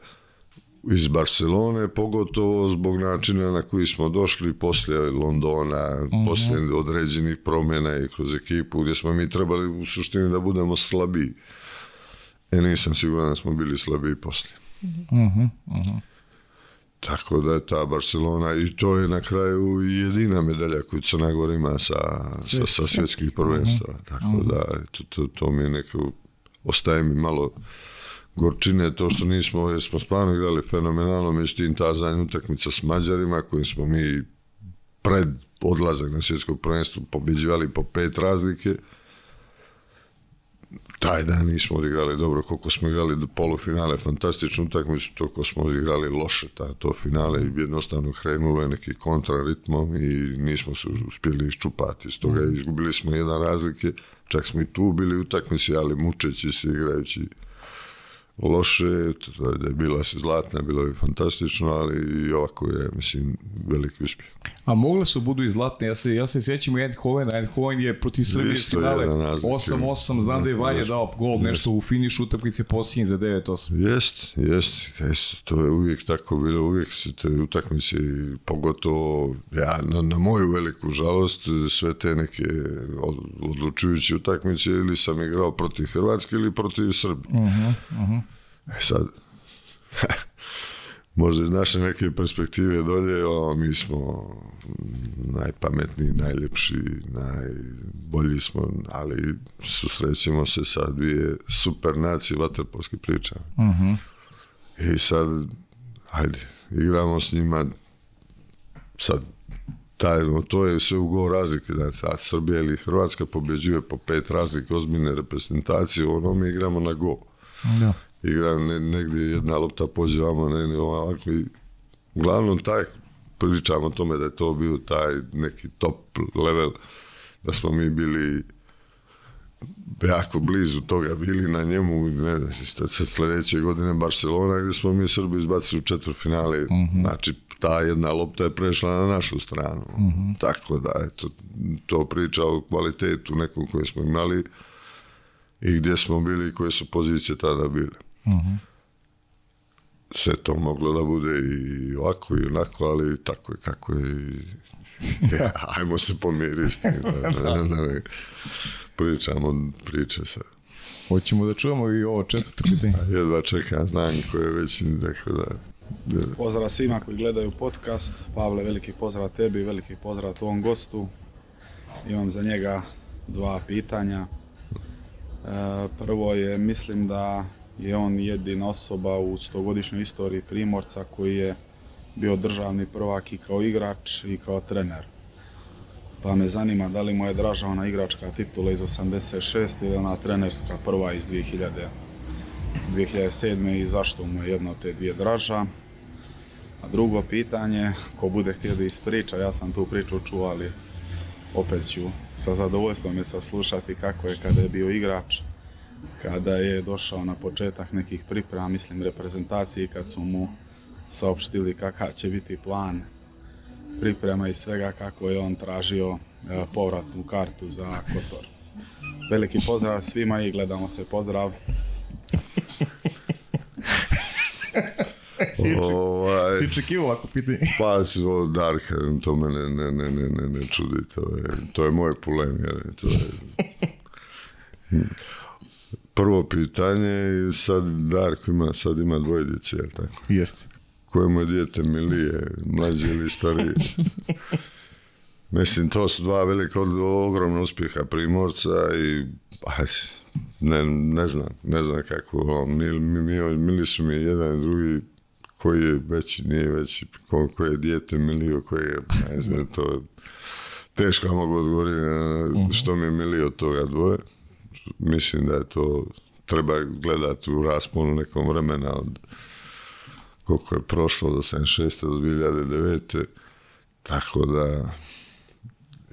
iz Barcelone, pogotovo zbog načina na koji smo došli poslije Londona, poslije određenih promjena i kroz ekipu gdje smo mi trebali u suštini da budemo slabiji. E nisam siguran da smo bili slabiji poslije. Tako da je ta Barcelona i to je na kraju jedina medalja koju Crna Gora ima sa, sa, sa svjetskih prvenstva. Tako da to, to, to mi je neko, ostaje mi malo gorčine. To što nismo, jer smo stvarno igrali fenomenalno, međutim ta zadnja utakmica s Mađarima kojim smo mi pred odlazak na svjetsko prvenstvo pobjeđivali po pet razlike, taj dan nismo odigrali dobro, koliko smo igrali do polufinale, fantastičnu utakmicu, toliko smo odigrali loše ta, to finale jednostavno krenulo je neki kontraritmom i nismo se uspjeli iščupati. Stoga izgubili smo jedan razlike, čak smo i tu bili utakmici, ali mučeći se igrajući loše, to da je bila se zlatna, bilo je fantastično, ali i ovako je, mislim, veliki uspjeh. A mogle su budu i zlatne, ja se, ja se sjećam Eindhovena, Eindhoven je protiv Srbije finale jedan razlik. 8-8, znam da je Vanja dao gol, nešto u finišu utakmice posljednji za 9-8. Jest, jest, jest, to je uvijek tako bilo, uvijek se te utakmice, pogotovo ja, na, na moju veliku žalost, sve te neke od- odlučujuće utakmice ili sam igrao protiv Hrvatske ili protiv Srbije. E sad, možda iz naše neke perspektive dolje, o, mi smo najpametniji, najljepši, najbolji smo, ali susrećemo se sa dvije super nacije vaterpolske priče. I sad, ajde, igramo s njima, sad, taj, to je sve u razlike, znači, a Srbija ili Hrvatska pobjeđuje po pet razlike ozbiljne reprezentacije, ono mi igramo na go Da. Igra ne, negdje jedna lopta pođe vamo, negdje ovako i uglavnom taj pričamo o tome da je to bio taj neki top level, da smo mi bili jako blizu toga bili na njemu, ne znam, sljedeće godine Barcelona gdje smo mi Srbi izbacili u četvrtfinale, znači ta jedna lopta je prešla na našu stranu. Tako da, eto, to priča o kvalitetu nekom koji smo imali i gdje smo bili i koje su pozicije tada bile. Sve to moglo da bude i ovako i onako, ali tako je kako je. Ja, ajmo se pomiriti s tim. Da, da, da, da, pričamo priče sa. Hoćemo da čujemo i ovo četvrto pitanje. Jedva čekam, znam ko je već rekao da... da Pozdrav svima koji gledaju podcast. Pavle, veliki pozdrav tebi, veliki pozdrav tvom gostu. Imam za njega dva pitanja. E, prvo je, mislim da je on jedina osoba u stogodišnjoj istoriji Primorca koji je bio državni prvak i kao igrač i kao trener. Pa me zanima da li mu je draža ona igračka titula iz 86 ili ona trenerska prva iz 2000, 2007. i zašto mu je jedna od te dvije draža. A drugo pitanje, ko bude htio da ispriča, ja sam tu priču čuo, ali opet ću sa zadovoljstvom je saslušati kako je kada je bio igrač, kada je došao na početak nekih priprema, mislim reprezentaciji, kad su mu saopštili kakav će biti plan priprema i svega kako je on tražio e, povratnu kartu za Kotor. Veliki pozdrav svima i gledamo se. Pozdrav! Si očekivao ovako pitanje? pa si ovo Darka, to me ne, ne, ne, ne, ne, ne čudi, to je, to je moj pulem, jer to je... Prvo pitanje, sad Darko ima, sad ima dvoje djece, jel tako? Jeste. koje mu je dijete milije, mlađe ili starije. Mislim, to su dva velika, ogromna uspjeha Primorca i aj, ne, ne znam, ne znam kako, ono, mili, mili, su mi jedan i drugi, koji je veći, nije veći, ko, koji je dijete milio, koji je, ne znam, to je teško mogu odgovoriti na što mi je milio toga dvoje. Mislim da je to, treba gledati u rasponu nekom vremena od koliko je prošlo do 76. do 2009. Tako da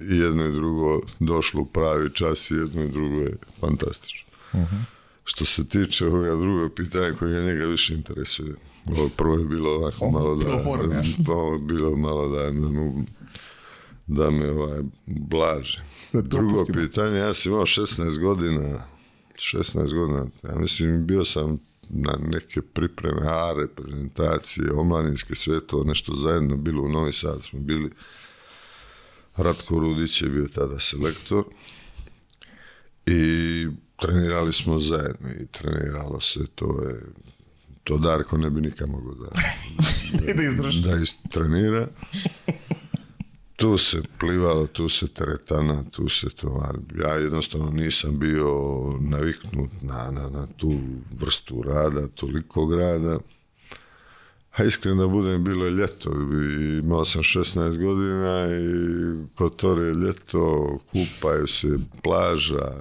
i jedno i drugo došlo u pravi čas i jedno i drugo je fantastično. Što se tiče ovoga drugog pitanja koje njega više interesuje. Ovo prvo je bilo ovako malo da... Ovo je bilo malo da, da da me ovaj, blaže. Da Drugo pitanje, ja sam imao 16 godina, 16 godina, ja mislim bio sam na neke pripreme, A reprezentacije, omladinske, sve to nešto zajedno bilo u Novi Sad, smo bili Ratko Rudić je bio tada selektor i trenirali smo zajedno i treniralo se, to je to Darko ne bi nikad mogao da, Da izdrži. da istrenira. Tu se plivalo, tu se teretana, tu se to, ali ja jednostavno nisam bio naviknut na, na, na tu vrstu rada, toliko rada. A iskreno da budem, bilo je ljeto, imao sam 16 godina i kotor je ljeto, kupaju se, plaža,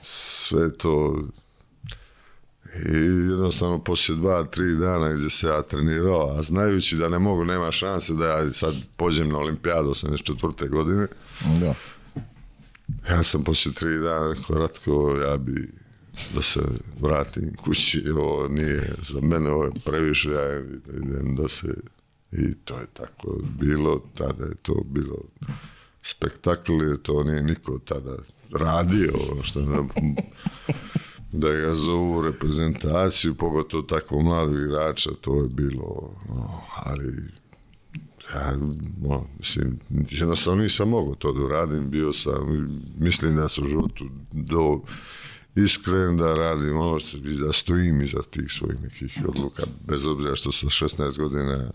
sve to i jednostavno poslije dva, tri dana gdje se ja trenirao, a znajući da ne mogu, nema šanse da ja sad pođem na olimpijadu 84. godine, Da. ja sam poslije tri dana rekao, Ratko, ja bi da se vratim kući, ovo nije za mene, ovo je previše, ja idem da se... I to je tako bilo, tada je to bilo spektakl, to nije niko tada radio, što ne, da ga zovu u reprezentaciju, pogotovo tako mladog igrača, to je bilo, no, ali ja, no, mislim, jednostavno nisam mogao to da radim, bio sam, mislim da sam u životu do iskren da radim ono što, i da stojim iza tih svojih nekih odluka, bez obzira što sa 16 godina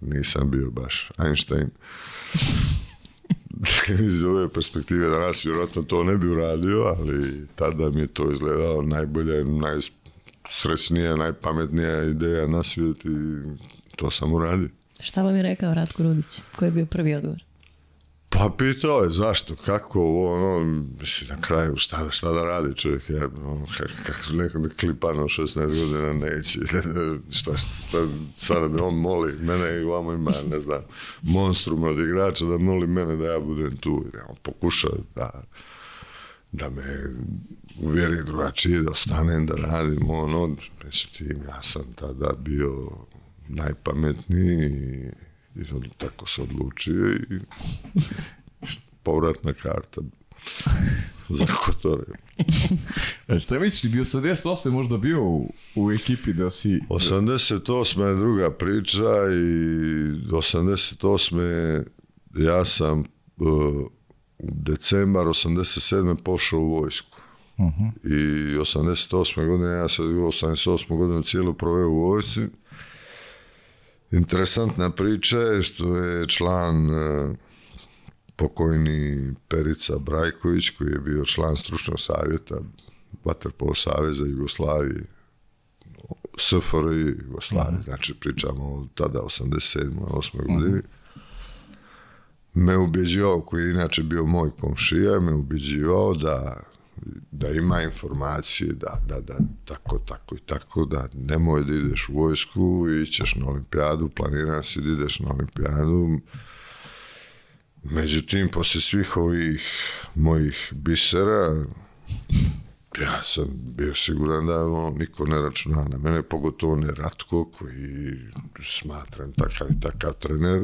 nisam bio baš Einstein. Iz ove perspektive danas vjerojatno to ne bi uradio, ali tada mi je to izgledalo najbolja, najsrećnija, najpametnija ideja na svijetu i to sam uradio. Šta vam je rekao Ratko Rudić? Koji je bio prvi odgovor? Pa pitao je zašto, kako, ono, mislim, na kraju, šta, šta da radi čovjek, ja, ono, kako kak, neko klipano 16 godina neće, šta, šta, sada mi on moli, mene i vamo ima, ne znam, monstrum od igrača da moli mene da ja budem tu, ja, on pokuša da, da me uvjeri drugačije, da ostanem, da radim, ono, međutim, ja sam tada bio najpametniji i, on tako se odlučio i povratna karta za Kotore. E, šta već, bio 88. možda bio u, u ekipi da si... 88. je druga priča i 88. ja sam uh, decembar 87. pošao u vojsku. I 88. godine, ja sam 88. godinu cijelu proveo u vojsci. Interesantna priča je što je član uh, pokojni Perica Brajković, koji je bio član stručnog savjeta Vaterpolo Saveza Jugoslavije, SFRJ Jugoslavije, znači pričamo o tada 87. 8. godini, me ubjeđivao, koji je inače bio moj komšija, me ubjeđivao da da ima informacije, da, da, da, tako, tako i tako, da nemoj da ideš u vojsku, ićeš na olimpijadu, planiram si da ideš na olimpijadu, Međutim, poslije svih ovih mojih bisera, ja sam bio siguran da ono, niko ne računa na mene, pogotovo ne Ratko, koji smatram takav i takav trener,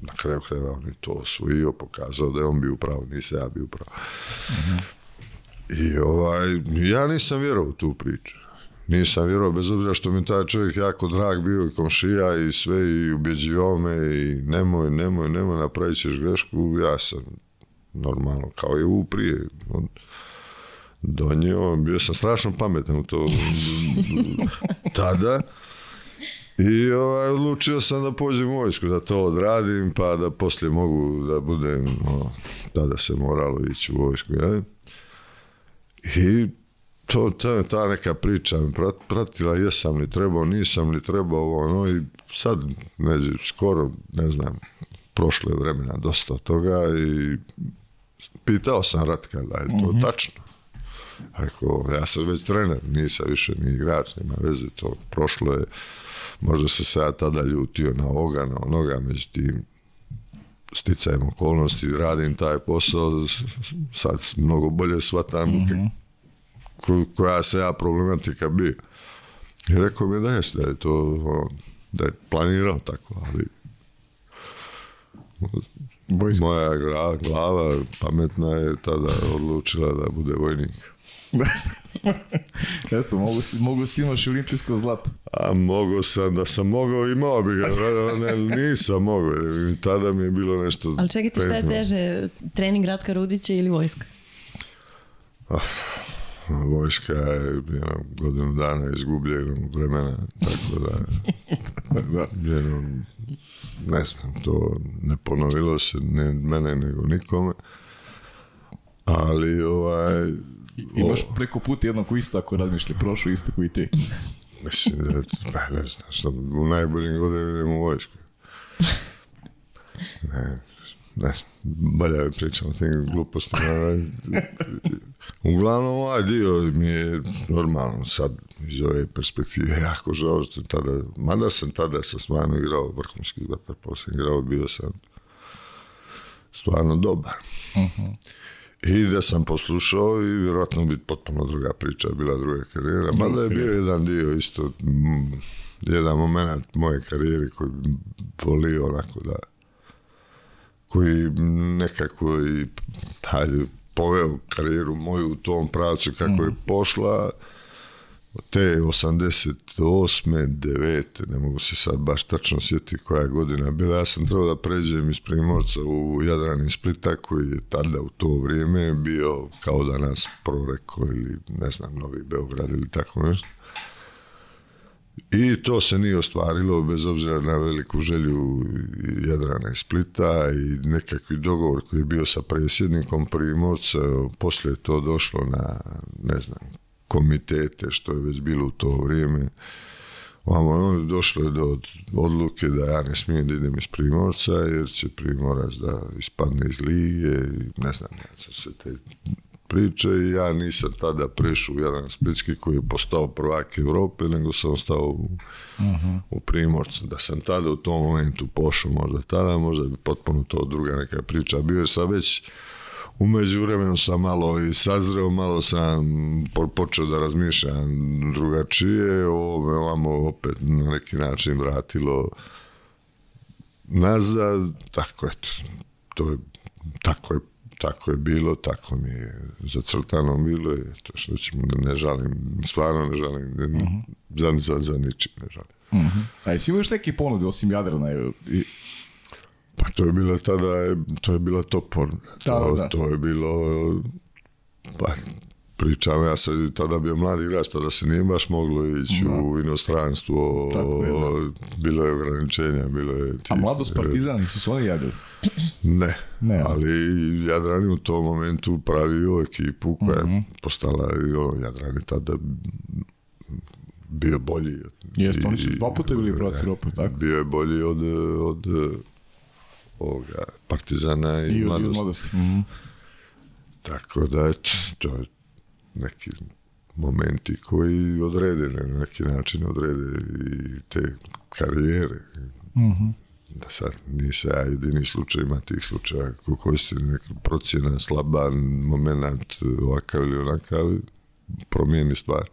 na kraju krajeva on je to osvojio, pokazao da je on bio upravo, nisam ja bio upravo. I ovaj, ja nisam vjerovao tu priču. Nisam vjerovao, bez obzira što mi taj čovjek jako drag bio i komšija i sve i ubjeđivao me i nemoj, nemoj, nemoj, napravit ćeš grešku. Ja sam normalno, kao i u prije, on, donio, bio sam strašno pametan u to tada. I ovaj, odlučio sam da pođem u vojsku, da to odradim, pa da poslije mogu da budem, no, tada se moralo ići u vojsku, jel? I to, ta, ta neka priča me prat- pratila, jesam li trebao, nisam li trebao, ono, i sad, ne znam, skoro, ne znam, prošlo je vremena dosta od toga i pitao sam Ratka da je to tačno. Rekao, ja sam već trener, nisam više ni igrač, nema veze, to prošlo je, možda se ja tada ljutio na ovoga, na onoga, međutim, sticajem okolnosti, radim taj posao, sad mnogo bolje shvatam ko- koja se ja problematika bio. I rekao mi da jest, da je to, da je planirao tako, ali Vojska. moja glava pametna je tada odlučila da bude vojnik. Eto, mogu, si- mogu s tim imaš olimpijsko zlato. A mogo sam, da sam mogao, imao bi ga, ne, nisam mogao, tada mi je bilo nešto... Ali čekajte, šta je teže, trening Ratka Rudića ili vojska? Vojska je jedno, godinu dana izgubljenog vremena, tako da, Da. jedno, ne znam, to ne ponovilo se, ne mene nego nikome, ali ovaj, Imaš preko puta jednog koji isto ako razmišlja, prošao isto koji ti. Mislim da, pa ne znam, što u najboljim godinama idem u vojsku. Ne, ne, bolje mi pričam tim glupostima. Uglavnom, ovaj dio mi je normalno sad iz ove perspektive jako žao što tada, mada sam tada sa stvarno igrao vrhunski vaterpolo sam igrao, bio sam stvarno dobar. I da sam poslušao i vjerojatno bi potpuno druga priča, bila druga karijera. Mada je bio jedan dio isto, mm, jedan moment moje karijere koji volio onako da koji nekako i hajde, poveo karijeru moju u tom pravcu kako je pošla te 88. 9. ne mogu se sad baš tačno sjetiti koja je godina bila. Ja sam trebao da pređem iz Primorca u Jadran iz Splita koji je tada u to vrijeme bio kao danas Proreko ili ne znam Novi Beograd ili tako nešto. I to se nije ostvarilo bez obzira na veliku želju Jadrana i Splita i nekakvi dogovor koji je bio sa predsjednikom Primorca, poslije je to došlo na, ne znam, komitete, što je već bilo u to vrijeme. Ovamo, ono, došlo je do odluke da ja ne smijem da idem iz Primorca, jer će Primorac da ispadne iz lige i ne znam, ja se te priče i ja nisam tada prešao u jedan Splitski koji je postao prvak Europe, nego sam ostao u, u Primorcu. Da sam tada u tom momentu pošao možda tada, možda bi potpuno to druga neka priča bio, jer sam već u međuvremenu sam malo i sazreo, malo sam po- počeo da razmišljam drugačije, ovo me ovamo opet na neki način vratilo nazad, tako eto, to je, tako je tako je bilo, tako mi je zacrtano bilo i eto što ćemo, ne žalim, stvarno ne žalim, ne, za, za, za ničim ne žalim. A jesi imao još neke ponude osim Jadrana? I, Pa to je bilo tada, to je bila top ponuda. Da, to, da. to je bilo, pa pričam, ja sam tada bio mladi igrač, tada se nije baš moglo ići u inostranstvo, Tako je, da. bilo je ograničenja, bilo je... a tih- mladost Partizan, nisu se oni javili? Ne, Ne. ali Jadran u tom momentu pravio ekipu koja je postala, i ono, Jadran je tada bio bolji. Jeste, oni su dva puta bili Europe, tako? Bio je bolji od, od ovoga, Partizana i, I od mladosti. mladosti. Mhm. Tako da, to je neki momenti koji odrede na neki način odrede i te karijere. Da sad nisam ja jedini slučaj, ima tih slučaja ko koji se neka procjena slaba, moment ovakav ili onakav, promijeni stvar.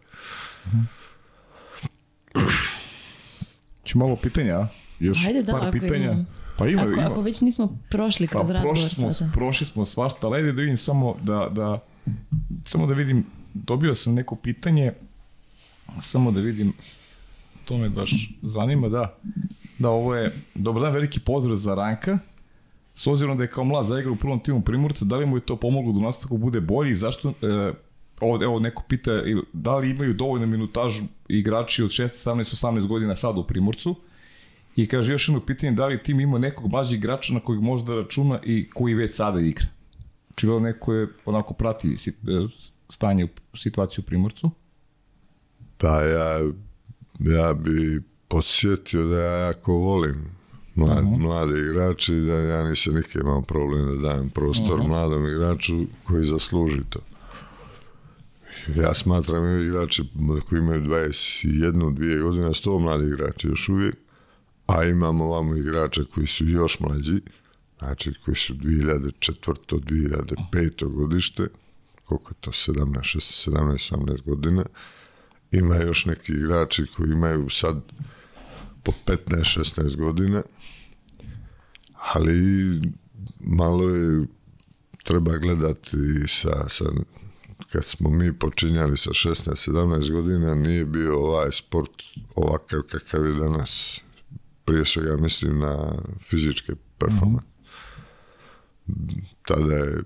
Ću malo pitanja? Još Ajde, da, par pitanja. imamo. Pa ima, Ako, ima. ako već nismo prošli Pa kroz razgovor prošli smo, sada. prošli smo svašta, ali ajde da vidim samo da, da, samo da vidim, dobio sam neko pitanje, samo da vidim, to me baš zanima, da, da ovo je, dobar dan, veliki pozdrav za Ranka, s obzirom da je kao mlad zaigrao u prvom timu Primorca, da li mu je to pomoglo da u nastavku bude bolji i zašto, e, ovde, evo neko pita da li imaju dovoljno minutažu igrači od 16, 17, 18 godina sad u Primorcu i kaže još jedno pitanje da li tim ima nekog mlađeg igrača na kojeg može da računa i koji već sada igra. Očigledno neko je onako prati sit- stanje situaciju u Primorcu. Pa ja, ja bi podsjetio da ja jako volim mlad, mlade igrače i da ja nisam nikad imao problem da dajem prostor mladom igraču koji zasluži to. Ja smatram igrače koji imaju 21, dvije godine, sto mladi igrači još uvijek, a imamo ovamo igrača koji su još mlađi, znači koji su 2004. 2005. godište, koliko je to, 17, 16, 17, 18 godina, ima još neki igrači koji imaju sad po 15-16 godina, ali malo je treba gledati sa, sa kad smo mi počinjali sa 16-17 godina nije bio ovaj sport ovakav kakav je danas prije svega mislim na fizičke performance tada je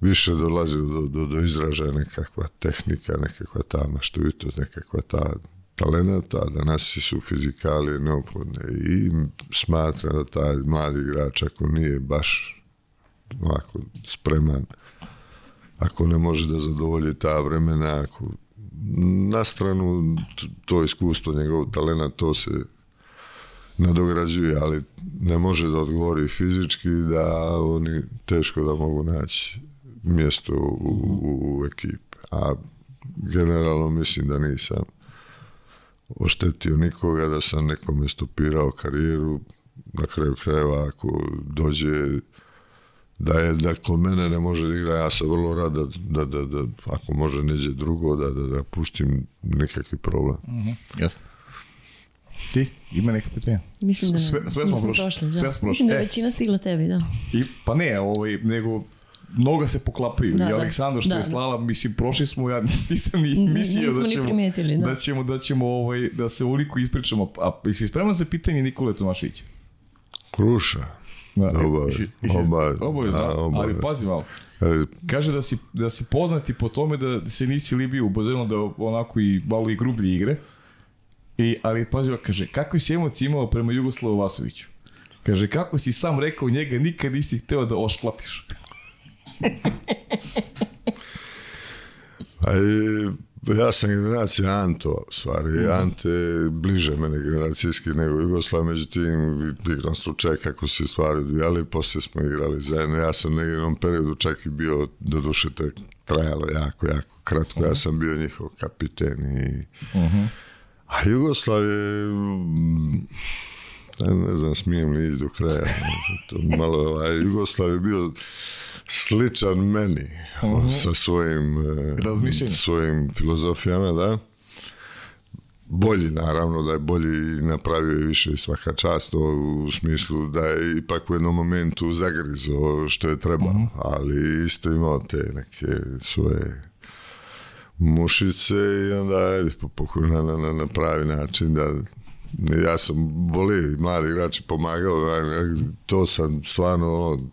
više dolazio do, do, do izražaja nekakva tehnika, nekakva ta maštovitost, nekakva ta talenata, a danas su fizikalije neophodne. I smatram da taj mladi igrač ako nije baš ovako spreman, ako ne može da zadovolji ta vremena, ako na stranu to iskustvo, njegov talent, to se nadograđuje, ali ne može da odgovori fizički da oni teško da mogu naći mjesto u, u, u ekipi. A generalno mislim da nisam oštetio nikoga, da sam nekome stopirao karijeru, na kraju krajeva ako dođe da je da kod mene ne može da igra, ja sam vrlo rad da, da, da, da ako može neđe drugo, da, da, da puštim nikakvi problem. Jasno. Ti, ima neka pitanja? Mislim da ne. Sve, sve smo da prošli. da. Sve smo prošli. Mislim da je E, većina stigla tebi, da. I, pa ne, ovaj, nego mnoga se poklapaju. Da, I da. Aleksandar što Da, je da. slala, mislim, prošli smo, ja nisam ni mislio da ni ćemo, primetili, da. da ćemo, da ćemo ovaj, da se uliku ispričamo. A jesi spreman za pitanje Nikole Tomašića? Kruša. Da, Obavezno, obavezno. A, ali pazi malo. E, Kaže da si, da si poznati po tome da se nisi libio u bazenu da onako i malo i grublje igre. I, ali pazi, ovako, kaže, kako si emocije imao prema Jugoslavu Vasoviću? Kaže, kako si sam rekao njega, nikad nisi hteo da ošklapiš. A i, ja sam generacija Anto, stvari. Ante je bliže mene generacijski nego Jugoslav, međutim, igram slučaj kako se stvari odvijali, poslije smo igrali zajedno. Ja sam u jednom periodu čak i bio, do duše to je trajalo jako, jako kratko. Ja sam bio njihov kapiten i... A Jugoslav je... mm, ne znam, smijem li ići do kraja. To malo, ovaj, Jugoslav je bio sličan meni sa svojim e, svojim filozofijama, da. Bolji, naravno, da je bolji i napravio je više svaka čast u smislu da je ipak u jednom momentu zagrizo što je trebalo, ali isto imao te neke svoje mušice i onda ajde, pokušao na, na, na, pravi način da ja sam volio mladi igrači pomagao, a, to sam stvarno ono,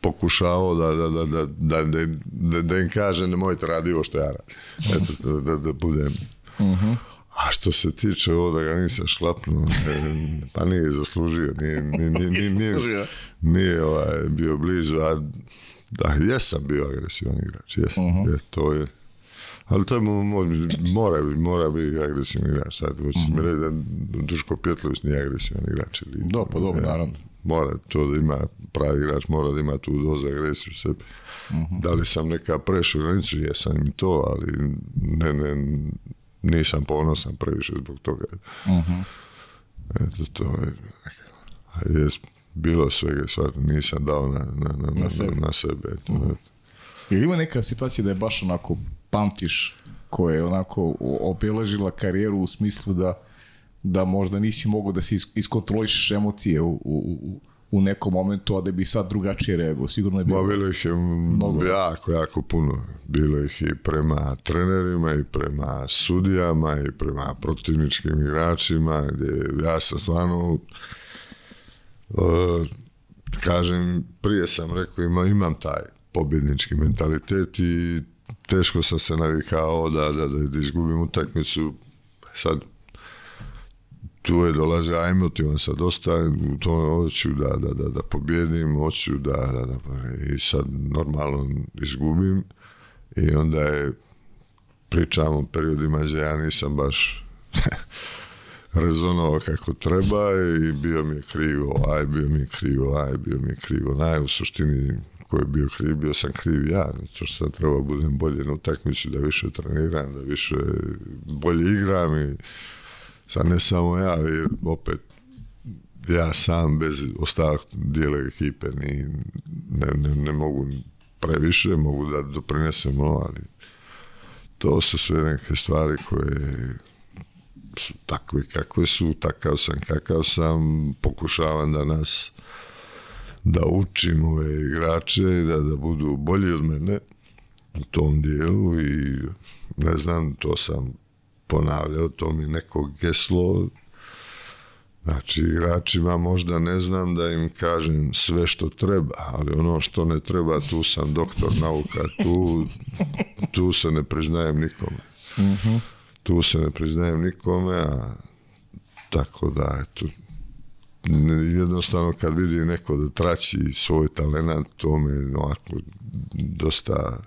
pokušavao da, da, da, da, da, da, da, da im kaže nemojte radi ovo što ja radim. Eto, da, da, da budem. A što se tiče ovo da ga nisam šlapnuo, pa nije zaslužio, nije, nije, nije, nije, nije, ovaj, bio blizu, a da, jesam bio agresivan igrač, jesam, je, to je, ali to je mo- mo- mora, mora biti agresivan igrač. Sad, hoće mi reći da Duško Pjetlović nije agresivan igrač. Ili, Da, pa dobro, naravno. Mora to da ima, pravi igrač mora da ima tu dozu agresiju u sebi. Da li sam neka prešao granicu, jesam i to, ali ne, ne, nisam ponosan previše zbog toga. Eto, to je a jes, bilo svega stvar, nisam dao na, na, na, na, na, sebe. na sebe. Eto. Ili ima neka situacija da je baš onako pamtiš koja je onako obeležila karijeru u smislu da da možda nisi mogao da se is- iskontrolišeš emocije u, u, u, nekom momentu, a da bi sad drugačije reagovao. Sigurno je Ma bilo. bilo ih je Mnogo. jako, jako puno. Bilo ih i prema trenerima i prema sudijama i prema protivničkim igračima gdje ja sam stvarno e, kažem, prije sam rekao ima, imam taj pobjednički mentalitet i teško sam se navikao da, da, da, da izgubim utakmicu. Sad, tu je dolaze, a emotivan sad dosta, u to hoću da, da, da, da pobjedim, hoću da, da, da, i sad normalno izgubim i onda je pričamo o periodima gdje ja nisam baš rezonovao kako treba i bio mi je krivo, aj bio mi je krivo, aj bio mi je krivo. Naj u suštini ko je bio kriv, bio sam kriv ja, zato što sam trebao budem bolje na utakmici, da više treniram, da više bolje igram i sad ne samo ja, ali opet ja sam bez ostalog dijela ekipe ni, ne, ne, ne mogu previše, mogu da doprinesem ono, ali to su sve neke stvari koje su takve kakve su, takav sam kakav sam, pokušavam da nas da učim ove igrače, da, da budu bolji od mene u tom dijelu i ne znam, to sam ponavljao, to mi neko geslo Znači, igračima možda ne znam da im kažem sve što treba, ali ono što ne treba, tu sam doktor nauka, tu, tu se ne priznajem nikome. Tu se ne priznajem nikome, a tako da, eto, jednostavno kad vidi neko da traći svoj talent, to me ovako dosta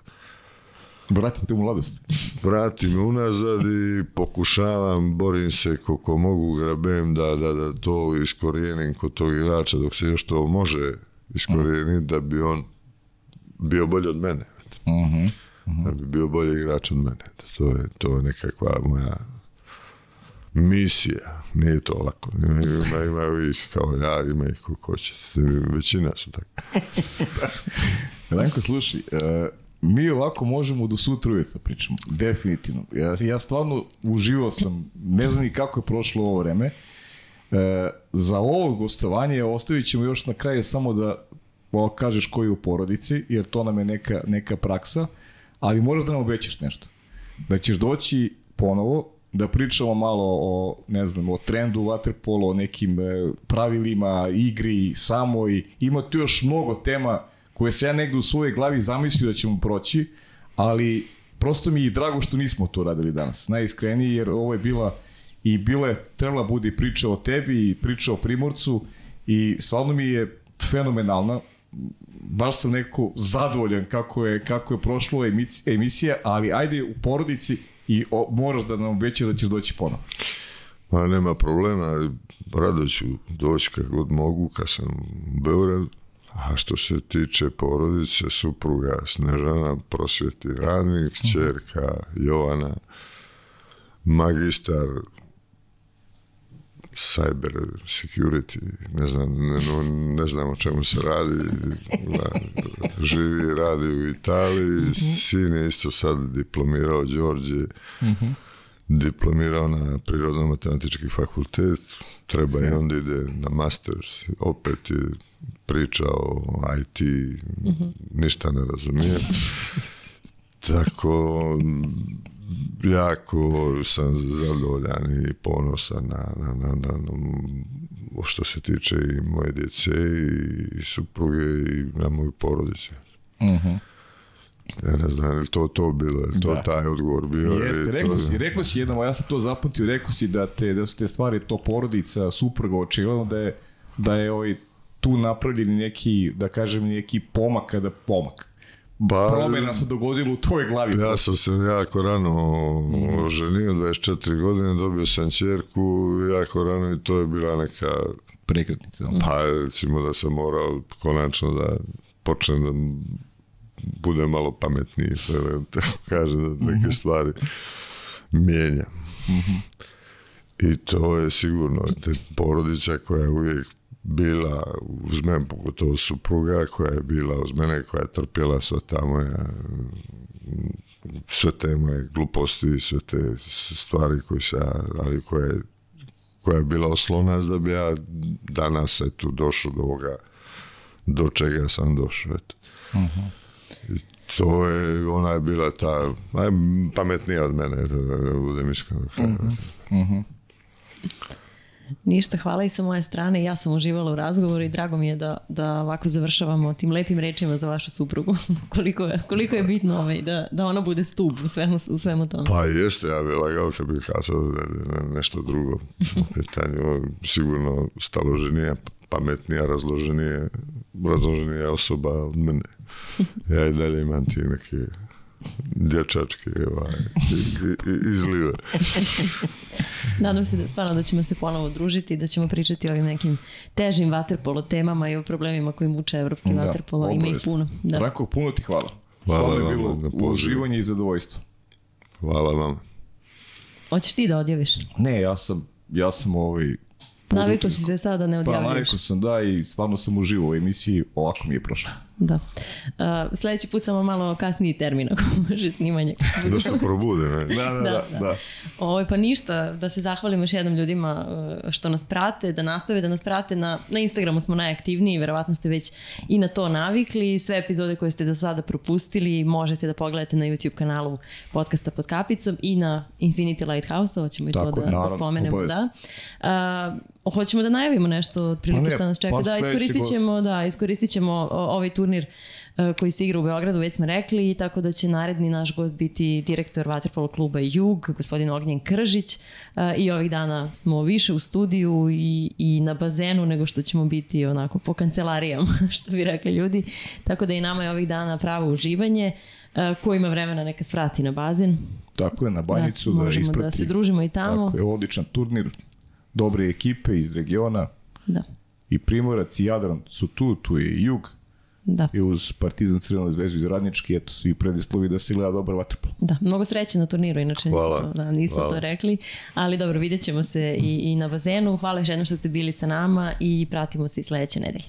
Vratite u mladost. vratim unazad i pokušavam, borim se koliko mogu, grabem da, da, da to iskorijenim kod tog igrača dok se još to može iskorijeniti da bi on bio bolji od mene. Da bi bio bolji igrač od mene. To je, to je nekakva moja misija. Nije to lako. Ima, ima ih kao ja, ima ih ko hoće. Većina su tako. Ranko, slušaj, e, mi ovako možemo do sutra ujutro pričamo. Definitivno. Ja, ja stvarno uživao sam, ne znam ni kako je prošlo ovo vreme. E, za ovo gostovanje ostavit ćemo još na kraju samo da kažeš koji u porodici, jer to nam je neka, neka praksa, ali moraš da nam obećaš nešto. Da ćeš doći ponovo, da pričamo malo o, ne znam, o trendu waterpolo, o nekim e, pravilima, igri, samoj. Ima tu još mnogo tema koje se ja negde u svojoj glavi zamislio da ćemo proći, ali prosto mi je drago što nismo to radili danas. Najiskrenije, jer ovo je bila i bile, trebala bude priča o tebi i priča o Primorcu i stvarno mi je fenomenalna. Baš sam neko zadovoljan kako je, kako je emisija, emisija, ali ajde u porodici i o, moraš da nam obećaš da ćeš doći ponovo. Ma nema problema, rado ću doći kad god mogu, kad sam u Beogradu. A što se tiče porodice, supruga Snežana, prosvjeti radnik, čerka Jovana, magistar cyber security, ne znam, ne, ne znam o čemu se radi, da, živi i radi u Italiji, sin je isto sad diplomirao, Đorđe, diplomirao na prirodno-matematički fakultet, treba i onda ide na masters, opet je priča o IT, ništa ne razumije. Tako, jako sam zadovoljan i ponosan na, na, na, na, na što se tiče i moje djece i, i supruge i na moju porodicu. Ja ne znam, je to to bilo, je to Da. taj odgovor bio? Jeste, ili rekao to- si, rekao si jednom, a ja sam to zapamtio, rekao si da, te, da su te stvari, to porodica, supruga, očigledno da je, da je ovaj, tu napravljeni neki, da kažem, neki pomak kada pomak. Pa, Promjena se dogodila u tvojoj glavi. Ja sam se jako rano oženio, 24 godine, dobio sam čerku jako rano i to je bila neka, Prekretnica. pa recimo da sam morao konačno da počnem da budem malo pametniji, da tako kaže, da neke stvari mijenjam. I to je sigurno te porodica koja je uvijek bila uz mene, pogotovo supruga koja je bila uz mene, koja je trpjela sva ta moja sve te moje gluposti, sve te stvari koje se ja radi, koja je, koja je bila oslonac da bi ja danas eto došao do ovoga do čega sam došao. Eto. I to je, ona je bila ta, aj, pametnija od mene, da budem iskren. do kraja. Ništa, hvala i sa moje strane. Ja sam uživala u razgovoru i drago mi je da, da ovako završavamo tim lepim rečima za vašu suprugu. koliko, je, koliko je bitno ovaj, da, da ona bude stub u svemu, u svemu tome. Pa jeste, ja bih lagao kad bih ne, ne, nešto drugo u pitanju. Sigurno staloženija, pametnija, razloženija, razloženija osoba od mene. Ja i dalje imam ti neke dječačke ovaj, izlive. Nadam se da stvarno da ćemo se ponovo družiti, da ćemo pričati o ovim nekim težim vaterpolo temama i o problemima koji muče evropski da, vaterpolo. Ima ih puno. Da. Rako, puno ti hvala. Hvala Stvarno je bilo uživanje i zadovoljstvo. Hvala vam. Hoćeš ti da odjaviš? Ne, ja sam, ja sam ovaj, Navikao si se sada da ne odjavljaš. Pa navikao sam, da, i stvarno sam uživao u emisiji, ovako mi je prošlo. Da. Uh, sledeći put samo malo kasniji termin ako može snimanje. da se probude, ne? Da, da, da. da. da. Ovo, ovaj, pa ništa, da se zahvalimo još jednom ljudima uh, što nas prate, da nastave da nas prate. Na, na Instagramu smo najaktivniji, verovatno ste već i na to navikli. Sve epizode koje ste do sada propustili možete da pogledate na YouTube kanalu podcasta pod kapicom i na Infinity Lighthouse, ovo ćemo i Tako, to da, naravno, da spomenemo. obavezno. Da. Uh, hoćemo da najavimo nešto otprilike Pa šta nas čeka. pa Da, iskoristit ćemo, da, iskoristit ćemo ovaj turnir e, koji se igra u Beogradu, već smo rekli, tako da će naredni naš gost biti direktor Vaterpolo kluba Jug, gospodin Ognjen Kržić e, i ovih dana smo više u studiju i, i na bazenu nego što ćemo biti onako po kancelarijama, što bi rekli ljudi, tako da i nama je ovih dana pravo uživanje, e, ko ima vremena neka svrati na bazen, Tako je, na banjicu da, možemo isprati. da se družimo i tamo. Tako je, odličan turnir, dobre ekipe iz regiona, Da, i Primorac i Jadran su tu, tu je i Jug, da. i uz Partizan Crvenu zvezdu iz Radnički, eto svi predislovi da se gleda dobar vaterpolo. Da, mnogo sreće na turniru, inače nismo, Hvala. to, da, nismo Hvala. to rekli, ali dobro, vidjet ćemo se i, i na bazenu. Hvala još jednom što ste bili sa nama i pratimo se i sledeće nedelje.